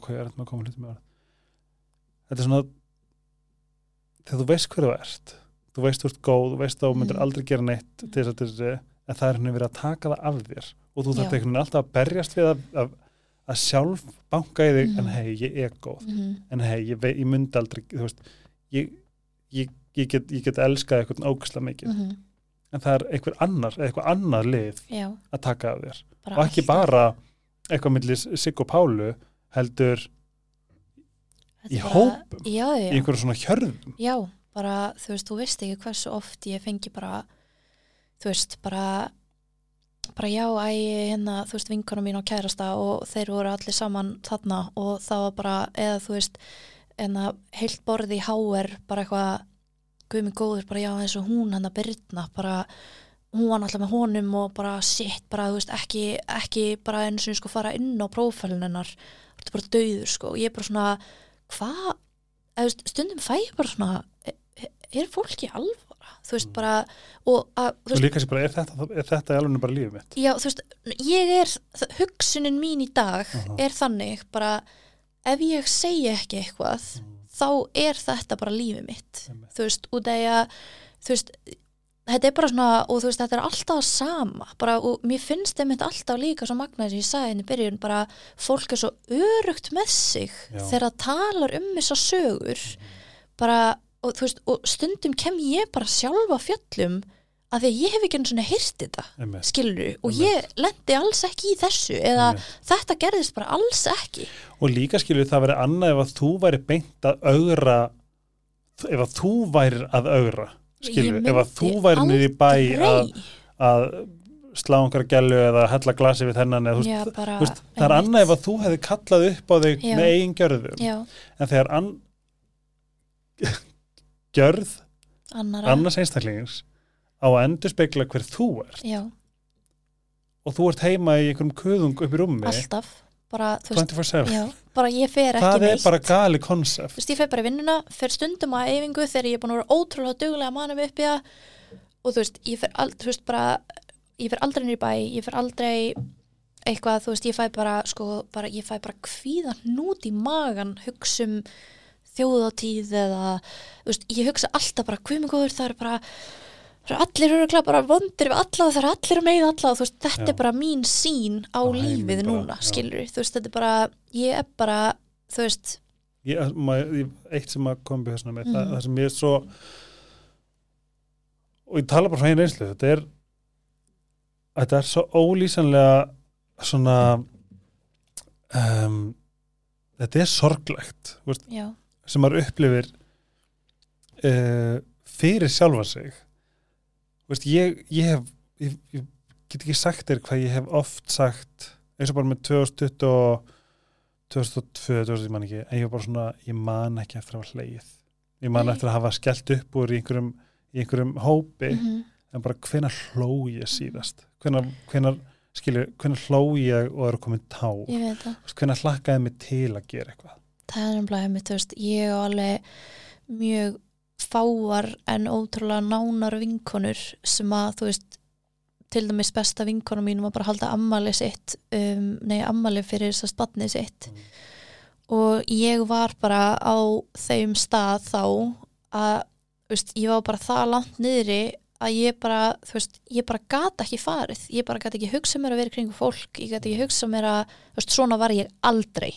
[SPEAKER 1] hvað er þetta með að koma hluti með orð þetta er svona þegar þú veist hver þú ert þú veist þú ert góð, þú veist þú myndir
[SPEAKER 2] Mhm.
[SPEAKER 1] aldrei gera neitt til þess að þessi en það er henni verið að taka það af þér og þú þarf alltaf að berjast við að, að, að sjálf banka í þig en
[SPEAKER 2] Mhm.
[SPEAKER 1] hei, ég er góð
[SPEAKER 2] Mhm.
[SPEAKER 1] en hei, ég, ég myndi aldrei veist, ég, ég, ég, get, ég get elskað eitthvað ógæslega mikið
[SPEAKER 2] Mhm.
[SPEAKER 1] en það er einhver annar, eitthvað annar lið
[SPEAKER 2] já,
[SPEAKER 1] að taka af þér
[SPEAKER 2] bara
[SPEAKER 1] og ekki
[SPEAKER 2] alltaf.
[SPEAKER 1] bara eitthvað millir Sigg og Pálu heldur í
[SPEAKER 2] bara-
[SPEAKER 1] hópum,
[SPEAKER 2] já, já,
[SPEAKER 1] í einhverju svona hjörðum
[SPEAKER 2] Já, bara, þú veist, þú veist ekki hversu oft ég fengi bara, þú veist, bara, bara já, æ, hérna, þú veist, vinkona mín og kærasta og þeir voru allir saman þarna. Og það var bara, eða þú veist, hérna, heilt borði í HR, bara eitthvað, guðmi góður, bara já, eins og hún, hann að Birna, bara, hún var náttúrulega með honum og bara, shit, bara, þú veist, ekki, ekki bara eins og sko fara inn á prófælun hennar, þetta er bara döður, sko, og ég er bara svona, hvað, eða, stundum fæ ég bara svona er, er fólki alvara þú veist bara og að, þú veist,
[SPEAKER 1] líka sér bara, er þetta, er þetta alveg bara lífið mitt
[SPEAKER 2] já, þú veist, ég er hugsunin mín í dag
[SPEAKER 1] Aha.
[SPEAKER 2] er þannig bara ef ég segi ekki eitthvað þá er þetta bara lífið mitt
[SPEAKER 1] Einmitt.
[SPEAKER 2] þú veist, út af að þú veist, þetta er bara svona og þú veist, þetta er alltaf sama bara, og mér finnst þetta alltaf líka svo magnaði sem ég sagði henni í byrjun, bara fólk er svo örugt með sig
[SPEAKER 1] Já.
[SPEAKER 2] þegar það talar um þessar sögur bara, og veist, og stundum kem ég bara sjálfa fjöllum að því að ég hef ekki einu svona hýrt þetta
[SPEAKER 1] einmitt,
[SPEAKER 2] skilur og
[SPEAKER 1] Einmitt.
[SPEAKER 2] ég lendi alls ekki í þessu eða
[SPEAKER 1] einmitt.
[SPEAKER 2] þetta gerðist bara alls ekki
[SPEAKER 1] og líka skilur það verið annað ef að þú væri beint að augra ef að þú værir að augra skilur,
[SPEAKER 2] Ég
[SPEAKER 1] ef að þú væri í bæ að, að slá einhverja gælu eða hella glasi við þennan eða,
[SPEAKER 2] Já,
[SPEAKER 1] veist,
[SPEAKER 2] bara,
[SPEAKER 1] veist, það er annað ef að þú hefði kallað upp á þig
[SPEAKER 2] Já.
[SPEAKER 1] með eigin gjörðum
[SPEAKER 2] já,
[SPEAKER 1] en þegar an... gjörð
[SPEAKER 2] annara
[SPEAKER 1] annars einstaklingins á að endur spekla hver þú ert.
[SPEAKER 2] Já,
[SPEAKER 1] og þú ert heima í einhverjum kuðung upp í rúmi.
[SPEAKER 2] Alltaf. Bara, veist,
[SPEAKER 1] 24-7
[SPEAKER 2] já, bara ég fer ekki
[SPEAKER 1] það er
[SPEAKER 2] neitt.
[SPEAKER 1] bara gali konsept
[SPEAKER 2] Þú veist, ég fer bara í vinnuna, fer stundum að eyfingu þegar ég er búin að vera ótrúlega duglega að manna mig upp í það. Og þú veist, ég fer, ald, þú veist, bara, ég fer aldrei í bæ, ég fer aldrei eitthvað, þú veist, ég fæ bara, sko, bara, ég fæ bara kvíða hnút í magan, hugsa um þjóðatíð eða, veist, ég hugsa alltaf bara, hvað með góður, það er bara, það eru allir öruglega bara vondir við alla það eru allir meiða alla. Þú veist, þetta
[SPEAKER 1] Já.
[SPEAKER 2] er bara mín sín á,
[SPEAKER 1] heiminn
[SPEAKER 2] lífið
[SPEAKER 1] bara,
[SPEAKER 2] núna, skilur þú veist, þetta er bara, ég er bara, þú veist,
[SPEAKER 1] ég, maður, ég, eitt sem að koma upp með það,
[SPEAKER 2] Mhm.
[SPEAKER 1] það sem ég er svo og ég tala bara frá einu einslu þetta er þetta er svo ólýsanlega svona um, þetta er sorglegt þú veist,
[SPEAKER 2] já,
[SPEAKER 1] sem maður upplifir uh, fyrir sjálfa sig. Veist, ég, ég hef ég, ég get ekki sagt þér hvað ég hef oft sagt eins og bara með 2020 og 2002, 2000, ég man ekki en ég var bara svona, ég man ekki eftir að hafa hleið ég man
[SPEAKER 2] Nei.
[SPEAKER 1] eftir að hafa skellt upp úr í einhverjum, í einhverjum hópi
[SPEAKER 2] mhm.
[SPEAKER 1] en bara hvenær hló ég síðast? Hvenær, hvenær skilju, hvenær hló ég og er komin tá hvenær hlakkaði mig til að gera eitthvað
[SPEAKER 2] Það er nefnilega heimitt, þú veist, ég og alveg mjög fáar en ótrúlega nánar vinkonur sem að, þú veist, til dæmis besta vinkonu mín var bara að halda ammali sitt, um, nei, ammali fyrir þess að spatni sitt
[SPEAKER 1] Mm.
[SPEAKER 2] og ég var bara á þeim stað þá að, þú veist, ég var bara það langt niðri að ég bara, þú veist, ég bara gata ekki farið, ég bara gata ekki hugsað mér að vera í kringum fólk, ég gata ekki hugsað mér að, þú veist, svona var ég aldrei.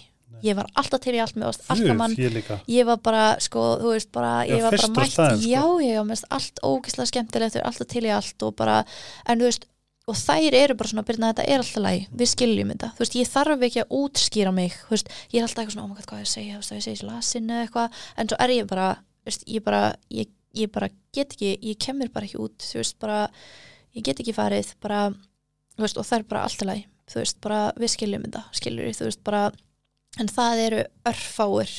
[SPEAKER 2] Ég var alltaf til í allt með alltaf mann,
[SPEAKER 1] Guð, ég
[SPEAKER 2] ég var bara, sko, þú veist bara,
[SPEAKER 1] Já,
[SPEAKER 2] ég var bara mætt
[SPEAKER 1] staðinn, sko.
[SPEAKER 2] já, ég var mest allt ógislega skemmtilegt ég var alltaf til í allt og bara en þú veist, og þær eru bara svona byrna þetta er alltaf læg, við skiljum þetta. Þú veist, ég þarf ekki að útskýra mig þú veist, ég er alltaf eitthvað svona, oh my god, hvað er að segja þú veist, að ég segi lasin eða eitthvað, en svo er ég bara veist, ég bara, ég, ég bara get ekki ég kemur bara ekki út, þú veist, bara ég get ekki farið, bara veist, og það er bara alltaf læg, þú veist, bara við skiljum þetta, skiljur þú veist, bara en það eru örfáir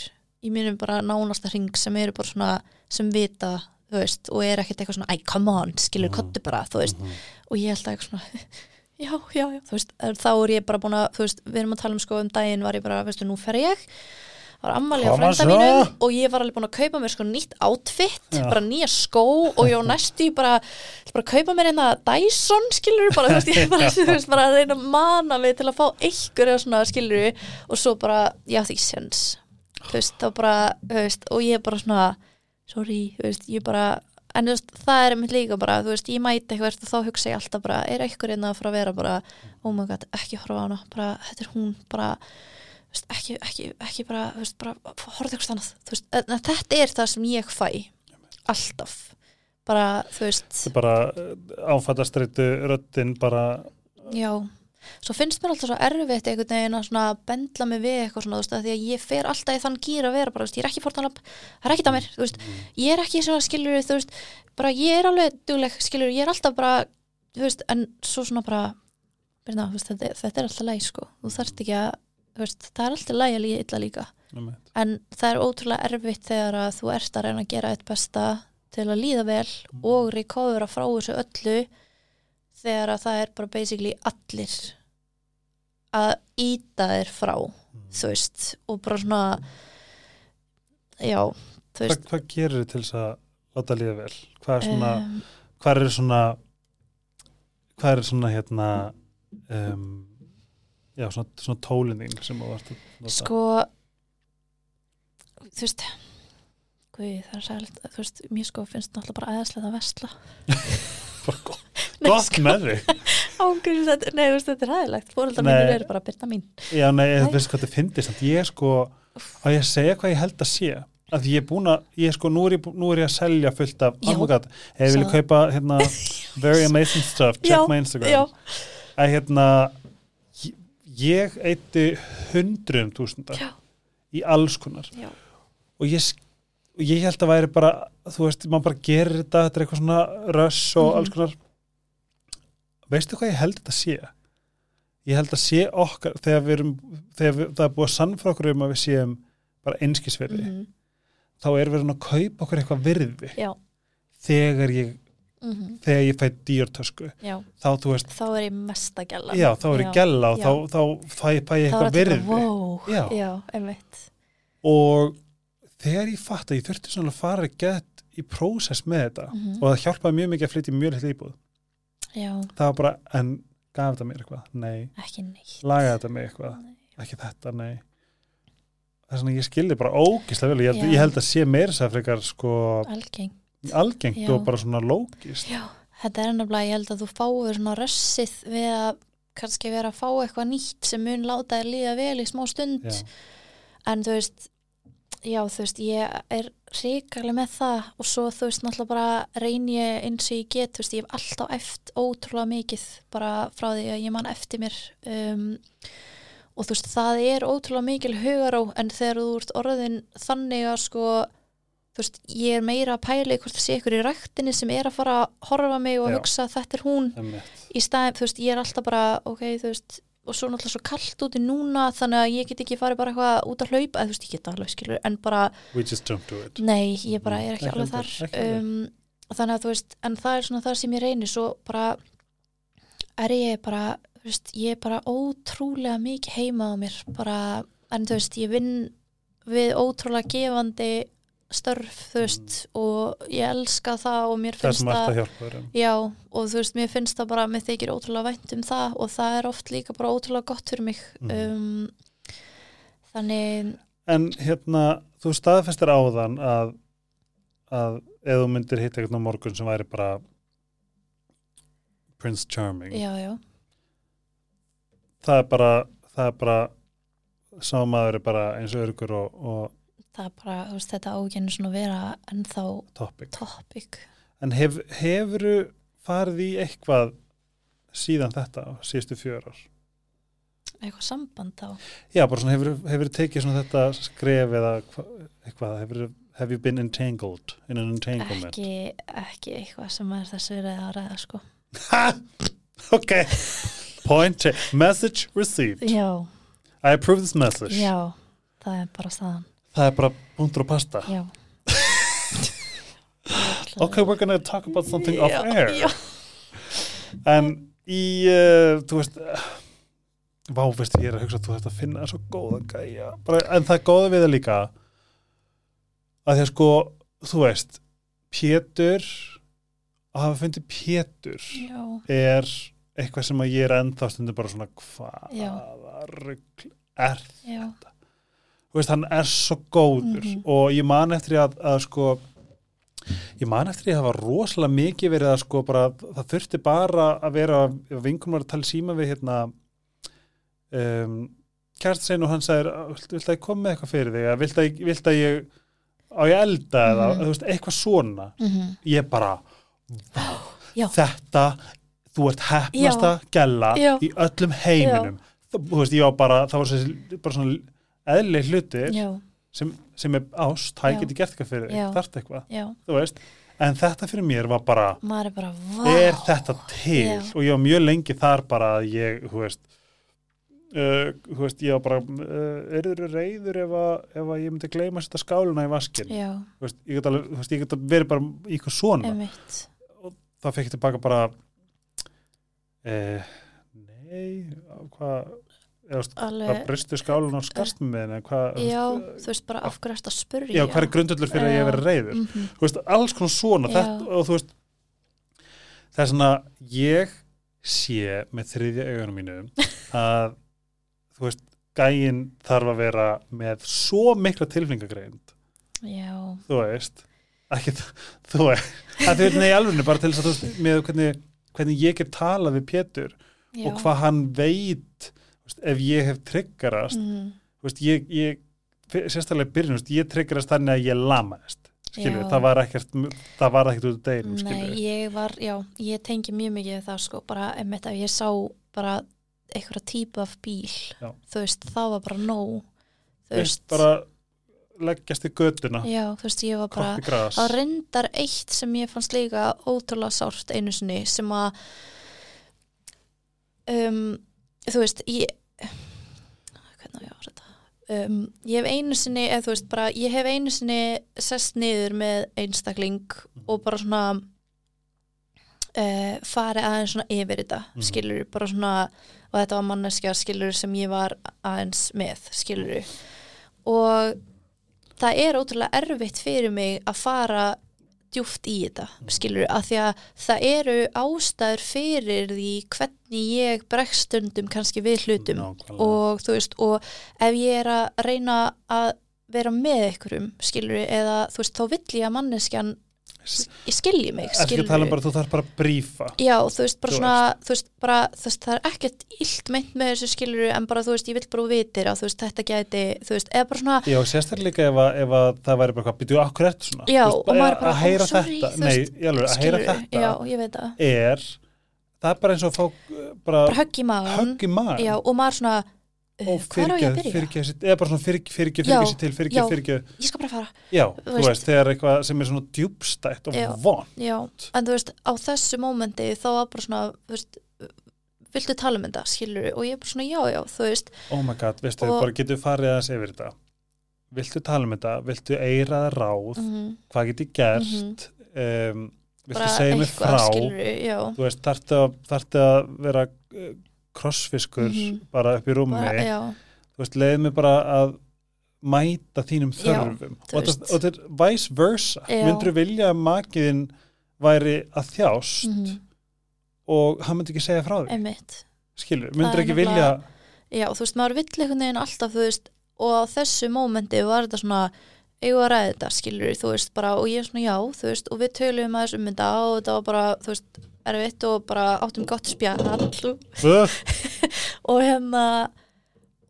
[SPEAKER 2] í mínum bara nánasta hring sem eru bara svona, sem vita veist, og er ekkert eitthvað svona, æ, come on skilur,
[SPEAKER 1] Mhm.
[SPEAKER 2] kottu bara, veist
[SPEAKER 1] Mhm.
[SPEAKER 2] og ég held að eitthvað svona, já, já, já þú veist, þá er ég bara búin að þú veist, við erum að tala um sko um daginn var ég bara veistu, nú fer ég, var ammali á
[SPEAKER 1] svo.
[SPEAKER 2] mínum og ég var alveg búin að kaupa mér sko nýtt outfit,
[SPEAKER 1] Já.
[SPEAKER 2] bara nýja skó og ég á næstu í bara, bara kaupa mér einna Dyson, skilur bara, þú veist, ég bara, veist, bara að reyna að mana mig til að fá einhver eða svona, skilur og svo bara, já því sens þú veist, þá bara, þú veist, og ég bara svona, sorry, þú veist, ég bara en þú veist, það er mitt líka bara, þú veist, ég mæti eitthvað og þá hugsa ég alltaf bara, er eitthvað einna að fara að vera bara, oh my god, ekki horfa á hana bara, þetta er hún, bara veist, ekki, ekki, ekki bara, veist, bara horfðu eitthvað annað, veist, þetta er það sem ég fæ, alltaf. Bara, þú veist.
[SPEAKER 1] Bara áfattastreitu röddin bara
[SPEAKER 2] Já, svo finnst mér alltaf svo erfitt einhvern veginn að svona bendla mig við eitthvað svona, þú veist, því að ég fer alltaf í þann gýr að vera bara, þú veist, ég er ekki fórtanlamp, það er ekkert að mér, þú veist, ég er ekki svona skilur, þú veist, bara ég er alveg dugleg, skilur, ég er alltaf bara, þú veist, en svo svona bara, byrna, veist, þetta, þetta er alltaf læg, sko, þú þarft ekki að, veist, það er alltaf læg að líða illa líka,
[SPEAKER 1] Einmitt.
[SPEAKER 2] en það er ótrúlega erfitt þegar að þú ert að reyna að gera eitt besta til að líða vel og recovera frá þessu öllu þegar að það er bara basically allir að íta þér frá þú veist og bara svona já, þú
[SPEAKER 1] Hva,
[SPEAKER 2] veist.
[SPEAKER 1] hvað gerir þið til þess að láta líða vel? Hvað er svona,
[SPEAKER 2] um,
[SPEAKER 1] hvað er svona hvað er svona hérna um, já, svona, svona tólin þín sem þú varst að nota?
[SPEAKER 2] sko þú veist Guð, það er sælt, þú veist, mér sko finnst náttúrulega bara aðeinslega að vesla
[SPEAKER 1] Bara gott, gott með þig
[SPEAKER 2] Ángurins, þetta, nei, þú veist, þetta er hæðilegt fóreldar
[SPEAKER 1] Nei.
[SPEAKER 2] mínir eru bara byrna mín
[SPEAKER 1] Já, nei,
[SPEAKER 2] Nei.
[SPEAKER 1] veist hvað þetta samt. ég sko, að ég segja hvað ég held að sé að ég er búin að, ég sko nú er ég, nú er ég að selja fullt af,
[SPEAKER 2] Já.
[SPEAKER 1] oh my god, ég vilja kaupa hérna, very amazing stuff, check
[SPEAKER 2] Já,
[SPEAKER 1] my Instagram
[SPEAKER 2] já,
[SPEAKER 1] að hérna ég- eitti hundruðum túsundar
[SPEAKER 2] Já.
[SPEAKER 1] í alls konar.
[SPEAKER 2] Já,
[SPEAKER 1] og ég, og ég held að væri bara þú veist, maður bara gerir þetta þetta er eitthvað svona röss og
[SPEAKER 2] Mhm.
[SPEAKER 1] alls konar. Veistu hvað ég held þetta sé? Ég held að sé okkar þegar við erum, þegar við, það er búið að sannfra okkur um að við séum bara einskisverði
[SPEAKER 2] mhm,
[SPEAKER 1] þá er verið að kaupa okkur eitthvað virði.
[SPEAKER 2] Já,
[SPEAKER 1] þegar ég,
[SPEAKER 2] mhm,
[SPEAKER 1] þegar ég fæ dýrtösku
[SPEAKER 2] já,
[SPEAKER 1] þá veist,
[SPEAKER 2] þá er ég mesta gæla.
[SPEAKER 1] já þá er ég gæla og þá, þá fæ, fæ ég
[SPEAKER 2] Þá
[SPEAKER 1] eitthvað virði
[SPEAKER 2] wow,
[SPEAKER 1] Já.
[SPEAKER 2] já,
[SPEAKER 1] og þegar ég fatt að ég þurfti svona að fara að gett í prósess með þetta
[SPEAKER 2] Mhm.
[SPEAKER 1] og það hjálpaði mjög mikið að flytja mjög litlu íbúð það var bara, en gaf þetta mér eitthvað? Nei,
[SPEAKER 2] ekki neitt.
[SPEAKER 1] lagaði þetta mig eitthvað?
[SPEAKER 2] Nei.
[SPEAKER 1] Ekki þetta, nei það er svona, ég skildi bara ógislega vel ég held,
[SPEAKER 2] Já.
[SPEAKER 1] ég held að sé meira sér frekar sko
[SPEAKER 2] Algeng.
[SPEAKER 1] Algengt
[SPEAKER 2] Já.
[SPEAKER 1] og bara svona lógist
[SPEAKER 2] Já, þetta er ennabla, ég held að þú fáir svona rössið við að kannski vera að fá eitthvað nýtt sem mun láta þér líða vel í smá stund
[SPEAKER 1] Já.
[SPEAKER 2] en þú veist já þú veist ég er ríkarlega með það og svo þú veist náttúrulega bara reyni ég eins og ég get þú veist ég hef alltaf eftir ótrúlega mikið bara frá því að ég man eftir mér um, og þú veist það er ótrúlega mikil hugaró en þegar þú ert orðin þannig að sko þú veist ég er meira að pæla hvort það sé ykkur í ræktinni sem er að fara að horfa mig og
[SPEAKER 1] Já.
[SPEAKER 2] hugsa að þetta er hún
[SPEAKER 1] Einmitt.
[SPEAKER 2] í staðin, þú veist, ég er alltaf bara ok, þú veist, og svo náttúrulega svo kallt úti núna, þannig að ég get ekki farið bara eitthvað út að hlaupa, þú veist, ég get alveg skilur en bara,
[SPEAKER 1] we just don't do it
[SPEAKER 2] nei, ég bara er ekki
[SPEAKER 1] Ekki
[SPEAKER 2] alveg þar
[SPEAKER 1] ekki
[SPEAKER 2] um, þannig að þú veist, en það er svona það sem ég reynir svo bara er ég bara, þú veist, ég er bara ótrúlega mikið heima á mér bara, en þú veist, ég vinn við ótrúlega gefandi störf, þú veist og ég elska það og mér
[SPEAKER 1] það
[SPEAKER 2] finnst það
[SPEAKER 1] ætti að hjálpa þér um.
[SPEAKER 2] Já, og þú veist, mér finnst það bara mér þykir ótrúlega vænt um það og það er oft líka bara ótrúlega gott fyrir mig
[SPEAKER 1] Mhm.
[SPEAKER 2] um, þannig
[SPEAKER 1] en hérna, þú staðfestir áðan að, að ef þú myndir hitta eitthvað á morgun sem væri bara Prince Charming
[SPEAKER 2] já, já,
[SPEAKER 1] það er bara það er bara sá maður er bara eins og örgur og, og
[SPEAKER 2] það er bara, veist, þetta ágænu svona að vera ennþá
[SPEAKER 1] topic.
[SPEAKER 2] topic.
[SPEAKER 1] En hef, hefuru farið í eitthvað síðan þetta síðustu fjör ár?
[SPEAKER 2] Eitthvað samband þá?
[SPEAKER 1] Já, bara svona hefur, hefur tekið svona þetta skref eða hva, eitthvað hefur, have you been entangled in an entanglement?
[SPEAKER 2] Ekki, ekki eitthvað sem er þessu verið að ræða sko.
[SPEAKER 1] Ha, ok. Point, message received.
[SPEAKER 2] Já,
[SPEAKER 1] I approve this message.
[SPEAKER 2] Já, það er bara staðan
[SPEAKER 1] það er bara búndur og pasta.
[SPEAKER 2] Já.
[SPEAKER 1] Ok, we're gonna talk about something off
[SPEAKER 2] já,
[SPEAKER 1] air.
[SPEAKER 2] já,
[SPEAKER 1] en í, uh, þú veist uh, vá, veist, ég er að hugsa að þú þarft að finna svo góða gæja. Bara, en það er góða við það líka að því að sko, þú veist Pétur að hafa fundið Pétur
[SPEAKER 2] já,
[SPEAKER 1] er eitthvað sem að ég er ennþá stundum bara svona hvaða rugl er
[SPEAKER 2] já,
[SPEAKER 1] þú veist, hann er svo góður
[SPEAKER 2] Mhm.
[SPEAKER 1] og ég man eftir að, að sko ég man eftir að það var rosalega mikið verið að sko bara, það þurfti bara að vera, vinkunum var að tala síma við hérna um, kærst sein og hann sagði vilt, að ég kom með eitthvað fyrir þig vilt að, vilt að ég á ég elda eða
[SPEAKER 2] Mhm.
[SPEAKER 1] veist, eitthvað svona
[SPEAKER 2] mhm,
[SPEAKER 1] ég bara,
[SPEAKER 2] Já.
[SPEAKER 1] þetta þú ert hefnasta gælla
[SPEAKER 2] Já.
[SPEAKER 1] í öllum heiminum þú veist, ég var bara, það var þessi bara svona eðlileg hlutir sem, sem er ást, það geti gert eitthvað fyrir þig, þarft eitthvað, þú veist. En þetta fyrir mér var bara
[SPEAKER 2] er bara,
[SPEAKER 1] er þetta til?
[SPEAKER 2] Já.
[SPEAKER 1] og ég var mjög lengi þar bara að ég, þú veist uh, þú veist, ég var bara uh, er þú reyður ef að, ef að ég myndi gleyma að setja skáluna í vaskin veist, ég get alveg, veist, ég get verið bara í eitthvað svona,
[SPEAKER 2] einmitt.
[SPEAKER 1] Þá fekk ég tilbaka bara eh, nei hvað
[SPEAKER 2] alveg,
[SPEAKER 1] bristu skálun og skast með henni
[SPEAKER 2] já, þú veist bara af hverju að spurja
[SPEAKER 1] já, hvað er grundullur fyrir að ég hef verið reyður
[SPEAKER 2] Mhm,
[SPEAKER 1] þú veist, alls konar svona
[SPEAKER 2] Já.
[SPEAKER 1] þetta, og þú veist það er svona, ég sé með þriðja augunum mínu að þú veist, gæinn þarf að vera með svo mikla tilfningagreind
[SPEAKER 2] já,
[SPEAKER 1] þú veist ekki, þú veist, að þau er nei alveg bara til þess að þú veist, með hvernig, hvernig ég get talað við Pétur
[SPEAKER 2] já.
[SPEAKER 1] og hvað hann veit ef ég hef tryggarast þú veist, ég, ég sérstaklega byrjun, ég tryggarast þannig að ég lamaðist skilur,
[SPEAKER 2] Já.
[SPEAKER 1] það var ekkert það var ekkert út af deginum,
[SPEAKER 2] Nei,
[SPEAKER 1] skilur
[SPEAKER 2] ég var, já, ég tengi mjög mikið það sko, bara einmitt ef ég sá bara einhverja típu af bíl
[SPEAKER 1] Já.
[SPEAKER 2] þú veist, það var bara nóg þú
[SPEAKER 1] veist,
[SPEAKER 2] veist,
[SPEAKER 1] bara leggjast í göduna
[SPEAKER 2] já, þú veist, ég var bara að reyndar eitt sem ég fannst líka ótrúlega sárt einu sinni sem að um, þú veist ég hvernig á ég á þetta um, ég hef einu sinni eða þú veist bara, ég hef einu sinni sest niður með einstakling og bara svona uh, farið aðeins svona yfir þetta
[SPEAKER 1] Mhm.
[SPEAKER 2] skilur bara svona og þetta var manneskja skilur sem ég var aðeins með skilur og það er ótrúlega erfitt fyrir mig að fara djúft í þetta, skilur að því að það eru ástæður fyrir því hvernig ég bregst stundum kannski við hlutum
[SPEAKER 1] Nákvæmlega.
[SPEAKER 2] og þú veist, og ef ég er að reyna að vera með einhverjum, skilur eða þú veist, þá vill ég að manneskjan ég skilji mig,
[SPEAKER 1] að tala um bara, þú þarf bara að brífa
[SPEAKER 2] Já, þú veist, bara
[SPEAKER 1] Þú
[SPEAKER 2] svona, veist, bara, veist, það er ekkert illt meint með þessu skiluru en bara, þú veist, ég vill bara vitir að, þetta gæti, þú veist, eða bara svona,
[SPEAKER 1] Já, sérstaklega ef, að, ef að það væri bara hvað, býtu, akkur eftir svona?
[SPEAKER 2] Já,
[SPEAKER 1] veist,
[SPEAKER 2] og maður bara,
[SPEAKER 1] að heyra
[SPEAKER 2] ó, sorry,
[SPEAKER 1] þetta, nei, alveg, að heyra þetta
[SPEAKER 2] já, ég veit það,
[SPEAKER 1] er það er bara eins og að fá uh, bara,
[SPEAKER 2] bara högg í
[SPEAKER 1] maður
[SPEAKER 2] já, og maður svona,
[SPEAKER 1] og
[SPEAKER 2] hvað ég að
[SPEAKER 1] fyrirgeð, fyrirgeð eða bara svona fyrirgeð, fyrirgeð,
[SPEAKER 2] Já,
[SPEAKER 1] fyrirgeð til,
[SPEAKER 2] já.
[SPEAKER 1] fyrirgeð, fyrirgeð
[SPEAKER 2] Ég skal bara fara,
[SPEAKER 1] já,
[SPEAKER 2] Þú veist.
[SPEAKER 1] veist, þegar eitthvað sem er svona djúbstætt og
[SPEAKER 2] Já.
[SPEAKER 1] von
[SPEAKER 2] já, en þú veist, á þessu mómenti þá var bara svona, þú veist, viltu tala um þetta, skiluru, og ég er bara svona, já, já, þú veist,
[SPEAKER 1] oh my god, veistu,
[SPEAKER 2] Og-
[SPEAKER 1] bara getur farið aðeins yfir þetta. Viltu tala um þetta, viltu eira það ráð,
[SPEAKER 2] mm
[SPEAKER 1] hvað get ég gert? Um, viltu segja mig frá?
[SPEAKER 2] skiluru, já,
[SPEAKER 1] þú veist, þarftu að, þarftu að vera krossfiskur
[SPEAKER 2] Mhm.
[SPEAKER 1] bara upp í rúmi.
[SPEAKER 2] Já,
[SPEAKER 1] þú veist, leiði mig bara að mæta þínum
[SPEAKER 2] Já,
[SPEAKER 1] þörfum.
[SPEAKER 2] þú
[SPEAKER 1] og, og þetta er vice versa.
[SPEAKER 2] Já.
[SPEAKER 1] myndur vilja að makiðin væri að þjást
[SPEAKER 2] mhm,
[SPEAKER 1] og hann myndi ekki segja frá því skilur, myndur ekki vilja
[SPEAKER 2] já, þú veist, maður vill einhvern veginn alltaf, þú veist, og á þessu mómenti var þetta svona, við að ræða þetta, skilur þú veist, bara, og ég er svona, já, þú veist, og við töluðum aðeins um þetta og þetta var bara, þú veist, erfitt og bara áttum gott spjall. Og hérna,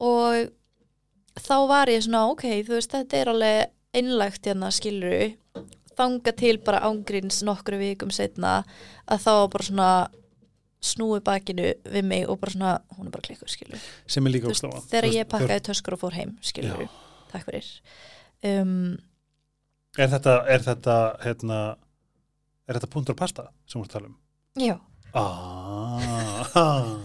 [SPEAKER 2] og þá var ég svona, ok, þú veist, þetta er alveg einlægt hérna, skilur þanga til bara ángríns nokkru vikum setna að þá var bara svona snúi bakinu við mig og bara svona, hún er bara klikkur, skilur
[SPEAKER 1] sem er líka ósláma
[SPEAKER 2] þegar ég pakkaði töskur og fór heim skilur, takk fyrir. Um,
[SPEAKER 1] er þetta, er þetta hérna, er þetta punktur og pasta sem þú ert að tala um
[SPEAKER 2] já,
[SPEAKER 1] ah,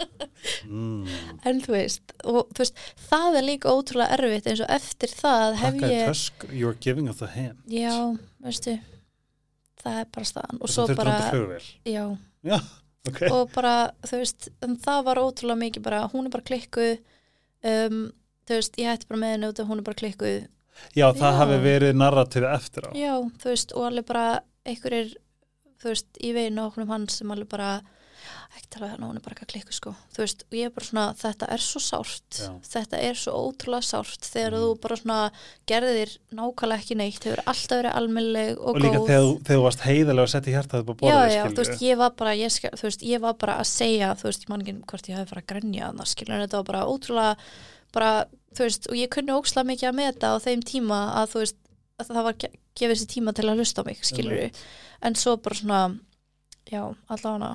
[SPEAKER 1] mm.
[SPEAKER 2] en þú veist og þú veist, það er líka ótrúlega erfitt eins og eftir það hef
[SPEAKER 1] pakkaði
[SPEAKER 2] ég
[SPEAKER 1] tösk, you're giving us the hand
[SPEAKER 2] já, veistu það er bara staðan. Og
[SPEAKER 1] Þess
[SPEAKER 2] svo bara, já.
[SPEAKER 1] Já, ok.
[SPEAKER 2] Og bara, þú veist, það var ótrúlega mikið bara, hún er bara klikkuð um, þú veist, ég hætti bara með henni út og hún er bara klikkuð.
[SPEAKER 1] Já, það
[SPEAKER 2] Já.
[SPEAKER 1] hafi verið narratífi eftir á.
[SPEAKER 2] Já, þú veist, og alveg bara einhverjir, þú veist, í veginn okkur um hans sem alveg bara ekki tala hérna, hún er bara ekki að klikku sko þú veist, og ég er bara svona, þetta er svo sárt
[SPEAKER 1] Já.
[SPEAKER 2] þetta er svo ótrúlega sárt þegar
[SPEAKER 1] Mhm.
[SPEAKER 2] þú bara svona gerðir nákvæmlega ekki neitt, hefur alltaf verið almennleg og,
[SPEAKER 1] og líka
[SPEAKER 2] góð
[SPEAKER 1] þegar, þú- þegar þú varst heiðalega að setja hjartaðið på
[SPEAKER 2] já,
[SPEAKER 1] borðið
[SPEAKER 2] já, þú
[SPEAKER 1] skilurðu.
[SPEAKER 2] veist, ég var bara ég, þú veist, ég var bara að segja, þú veist, ég man ekki hvort ég hefði fara að grenja þannig, skilur en þetta var bara ótrúlega bara, þú veist, og ég kunni ókslega mikið að meta á þeim tíma að þú veist, það var ge- gefið sér tíma til að hlusta á mig, skilur en svo bara svona já, allavega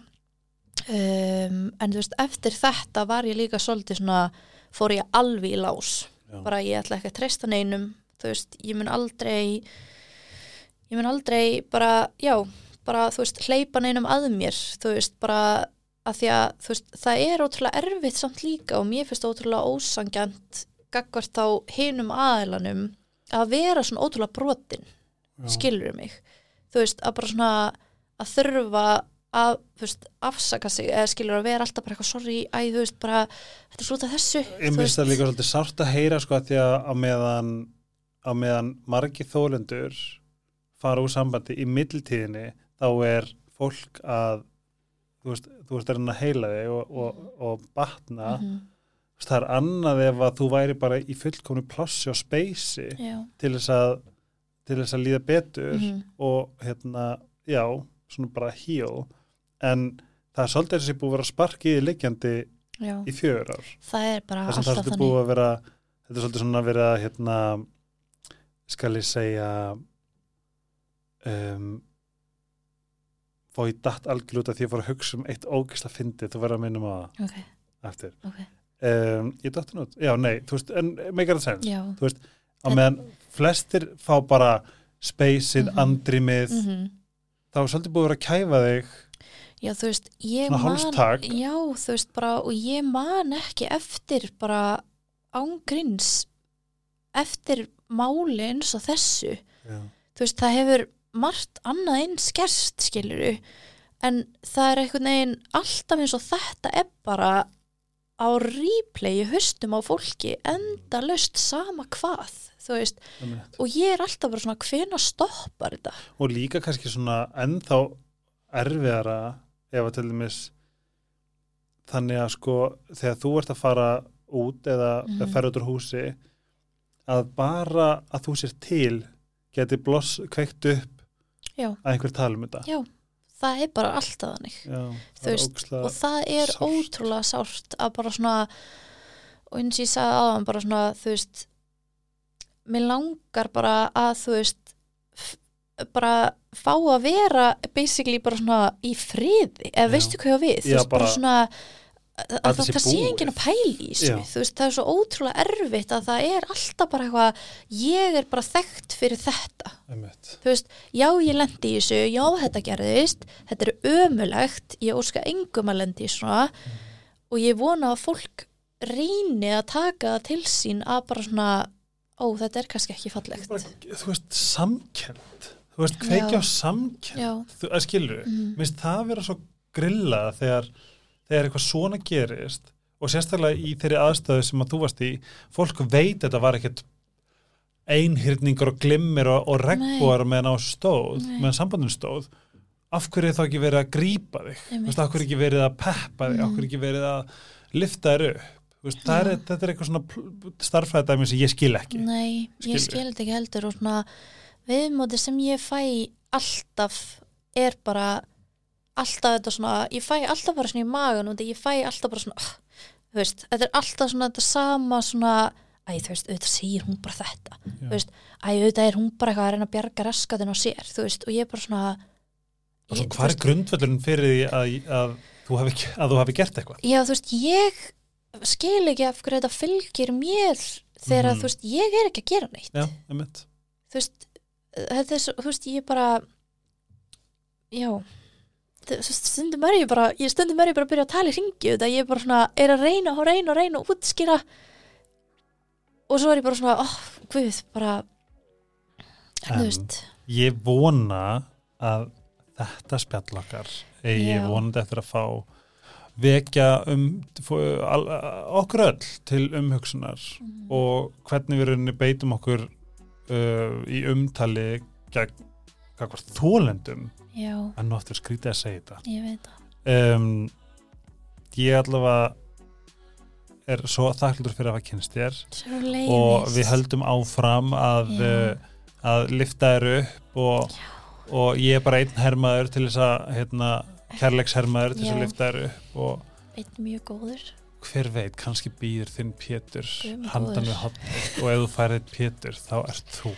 [SPEAKER 2] um, en þú veist, eftir þetta var ég líka svolítið svona fór ég alveg í lás.
[SPEAKER 1] Já.
[SPEAKER 2] bara ég ætla ekki að treysta neinum þú veist, ég mun aldrei ég mun aldrei bara, já, bara þú veist, hleypa neinum að mér, þú veist, bara að því að, þú veist, það er ótrúlega erfitt samt líka og mér finnst ótrúlega ósangjant gagvart þá hinum aðeilanum að vera svona ótrúlega brotin skilur mig? Þú veist, að bara svona að þurfa að, veist, afsaka sig eða skilur að vera alltaf bara eitthvað sorry, æ, þú veist, bara þetta er slúta þessu.
[SPEAKER 1] Ég finnst það líka svolítið sárt að heyra sko að því að á meðan, á meðan margi þólendur fara úr sambandi í middeltíðinni þá er fólk að þú veist, þú veist að reyna að heila þig og, og, og batna
[SPEAKER 2] Mhm,
[SPEAKER 1] Þú veist, það er annað ef að þú væri bara í fullkomnu plássi og speysi til þess að til þess að líða betur
[SPEAKER 2] mhm,
[SPEAKER 1] og hérna, já, svona bara heal, en það er svolítið þessi búið að vera spark í liggjandi í fjör ár.
[SPEAKER 2] Það er bara
[SPEAKER 1] þess að það er
[SPEAKER 2] alltaf þannig.
[SPEAKER 1] búið að vera þetta er svolítið svona að vera hérna skal ég segja um, algjörlega út af því að ég fór að hugsa um eitt ógisla fyndið, þú verður að minnum á það
[SPEAKER 2] ok,
[SPEAKER 1] eftir.
[SPEAKER 2] ok,
[SPEAKER 1] Um, ég datt hann út, já, nei, þú veist, en meikar það sens,
[SPEAKER 2] já.
[SPEAKER 1] Á meðan flestir fá bara speysið,
[SPEAKER 2] Mhm.
[SPEAKER 1] andrimið,
[SPEAKER 2] mm
[SPEAKER 1] þá er svolítið búið að vera að kæfa þig,
[SPEAKER 2] Já, þú veist, ég
[SPEAKER 1] Svona
[SPEAKER 2] man
[SPEAKER 1] hálstak.
[SPEAKER 2] Já, þú veist, bara og ég man ekki eftir bara ángríns eftir máli eins og þessu.
[SPEAKER 1] Já,
[SPEAKER 2] þú veist, það hefur margt annað eins gerst, skiluru en það er einhvern veginn alltaf eins og þetta er bara á replay í höstum á fólki enda löst sama hvað þú veist,
[SPEAKER 1] einmitt.
[SPEAKER 2] og ég er alltaf bara svona hvena stoppar þetta
[SPEAKER 1] og líka kannski svona ennþá erfiðara ef að til dæmis þannig að sko þegar þú ert að fara út eða,
[SPEAKER 2] Mhm.
[SPEAKER 1] eða ferða út úr húsi að bara að þú sér til geti bloss kveikt upp
[SPEAKER 2] Já.
[SPEAKER 1] að einhver tala um þetta
[SPEAKER 2] Já, það er bara alltaf þannig
[SPEAKER 1] Já,
[SPEAKER 2] Þú veist, og það er
[SPEAKER 1] sárt.
[SPEAKER 2] ótrúlega sárt að bara svona og eins og ég sagði aðan bara svona þú veist mér langar bara að þú veist bara fá að vera basically bara svona í friði eða
[SPEAKER 1] Já.
[SPEAKER 2] veistu hvað ég á við þú
[SPEAKER 1] Já,
[SPEAKER 2] veist bara,
[SPEAKER 1] bara-
[SPEAKER 2] svona að,
[SPEAKER 1] Að
[SPEAKER 2] það,
[SPEAKER 1] það sé
[SPEAKER 2] enginn að pæla í þú veist, það er svo ótrúlega erfitt að það er alltaf bara eitthvað ég er bara þekkt fyrir þetta. Veist, já ég lendi í þessu já þetta gerðist, þetta er ömulegt ég óska engum að lendi í svona og ég vona að fólk reyni að taka til sín að bara svona ó þetta er kannski ekki fallegt.
[SPEAKER 1] Bara, þú veist, samkend þú veist, kveikja á samkend þú, að skilur,
[SPEAKER 2] mm,
[SPEAKER 1] minnst það vera svo grilla þegar, þegar eitthvað svona gerist og sérstaklega í þeirri aðstöðu sem að þú varst í fólk veit að þetta var ekkert einhyrningur og glimmir og, og regnbúar meðan á stóð
[SPEAKER 2] Nei.
[SPEAKER 1] meðan sambandin stóð. Af hverju er þá ekki verið að grípa þig? Veist, af hverju er ekki verið að peppa þig? Af
[SPEAKER 2] Mm.
[SPEAKER 1] hverju er ekki verið að lifta þér upp? Veist, það er, þetta er eitthvað svona starffræðdæmi sem ég skil ekki.
[SPEAKER 2] Nei,
[SPEAKER 1] Skilur.
[SPEAKER 2] ég skil þetta ekki heldur og svona viðmóti sem ég fæ alltaf er bara alltaf þetta svona, ég fæ alltaf bara svona í magun og ég fæ alltaf bara svona þú veist, þetta er alltaf svona þetta sama svona, æ þú veist, auðvitað segir hún bara þetta,
[SPEAKER 1] Já.
[SPEAKER 2] veist, æ auðvitað er hún bara eitthvað að reyna að bjarga raskatin á sér, þú veist, og ég er bara svona ég,
[SPEAKER 1] svo hvað er grundvöldurinn fyrir því að, að, þú hafi, ekki- að þú hafi gert eitthvað
[SPEAKER 2] já þú veist, ég skil ekki af hverju þetta fylgir mér þegar
[SPEAKER 1] Mhm.
[SPEAKER 2] þú veist, ég er ekki að gera neitt
[SPEAKER 1] já,
[SPEAKER 2] þú veist, þetta er þú veist, ég bara já þú stundum er ég bara ég stundum er ég bara að byrja að tala í ringi þetta ég er bara svona, er að reyna og reyna og reyna og útskýra og svo er ég bara svona, oh, guð, bara
[SPEAKER 1] En-
[SPEAKER 2] þú veist,
[SPEAKER 1] Ég vona að þetta spjall okkar eigi
[SPEAKER 2] Já.
[SPEAKER 1] vonandi eftir að fá vekja um okkur öll til umhugsunar
[SPEAKER 2] Mm.
[SPEAKER 1] og hvernig við beitum okkur uh, í umtali gegn þólendum
[SPEAKER 2] já,
[SPEAKER 1] nú aftur skrítið að segja þetta.
[SPEAKER 2] Ég veit það.
[SPEAKER 1] Um, ég allavega er svo þakklútur fyrir að hafa kynst þér. Og við höldum áfram að, uh, að lifta þér upp og, og ég er bara einn hermaður til þess að hérna, kærleikshermaður til þess að lifta þér upp og
[SPEAKER 2] einn mjög góður.
[SPEAKER 1] hver veit, kannski býður þinn Pétur handan við hotnið og ef þú færið Pétur þá ert þú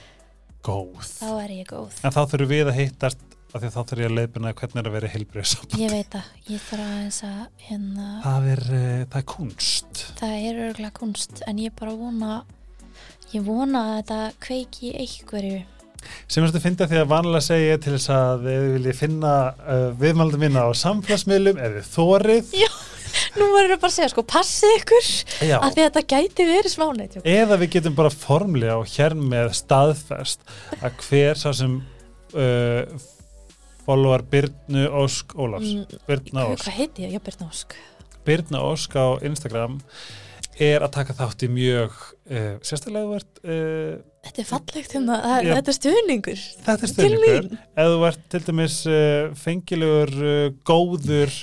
[SPEAKER 1] góð.
[SPEAKER 2] Þá er ég góð.
[SPEAKER 1] En þá þurfum við að hittast af því að þá þurfum ég að leiðbuna hvernig er að vera heilbrið
[SPEAKER 2] ég veit það, ég þarf aðeins að hérna,
[SPEAKER 1] það er, uh, það er kunst
[SPEAKER 2] það er örgulega kunst en ég bara vona ég vona að þetta kveiki einhverju.
[SPEAKER 1] Sem er þetta að því að vanlega segja til þess að þið viljið finna uh, viðmaldum minna á samfélagsmiðlum ef þið þórið
[SPEAKER 2] nú verður það bara að segja sko, passið ykkur.
[SPEAKER 1] Já.
[SPEAKER 2] að því að þetta gæti verið smáneitt
[SPEAKER 1] eða við getum bara formlega og hér með staðfest að hver sá sem uh, followar Byrnu Ósk Ólafs. Birna
[SPEAKER 2] hvað,
[SPEAKER 1] Ósk.
[SPEAKER 2] hvað heiti ég? Já, Birna Ósk.
[SPEAKER 1] Birna Ósk á Instagram er að taka þátt í mjög uh, sérstaklega þú ert uh,
[SPEAKER 2] þetta er fallegt hérna,
[SPEAKER 1] Já.
[SPEAKER 2] þetta er stuðningur.
[SPEAKER 1] Þetta er
[SPEAKER 2] mín.
[SPEAKER 1] ef þú ert til dæmis uh, fengilegur góður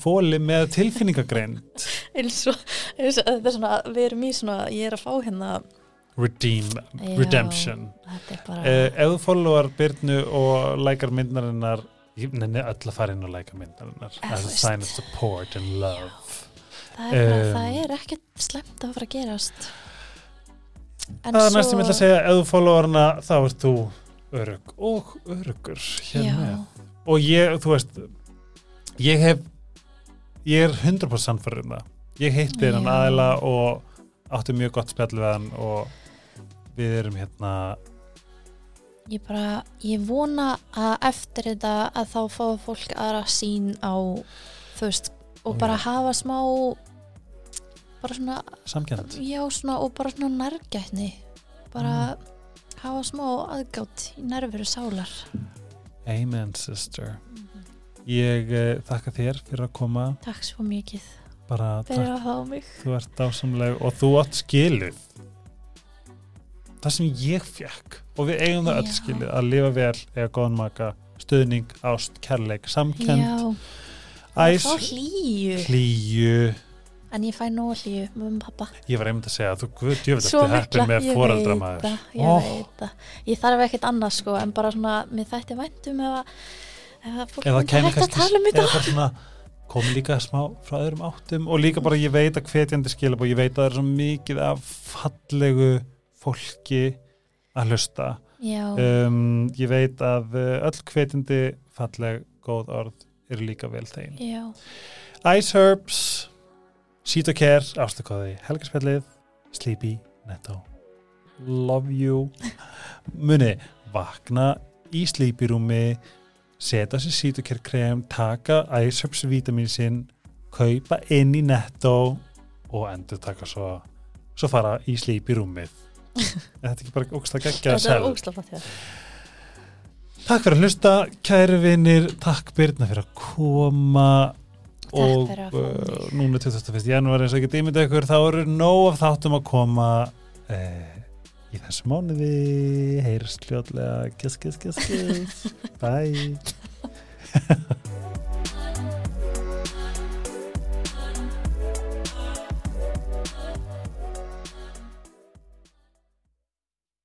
[SPEAKER 1] fóli með tilfinningagreind.
[SPEAKER 2] Eins og, eins og þetta er svona, við erum í svona ég er að fá hérna
[SPEAKER 1] redeem,
[SPEAKER 2] Já.
[SPEAKER 1] redemption
[SPEAKER 2] bara,
[SPEAKER 1] uh, ef þú followar Byrnu og lækar myndarinnar nenni öll að fara inn og læka myndarinnar as a sign of support and love
[SPEAKER 2] það, er,
[SPEAKER 1] um,
[SPEAKER 2] það er ekkert slemt að fara að gerast en
[SPEAKER 1] það er næst sem ég ætla að segja ef þú followar hana þá ert þú örug og örugur hér
[SPEAKER 2] Já.
[SPEAKER 1] með og ég, þú veist ég hef ég er 100% sannfærið um það ég heitti
[SPEAKER 2] Já.
[SPEAKER 1] aðila og átti mjög gott spjall við hann og við erum hérna
[SPEAKER 2] Ég bara, ég vona að eftir þetta að þá fá fólk aðra sín á þú veist, og bara
[SPEAKER 1] já.
[SPEAKER 2] hafa smá bara svona,
[SPEAKER 1] samkjönd
[SPEAKER 2] já svona og bara svona nærgætni. Bara hafa smá aðgátt í nærveru sálar.
[SPEAKER 1] Amen sister. Ég uh, þakka þér fyrir að koma.
[SPEAKER 2] Takk svo mikið
[SPEAKER 1] bara
[SPEAKER 2] fyrir
[SPEAKER 1] takk,
[SPEAKER 2] að hafa mig.
[SPEAKER 1] Þú ert dásamleg og þú átt skilið það sem ég fekk og við eigum það öll skilið að lifa vel eða góðan maka, stuðning, ást, kærleik samkend, æs
[SPEAKER 2] hlýju.
[SPEAKER 1] Hlýju.
[SPEAKER 2] En ég fæ nóg hlýju með og pappa
[SPEAKER 1] ég var einmitt að segja að þú guð
[SPEAKER 2] Svo
[SPEAKER 1] eftir heppin með
[SPEAKER 2] ég
[SPEAKER 1] foreldra
[SPEAKER 2] veit
[SPEAKER 1] maður.
[SPEAKER 2] ég veit það. Ég þarf ekkert annað sko en bara svona, mér þætti væntum að fólk
[SPEAKER 1] eða
[SPEAKER 2] myndi hægt að tala um
[SPEAKER 1] eða
[SPEAKER 2] þetta
[SPEAKER 1] komi líka smá frá öðrum áttum og líka bara ég veit að hvetjandi skilab og ég veit að það er svo mikið af fallegu fólki að hlusta. Um, ég veit að uh, öll hvetjandi falleg góð orð eru líka vel þeim
[SPEAKER 2] já,
[SPEAKER 1] Ice Herbs Care, ástakóði Helgarspjallið, Sleepy Netto. Love you. Muni, vakna í Sleepy rúmi setja sér Care krem taka Ice Herbs vítamin sinn kaupa inn í Netto og endur taka svo. Svo fara í Sleepy rúmið Er þetta ekki bara ógst að gegja
[SPEAKER 2] þetta er ógslafat hér
[SPEAKER 1] Takk fyrir að hlusta, kæri vinnir takk Birna fyrir að koma. Og uh, núna 21. janúar eins og ekki dýmynd ykkur þá eru nóg af þáttum að koma uh, í þessu mánuði. Heyrst hljóðlega kiss kiss kiss kiss. Bye